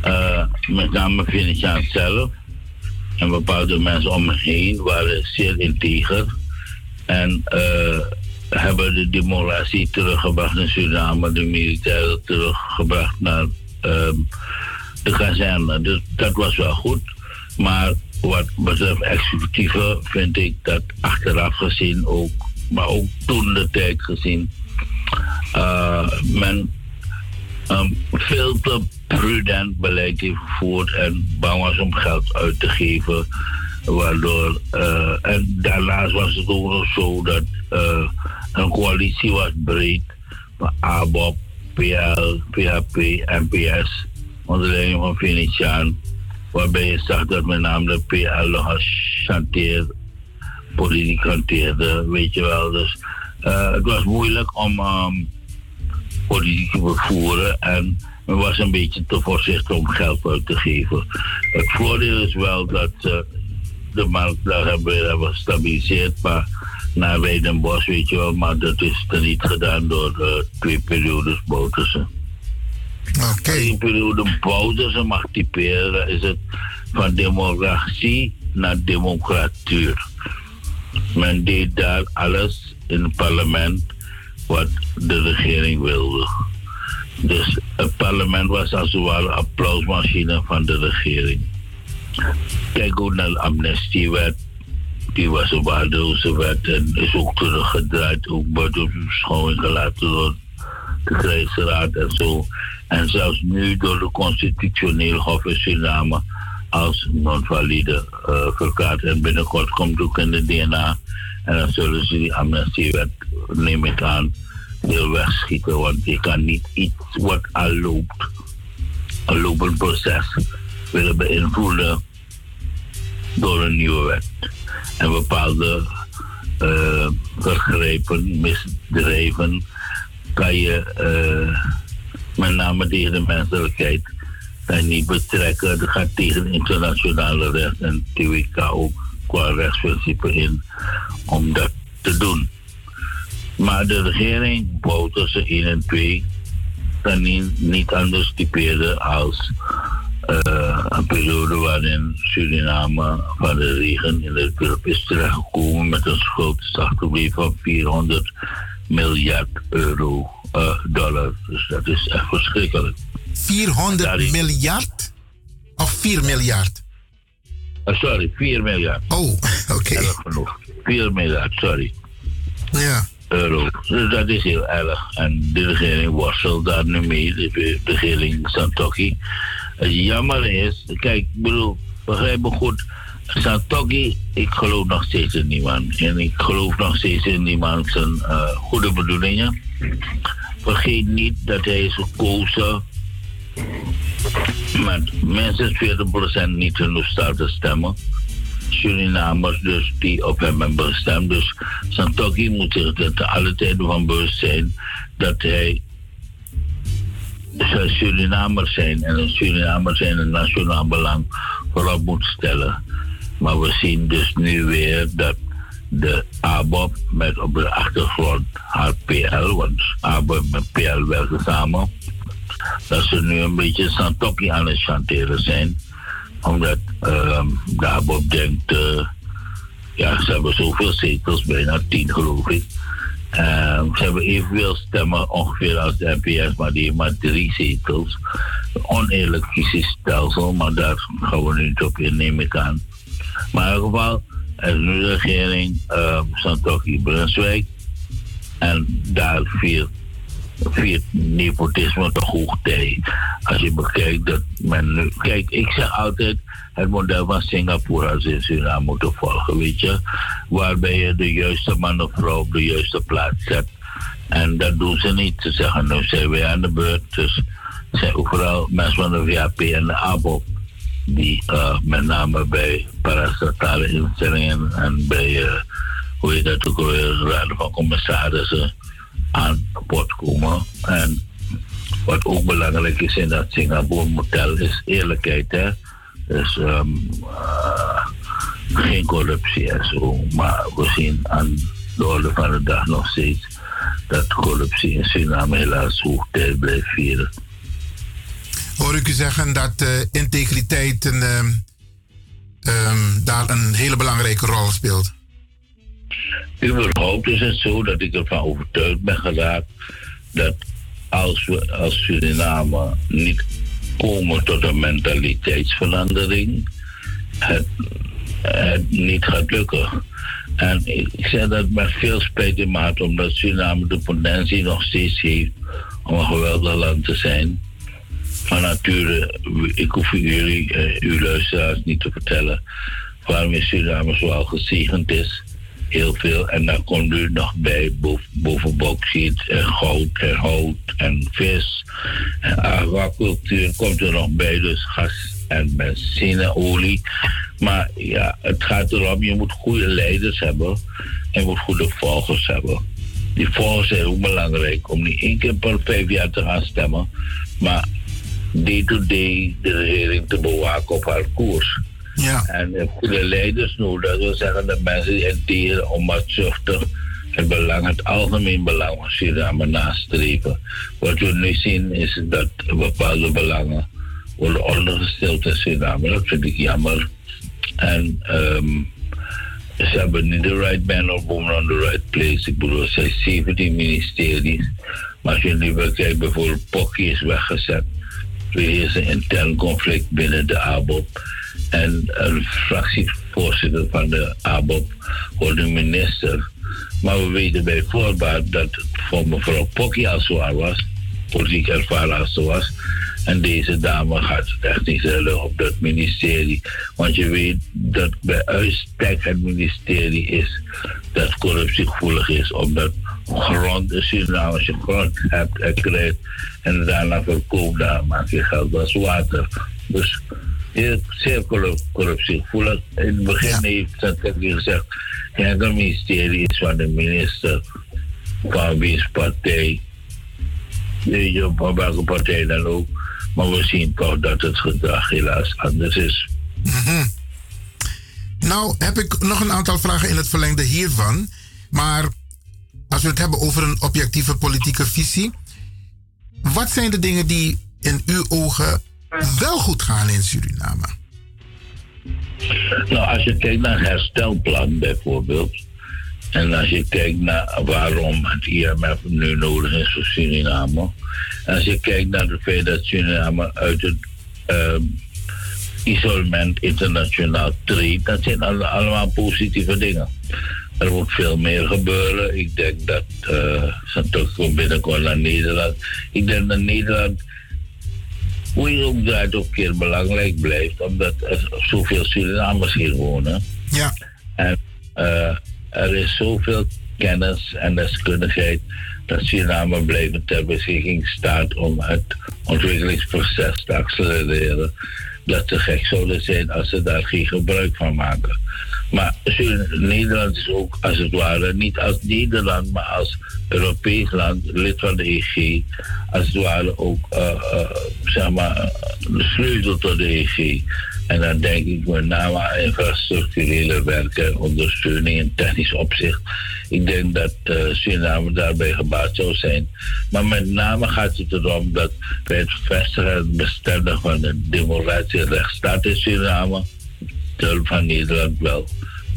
eh, met name Venetiaan zelf en bepaalde mensen om me heen waren zeer integer en eh, hebben de democratie teruggebracht in Suriname, de militairen teruggebracht naar ehm, de kazerne. Dus dat was wel goed. Maar wat betreft executieve vind ik dat achteraf gezien ook, maar ook toen de tijd gezien, eh, men een veel te prudent beleid heeft gevoerd en bang was om geld uit te geven. Waardoor, eh, en daarnaast was het ook nog zo dat eh, een coalitie was breed ABOP, PL, PHP, NPS, onder leiding van Venetiaan. Waarbij je zag dat met name de PL chanteer, politiek hanteerde, weet je wel. Dus eh, het was moeilijk om ehm, politiek te bevoeren en men was een beetje te voorzichtig om geld uit te geven. Het voordeel is wel dat eh, de markt daar hebben, hebben gestabiliseerd, maar naar Weidenbos, weet je wel, maar dat is er niet gedaan door de twee periodes Boutersen. Oké. Die periode Boutersen mag typeren, is het van democratie naar democratuur. Men deed daar alles in het parlement wat de regering wilde. Dus het parlement was als het ware een applausmachine van de regering. Kijk ook naar de amnestiewet. Die was een waardeloze wet en is ook teruggedraaid, ook buiten beschouwing gelaten door de krijgsraad en zo. En zelfs nu door de constitutioneel hof in Suriname als non-valide eh, verklaard. En binnenkort komt ook in de DNA. En dan zullen ze die amnestiewet, neem ik aan, heel wegschieten. Want je kan niet iets wat al loopt, een lopend proces, willen beïnvloeden door een nieuwe wet. En bepaalde eh vergrepen, misdrijven, kan je eh, met name tegen de menselijkheid kan niet betrekken. Dat gaat tegen internationale recht en TWK ook qua rechtsprincipe in om dat te doen. Maar de regering bouwt tussen 1 en 2 kan niet, niet anders typeren als eh, een periode waarin Suriname van de regen in de Europe is terechtgekomen met een schuld van 400 miljard euro eh, dollar. Dus dat is echt verschrikkelijk. 400 miljard? Of 4 miljard? Uh, sorry, 4 miljard. Oh, oké. Erg genoeg. 4 miljard, sorry. Ja. Euro. Dus dat is heel erg. En de regering worstelt daar nu mee, de regering Santokki. Het jammer is, kijk, ik bedoel, begrijp me goed. Santokki, ik geloof nog steeds in die man. En ik geloof nog steeds in die man zijn uh, goede bedoelingen. Vergeet niet dat hij is gekozen met minstens 40% niet genoeg te stemmen. Surinamers dus die op hem hebben gestemd. Dus Santoki moet zich er te alle tijden van bewust zijn dat hij zou Surinamer zijn en een Surinamer zijn een nationaal belang voorop moet stellen. Maar we zien dus nu weer dat de ABOP met op de achtergrond haar PL, want ABOP en PL werken samen, dat ze nu een beetje Santoki aan het chanteren zijn. Omdat ehm de ABOP denkt, eh, ja, ze hebben zoveel zetels, bijna tien geloof ik. Ehm, ze hebben evenveel stemmen ongeveer als de NPS, maar die heeft maar drie zetels. Oneerlijk kiesstelsel, maar daar gaan we nu niet op in, neem ik aan. Maar in ieder geval, is nu de regering uh, Santoki Brunswijk. En daar viert, viert nepotisme toch hoogtij. Als je bekijkt dat men nu... Kijk, ik zeg altijd het model van Singapore als in Suriname moeten volgen, weet je. Waarbij je de juiste man of vrouw op de juiste plaats zet. En dat doen ze niet. Ze zeggen, nu zijn wij aan de beurt. Dus zijn overal mensen van de VAP en de ABOP die uh, met name bij parastatale instellingen en bij, uh, hoe heet dat ook raden van commissarissen aan bod komen. En wat ook belangrijk is in dat Singapore model is eerlijkheid. Hè? Dus um, uh, geen corruptie en zo. Maar we zien aan de orde van de dag nog steeds dat corruptie in Suriname helaas hoogtij blijft vieren hoor ik u zeggen dat uh, integriteit een, uh, um, daar een hele belangrijke rol speelt. Überhaupt is het zo dat ik ervan overtuigd ben geraakt dat als we als Suriname niet komen tot een mentaliteitsverandering, het, niet gaat lukken. En ik, ik zeg dat met veel spijt in maat, omdat Suriname de potentie nog steeds heeft om een geweldig land te zijn van nature, ik hoef jullie, uh, uw luisteraars niet te vertellen waarom Suriname zoal gezegend is. Heel veel. En dan komt er nog bij boven, boven bauxiet en goud en hout en vis. En aquacultuur komt er nog bij, dus gas en benzineolie. Maar ja, het gaat erom, je moet goede leiders hebben en je moet goede volgers hebben. Die volgers zijn ook belangrijk om niet één keer per vijf jaar te gaan stemmen, maar day-to-day de regering te bewaken op haar koers. Ja. En goede leiders nodig, dat wil zeggen dat mensen enteren onbaatzuchtig het belang, het algemeen belang van Suriname nastreven. Wat we nu zien is dat bepaalde belangen worden ondergesteld in Suriname. Dat vind ik jammer. En um, ze hebben niet de right man or woman on the right place. Ik bedoel, er zijn 17 ministeries. Maar als je nu bekijkt, bijvoorbeeld Pokkie is weggezet. Er is een intern conflict binnen de ABOP. En een fractievoorzitter van de ABOP wordt een minister. Maar we weten bij voorbaat dat het voor mevrouw Pokkie al zwaar was, politiek ervaren als zo was. En deze dame gaat het echt niet redden op dat ministerie. Want je weet dat bij uitstek het ministerie is dat corruptiegevoelig is. Omdat grond, in Suriname, als je grond hebt en krijgt en daarna verkoopt, daar maak je geld als water. Dus zeer corruptiegevoelig. In het begin ja. heeft Santetti gezegd, ja, het ministerie is van de minister van wiens partij, je, van welke partij dan ook. Maar we zien toch dat het gedrag helaas anders is. Mm -hmm. Nou, heb ik nog een aantal vragen in het verlengde hiervan. Maar als we het hebben over een objectieve politieke visie. Wat zijn de dingen die in uw ogen wel goed gaan in Suriname? Nou, als je kijkt naar herstelplan bijvoorbeeld. En als je kijkt naar waarom het IMF nu nodig is voor Suriname. Als je kijkt naar het feit dat Suriname uit het um, isolement internationaal treedt. Dat zijn allemaal positieve dingen. Er moet veel meer gebeuren. Ik denk dat uh, ze terugkomt binnenkort naar Nederland. Ik denk dat Nederland, hoe je ook draait, ook keer belangrijk blijft, omdat er zoveel Surinamers hier wonen. Ja. En uh, er is zoveel kennis en deskundigheid dat Suriname blijvend ter beschikking staat om het ontwikkelingsproces te accelereren. Dat ze gek zouden zijn als ze daar geen gebruik van maken. Maar Nederland is ook als het ware niet als Nederland, maar als Europees land, lid van de EG, als het ware ook eh, eh, zeg maar, eh, de sleutel tot de EG. En dan denk ik met name aan infrastructurele werken, ondersteuning in technisch opzicht. Ik denk dat eh, Suriname daarbij gebaat zou zijn. Maar met name gaat het erom dat bij het vestigen en bestendigen van de democratie en rechtsstaat in Suriname de hulp van Nederland wel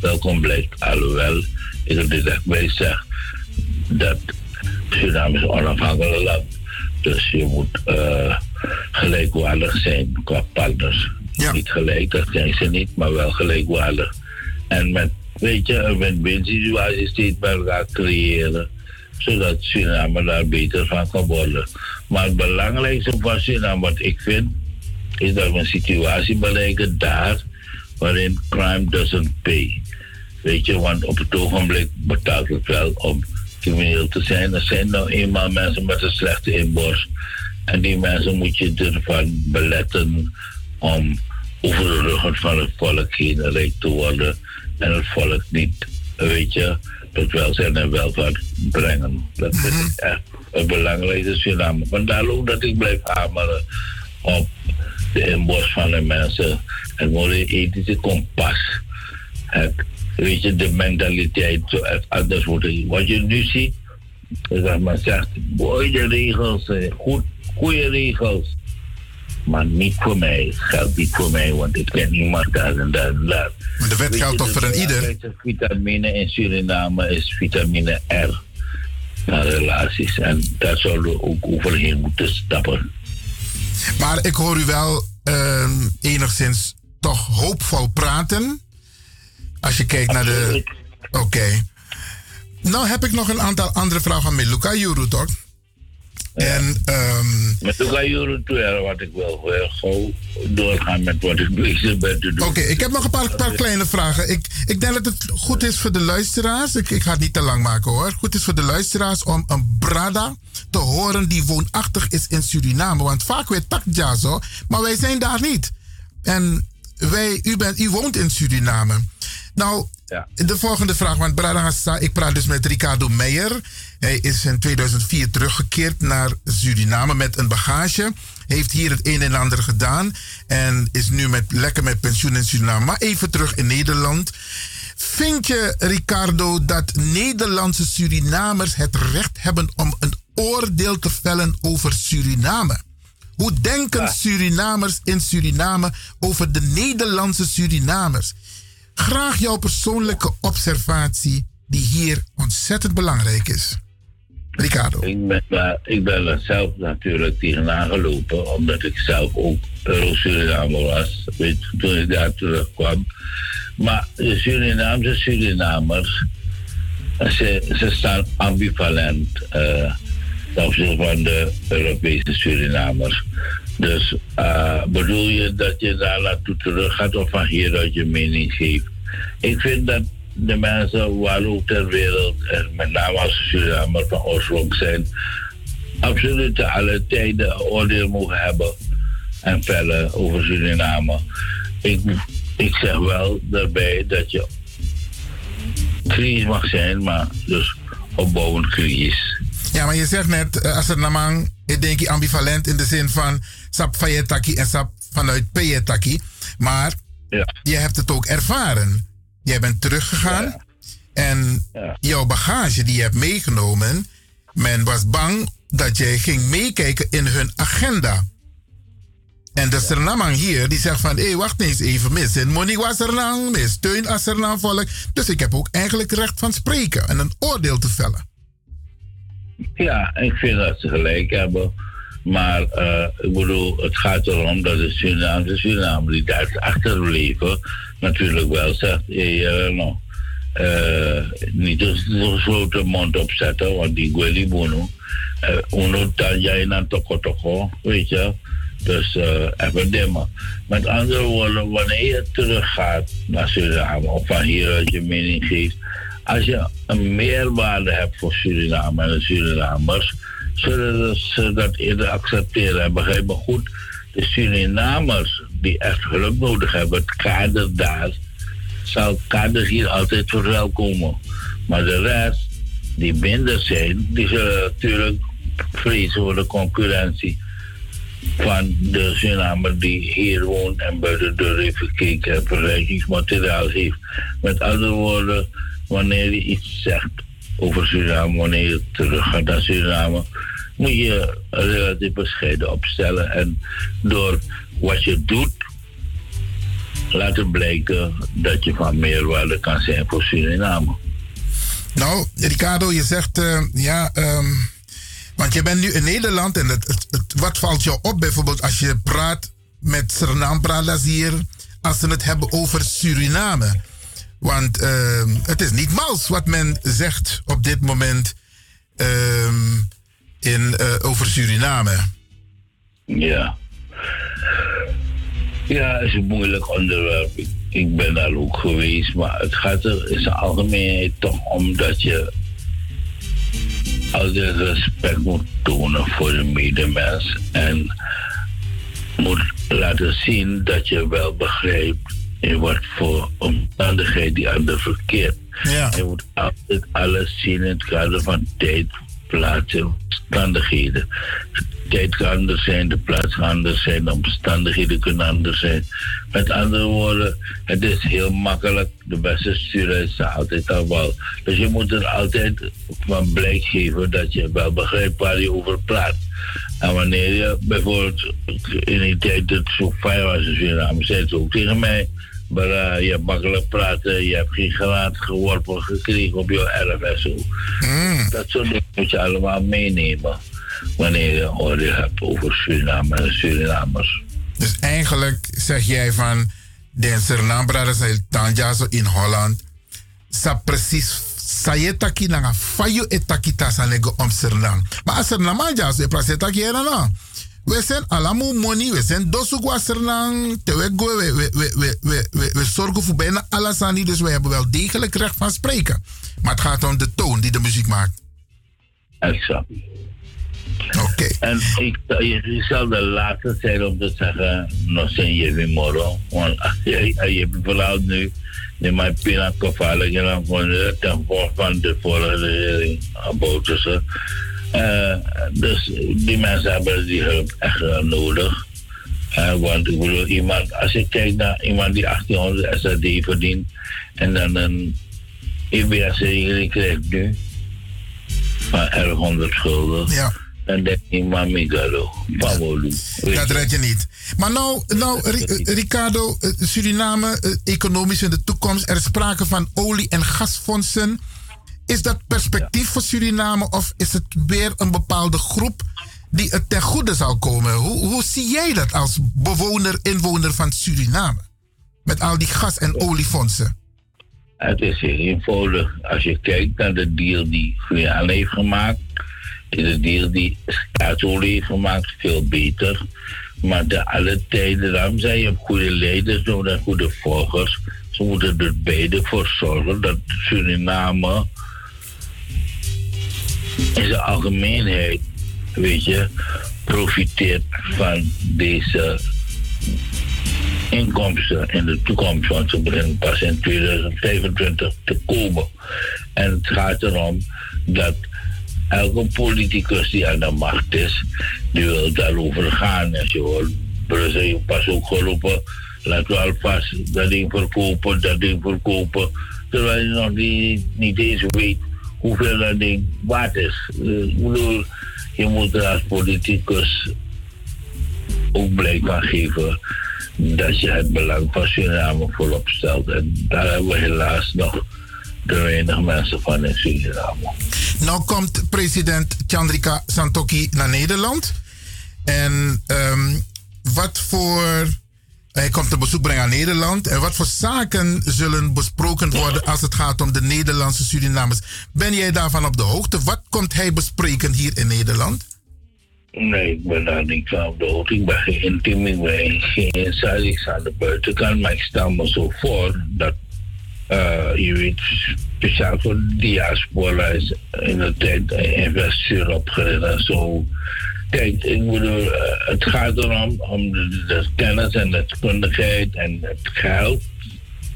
welkom blijkt. Alhoewel ik er direct bij zeg dat Suriname is een onafhankelijk land. Dus je moet eh, gelijkwaardig zijn qua partners. Niet gelijk, dat zijn ze niet, maar wel gelijkwaardig. En met, weet je, een win-win situatie steeds bij elkaar creëren. Zodat Suriname daar beter van kan worden. Maar het belangrijkste van Suriname, wat ik vind, is dat we een situatie bereiken daar waarin crime doesn't pay. Weet je, want op het ogenblik betaalt het wel om crimineel te zijn. Er zijn nou eenmaal mensen met een slechte inborst. En die mensen moet je ervan beletten om over de ruggen van het volk heen rijk te worden. En het volk niet, weet je, tot welzijn en welvaart brengen. Dat vind ik echt het belangrijkste Suriname. Vandaar ook dat ik blijf hameren op de inborst van de mensen. Het morele-ethische kompas. Het, weet je, de mentaliteit zo echt anders worden. Wat je nu ziet, is dat men zegt, mooie regels, goed, goede regels. Maar niet voor mij, het geldt niet voor mij, want ik ken iemand daar en daar en daar. Maar de wet Weet geldt toch voor de een ieder? vitamine in Suriname is vitamine R. Naar relaties. En daar zouden we ook overheen moeten stappen. Maar ik hoor u wel ehm, enigszins toch hoopvol praten. Als je kijkt naar de. Oké. Nou heb ik nog een aantal andere vragen aan Meluka Juru, toch? En, ehm, Met jaren toe, wat ik wil gauw doorgaan met wat ik bezig ben te doen. Oké, ik heb nog een paar, paar kleine vragen. Ik, ik denk dat het goed is voor de luisteraars. Ik, ik ga het niet te lang maken hoor. Goed is voor de luisteraars om een Brada te horen die woonachtig is in Suriname. Want vaak weet tak zo, maar wij zijn daar niet. En wij, u, bent, u woont in Suriname. Nou, de volgende vraag, want ik praat dus met Ricardo Meijer. Hij is in 2004 teruggekeerd naar Suriname met een bagage. Heeft hier het een en ander gedaan. En is nu met, lekker met pensioen in Suriname. Maar even terug in Nederland. Vind je, Ricardo, dat Nederlandse Surinamers het recht hebben om een oordeel te vellen over Suriname? Hoe denken Surinamers in Suriname over de Nederlandse Surinamers? Graag jouw persoonlijke observatie, die hier ontzettend belangrijk is. Ricardo. Ik ben, ik ben er zelf natuurlijk tegenaan gelopen, omdat ik zelf ook Euro-Surinamer was, weet, je, toen ik daar terugkwam. Maar de Surinaamse Surinamers, ze, ze staan ambivalent eh ten opzichte van de Europese Surinamers. Dus eh, bedoel je dat je daar naartoe terug gaat of van hieruit je mening geeft? Ik vind dat de mensen waar ook ter wereld, en met name als Surinamer van oorsprong zijn, absoluut alle tijden oordeel mogen hebben en vellen over Suriname. Ik, ik zeg wel daarbij dat je kritisch mag zijn, maar dus opbouwend kritisch. Ja, maar je zegt net, eh, als namang, ik denk je ambivalent in de zin van sap fayetaki en sap vanuit payetaki. Maar je hebt het ook ervaren. Jij bent teruggegaan en jouw bagage die je hebt meegenomen, men was bang dat jij ging meekijken in hun agenda. En de Surinamang hier, die zegt van, hé, wacht eens even, mis in Monique was er lang, mis steun als volk. Dus ik heb ook eigenlijk recht van spreken en een oordeel te vellen. Ja, ik vind dat ze gelijk hebben. Maar eh, ik bedoel, het gaat erom dat de Surinaamse Suriname die daar achterbleven, natuurlijk wel zegt, hey, eh, nou, eh, niet een grote mond opzetten, want die Gweli Bono, uh, uno tanja in toko weet je. Dus eh even dimmen. Met andere woorden, wanneer je teruggaat naar Suriname of van hieruit je mening geeft, als je een meerwaarde hebt voor Suriname en de Surinamers, zullen ze dat eerder accepteren. En begrijp me goed, de Surinamers die echt hulp nodig hebben, het kader daar, zal het kader hier altijd verwelkomen. Maar de rest, die minder zijn, die zullen natuurlijk vrezen voor de concurrentie van de Surinamer die hier woont en bij de deur heeft en vergelijkingsmateriaal heeft. Met andere woorden, wanneer je iets zegt over Suriname, wanneer je terug gaat naar Suriname, moet je relatief bescheiden opstellen en door wat je doet laten blijken dat je van meerwaarde kan zijn voor Suriname. Nou, Ricardo, je zegt eh, ja. ehm, want je bent nu in Nederland en het, wat valt jou op bijvoorbeeld als je praat met Suriname als ze het hebben over Suriname? Want ehm, het is niet mals wat men zegt op dit moment ehm, in, eh, over Suriname. Ja. Ja, het is een moeilijk onderwerp. Ik, ben daar ook geweest, maar het gaat er in zijn algemeenheid toch om dat je altijd respect moet tonen voor de medemens en moet laten zien dat je wel begrijpt in wat voor omstandigheid die ander verkeert. Ja. Je moet altijd alles zien in het kader van tijd, plaats en omstandigheden. De tijd kan anders zijn, de plaats kan anders zijn, de omstandigheden kunnen anders zijn. Met andere woorden, het is heel makkelijk. De beste sturen is altijd al wel. Dus je moet er altijd van blijk geven dat je wel begrijpt waar je over praat. En wanneer je bijvoorbeeld in die tijd het zo fijn was in Suriname, zei ze ook tegen mij. Maar eh, je hebt makkelijk praten, je hebt geen gelaat geworpen gekregen op jouw erf en zo. Dat soort dingen moet je allemaal meenemen wanneer je een oordeel hebt over Suriname en Surinamers. Dus eigenlijk zeg jij van de Suriname Bradazier Tanjazo in Holland. Sa precies sayetaki nanga fayo etaki tasanego om Suriname. Maar als Suriname jazo e prasetaki era na. We zijn allemaal money, we zijn dosugwa. Te we, we, we, we, we, we, zorgen voor bijna alles aan die, dus we hebben wel degelijk recht van spreken. Maar het gaat om de toon die de muziek maakt. Exact. Oké. En ik, je zal de laatste zijn om te zeggen, nog zijn je weer morgen. Want je, je verhaal nu, de mijn pina gevaarlijk en dan van de ten gevolge van de vorige regering aboten Eh, dus die mensen hebben die hulp echt eh, nodig. Eh, want ik bedoel, iemand, als je kijkt naar iemand die 1800 SRD verdient en dan een EBS-regeling krijgt nu van 1100 schulden. Ja. Dan denk ik, mami, gado, Pamolu. Dat red je niet. Maar nou, nou Ri- Ricardo, Suriname, economisch in de toekomst, er is sprake van olie- en gasfondsen. Is dat perspectief voor Suriname of is het weer een bepaalde groep die het ten goede zal komen? Hoe, hoe zie jij dat als bewoner, inwoner van Suriname? Met al die gas- en oliefondsen. Het is heel eenvoudig. Als je kijkt naar de deal die Guyana heeft gemaakt, is de deal die staatsolie heeft gemaakt veel beter. Maar de alle tijden, daarom zei je, goede leiders nodig en goede volgers. Ze moeten er beide voor zorgen dat Suriname in zijn algemeenheid, weet je, profiteert van deze inkomsten in de toekomst, want ze beginnen pas in 2025 te komen. En het gaat erom dat elke politicus die aan de macht is, die wil daarover gaan. En je hoort Brussel pas ook geroepen, laten we alvast dat ding verkopen, dat ding verkopen, terwijl je nog niet, niet eens weet hoeveel dat ding waard is. Eh, Ik bedoel, je moet er als politicus ook blijk geven dat je het belang van Suriname voorop stelt. En daar hebben we helaas nog te weinig mensen van in Suriname. Nou komt president Chandrika Santoki naar Nederland. En ehm, wat voor. Hij komt een bezoek brengen aan Nederland. En wat voor zaken zullen besproken worden als het gaat om de Nederlandse Surinamers? Ben jij daarvan op de hoogte? Wat komt hij bespreken hier in Nederland? Nee, ik ben daar niet van op de hoogte. Ik ben geen intiem, ik ben geen inside. Aan de buitenkant, maar ik stel me zo voor dat eh, je weet, speciaal voor diaspora is in de tijd investeer opgericht en zo. Kijk, ik bedoel, eh, het gaat erom om de, kennis en de deskundigheid en het geld,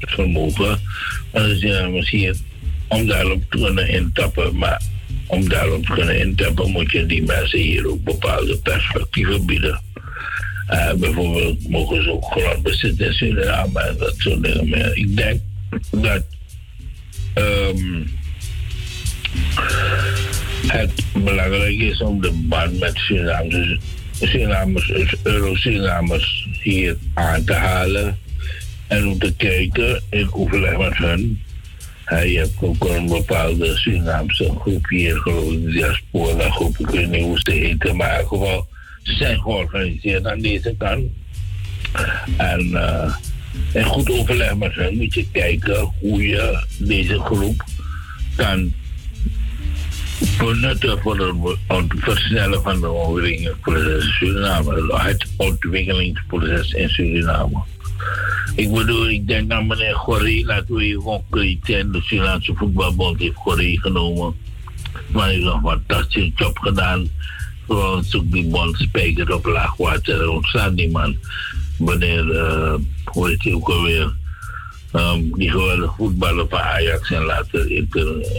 het vermogen. Dus, ja, misschien om daarop te kunnen intappen. Maar om daarop te kunnen intappen moet je die mensen hier ook bepaalde perspectieven bieden. Eh, bijvoorbeeld mogen ze ook grond bezitten in Suriname en dat soort dingen meer. Ik denk dat ehm, het belangrijk is om de band met Surinamers, Surinamers Euro-Surinamers hier aan te halen en om te kijken in overleg met hun. Uh, je hebt ook een bepaalde Surinaamse groep hier, geloof ik, diaspora groep, ik weet niet hoe ze heten, maar in zijn georganiseerd aan deze kant. En uh, goed overleg met hen moet je kijken hoe je deze groep kan benutten voor het versnellen van de ontwikkelingsproces in Suriname. Het ontwikkelingsproces in Suriname. Ik bedoel, ik denk aan meneer Gorrie, laten we hier gewoon kritiek De Surinaamse voetbalbond heeft Gorrie genomen. Maar hij heeft een fantastische job gedaan. Vooral zoek die bond spijker op laag water. Er ontstaat die man. Meneer, uh, hoe heet hij ook alweer? Um, die geweldige voetballer van Ajax en later in de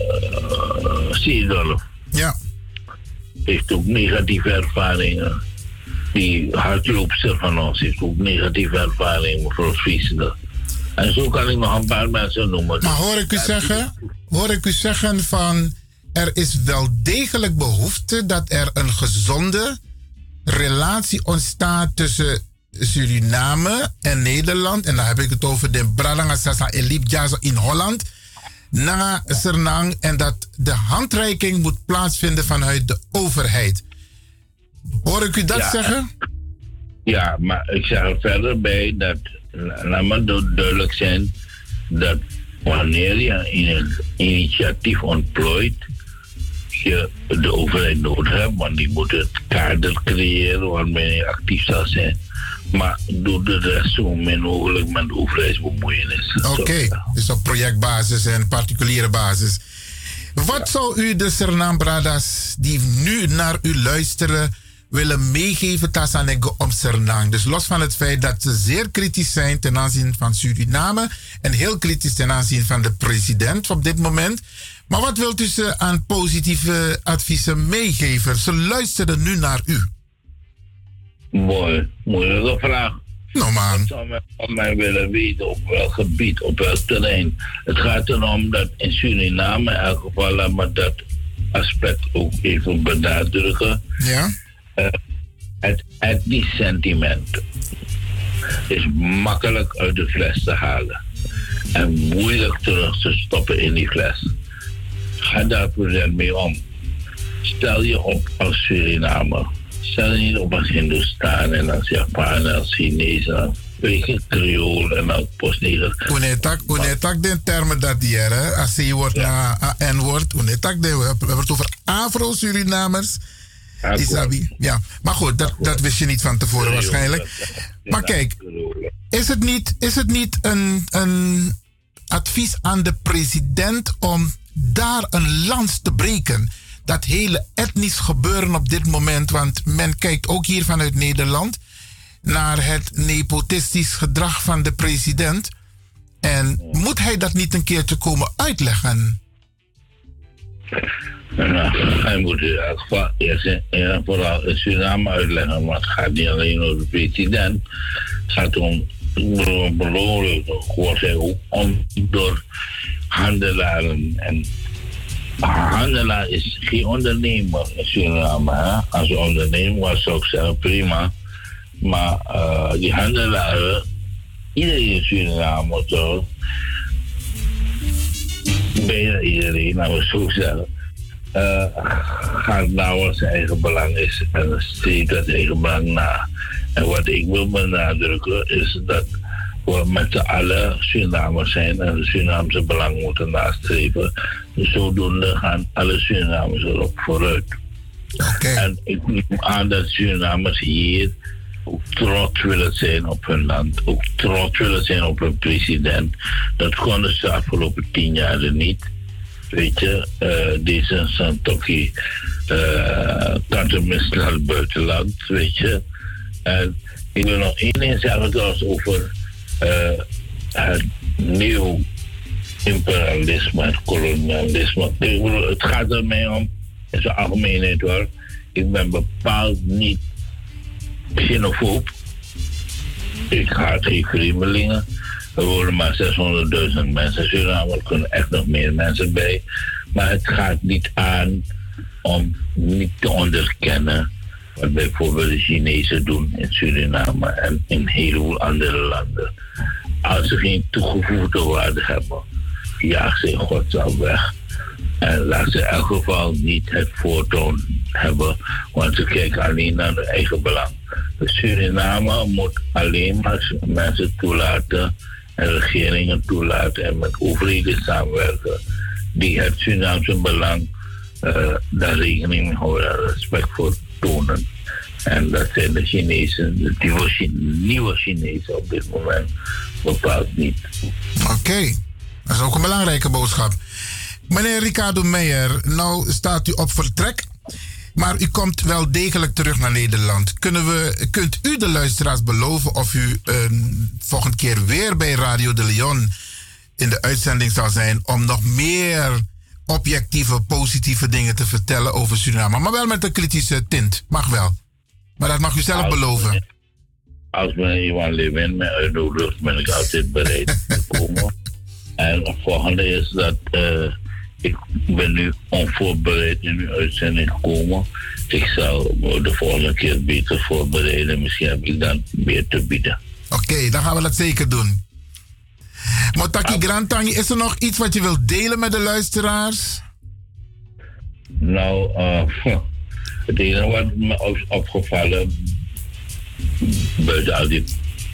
uh, Seedorf. Ja. Heeft ook negatieve ervaringen. Die hardloopster van ons heeft ook negatieve ervaringen, mevrouw Friesende. En zo kan ik nog een paar mensen noemen. Maar hoor ik u zeggen, hoor ik u zeggen van er is wel degelijk behoefte dat er een gezonde relatie ontstaat tussen Suriname en Nederland. En dan heb ik het over de Bralanga Sasa Elip Jazo in Holland. Na Sernang. En dat de handreiking moet plaatsvinden vanuit de overheid. Hoor ik u dat Ja, zeggen? Ja, maar ik zeg er verder bij dat, laat maar du- duidelijk zijn, dat wanneer je een initiatief ontplooit, je de overheid nodig hebt, want die moet het kader creëren waarmee je actief zal zijn. Maar doe de rest zo min mogelijk met overheidsbemoeienis. Oké, dus op projectbasis en particuliere basis. Wat zou u de Suriname Bradas die nu naar u luisteren willen meegeven Tassanego om Suriname? Dus los van het feit dat ze zeer kritisch zijn ten aanzien van Suriname en heel kritisch ten aanzien van de president op dit moment. Maar wat wilt u ze aan positieve adviezen meegeven? Ze luisteren nu naar u. Mooi, moeilijke vraag. Nou man. Ik zou mij, van mij willen weten op welk gebied, op welk terrein. Het gaat erom dat in Suriname in elk geval, laat maar dat aspect ook even benadrukken. Ja? Eh, het etnisch sentiment is makkelijk uit de fles te halen. En moeilijk terug te stoppen in die fles. Ga daar present mee om. Stel je op als Surinamer. Stel je niet op als Hindustan en als Japan en als Chinees en als je, Creool en als Postneger. Unetak, unetak de termen dat hier, hè? Als C-woord naar N-woord. Unetak de, we hebben het over Afro-Surinamers. Isabi. Ja, maar goed, dat, dat wist je niet van tevoren waarschijnlijk. Maar kijk, is het niet, is het niet een, een advies aan de president om daar een lans te breken? Dat hele etnisch gebeuren op dit moment, want men kijkt ook hier vanuit Nederland naar het nepotistisch gedrag van de president. En moet hij dat niet een keertje komen uitleggen? Nou, hij moet in elk geval eerst en vooral in Suriname uitleggen. Maar het gaat niet alleen over de president. Het gaat om hij ook om door handelaren. En handelaar is geen ondernemer in Suriname. Hè? Als ondernemer was, ik zeggen prima. Maar eh, die handelaren, iedereen in Suriname, zo, bijna iedereen, laten we zo zeggen, eh, gaat nou wat zijn eigen belang is en streeft dat eigen belang na. En wat ik wil benadrukken is dat we met z'n allen Surinamers zijn en de Surinaamse belang moeten nastreven. Zodoende gaan alle Surinamers erop vooruit. En ik neem aan dat Surinamers hier ook trots willen zijn op hun land, ook trots willen zijn op hun president. Dat konden ze de afgelopen tien jaar niet. Weet je, eh, deze Santoki uh, kan tenminste naar het buitenland, weet je. En ik wil nog één ding zeggen trouwens over eh, het nieuw imperialisme, het kolonialisme. Het gaat er mij om, in zijn algemeenheid hoor. Ik ben bepaald niet xenofoob. Ik haat geen vreemdelingen. Er wonen maar 600.000 mensen in Suriname. Er kunnen echt nog meer mensen bij. Maar het gaat niet aan om niet te onderkennen wat bijvoorbeeld de Chinezen doen in Suriname en in een heleboel andere landen. Als ze geen toegevoegde waarde hebben, jaag ze in godsnaam weg. En laat ze in elk geval niet het voortoon hebben, want ze kijken alleen naar hun eigen belang. De Suriname moet alleen maar mensen toelaten en regeringen toelaten en met overheden samenwerken die het Surinaamse belang uh, daar rekening mee houden en respect voor En dat zijn de Chinezen, de nieuwe, Chine- nieuwe Chinezen op dit moment bepaald niet. Oké, dat is ook een belangrijke boodschap. Meneer Ricardo Meijer, nou staat u op vertrek, maar u komt wel degelijk terug naar Nederland. Kunnen we, kunt u de luisteraars beloven of u een volgende keer weer bij Radio de Leon in de uitzending zal zijn om nog meer objectieve, positieve dingen te vertellen over Suriname, maar wel met een kritische tint. Mag wel. Maar dat mag u zelf beloven. Als meneer Iwan Levin mij uitnodigt, ben ik altijd bereid te komen. En het volgende is dat eh, ik ben nu onvoorbereid in uw uitzending gekomen. Ik zal me de volgende keer beter voorbereiden. Misschien heb ik dan meer te bieden. Oké, dan gaan we dat zeker doen. Motaki Grantangi, is er nog iets wat je wilt delen met de luisteraars? Nou, eh, het enige wat me is opgevallen, buiten al die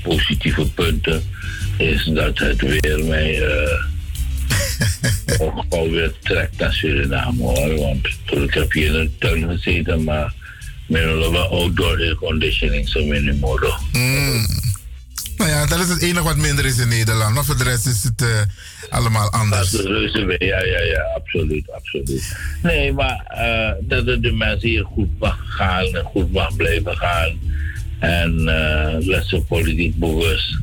positieve punten, is dat het weer mij uh, ook alweer trekt naar Suriname hoor. Want toen ik heb hier in de tuin gezeten, maar een outdoor air conditioning zo min mogelijk. Mm. Nou ja, dat is het enige wat minder is in Nederland. Maar voor de rest is het uh, allemaal anders. Dat is reuze weer. Ja, ja, ja, absoluut, absoluut. Nee, maar uh, dat het de mensen hier goed mag gaan en goed mag blijven gaan. En uh, dat ze politiek bewust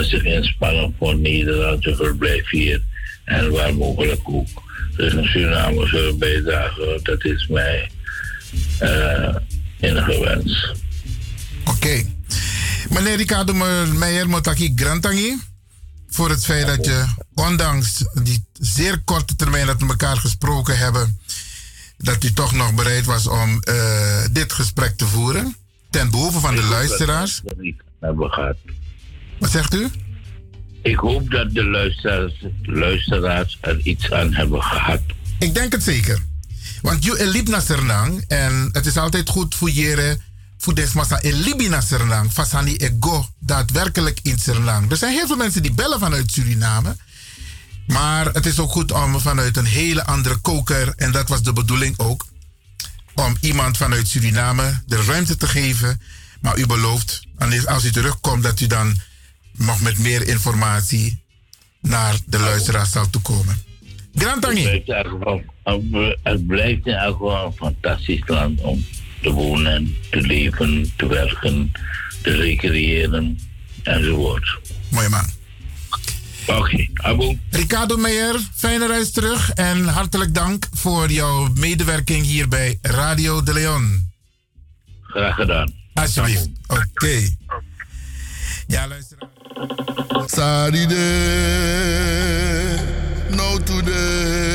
zich inspannen voor Nederland, ze verblijf hier. En waar mogelijk ook. Dus een Suriname zullen bijdragen, dat is mij enige wens. Oké. Okay. Meneer Ricardo Meijer Motaki Grantangi, voor het feit dat je, ondanks die zeer korte termijn dat we elkaar gesproken hebben, dat u toch nog bereid was om uh, dit gesprek te voeren. Ten behoeve van de luisteraars. Dat. Wat zegt u? Ik hoop dat de luisteraars, luisteraars er iets aan hebben gehad. Ik denk het zeker. Want je liep naar Sernang en het is altijd goed voor deze massa in Libië naar Sernang, Fasani Ego, daadwerkelijk in Sernang. Er zijn heel veel mensen die bellen vanuit Suriname. Maar het is ook goed om vanuit een hele andere koker, en dat was de bedoeling ook, om iemand vanuit Suriname de ruimte te geven. Maar u belooft, als u terugkomt, dat u dan nog met meer informatie naar de luisteraars zal toekomen. Grantangi. Het blijft geval een fantastisch land om te wonen, te leven, te werken, te recreëren enzovoort. Mooi man. Oké, okay, Abu. Ricardo Meijer, fijne reis terug en hartelijk dank voor jouw medewerking hier bij Radio de Leon. Graag gedaan. Alsjeblieft. Oké. Okay. Ja, luister. Saride, no today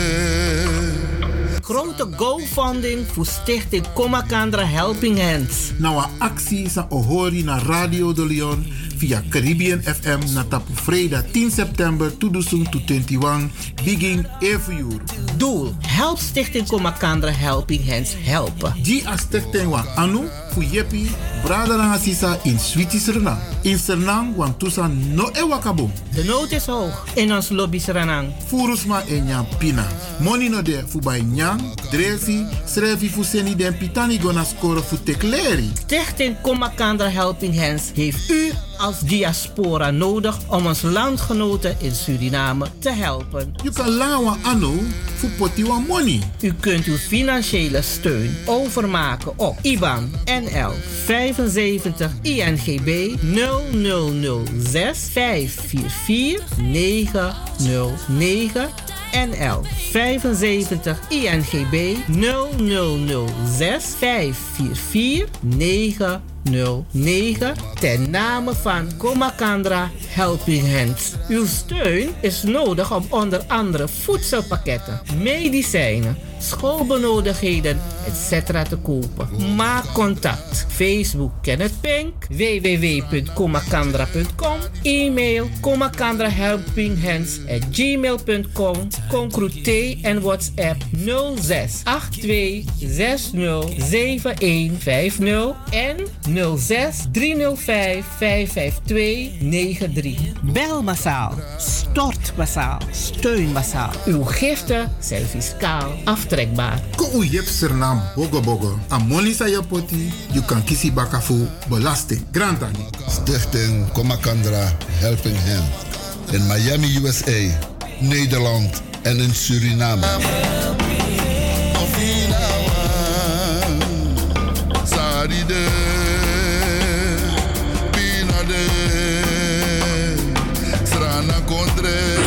grote GoFunding voor stichting Komakandra Helping Hands. Nou, actie is ohori naar Radio de Leon via Caribbean FM na tapu vrijdag 10 september 2021 begin even uur. Doel: help stichting Komakandra Helping Hands helpen. Die als stichting wa anu fu yepi brada na sisa in Switi Suriname. In Suriname wan tusan no e wakabo. De nood is hoog in ons lobby Suriname. Furusma e nyam pina. Money no de nyang, dresi, srevi fu seni den pitani gona score fu tekleri. Stichting Komakandra Helping Hands heeft u als diaspora nodig om ons landgenoten in Suriname te helpen. You can lawa fu potiwa money. U kunt uw financiële steun overmaken op IBAN NL 75 INGB 0006 544 909 NL 75 INGB 0006 544 909 ten name van Komakandra Helping Hands. Uw steun is nodig om onder andere voedselpakketten, medicijnen, schoolbenodigdheden etc. te kopen. Maak contact. Facebook Kenneth Pink, www.komakandra.com, e-mail komakandrahelpinghands at gmail.com, Concrute en WhatsApp 06 82 60 7150 en 06 305 552 93. Bel massaal, stort massaal, steun massaal. Uw giften zijn fiscaal aftrekbaar. Ko u yep bogo bogo. A money sa je poti, you kan kisi baka fu belasting. Grantani. Stichting Komakandra Helping Hand. In Miami, USA, Nederland en in Suriname. Saride, Pinade, Srana Contre.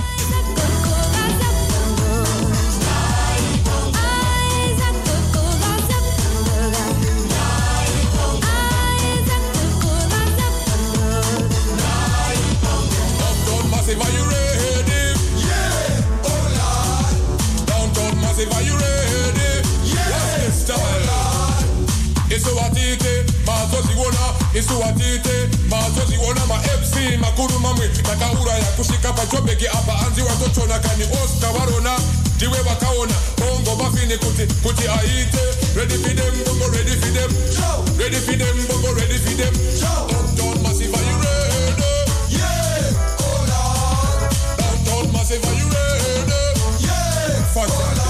Isuwatite, mazoziona, isuwatite, mazoziona ma MC, makuru mamwe, takaura ya kushika pachobeki apa. Anzi watochona kani Oscar warona, diwe wakaona, bongo mafini kuti, kuti aite, ready for them, bongo ready for them, ready for them, bongo ready for them, Downtown Massive, are you ready? Yeah, oh Lord. Downtown Massive, are you ready? Yeah, fuck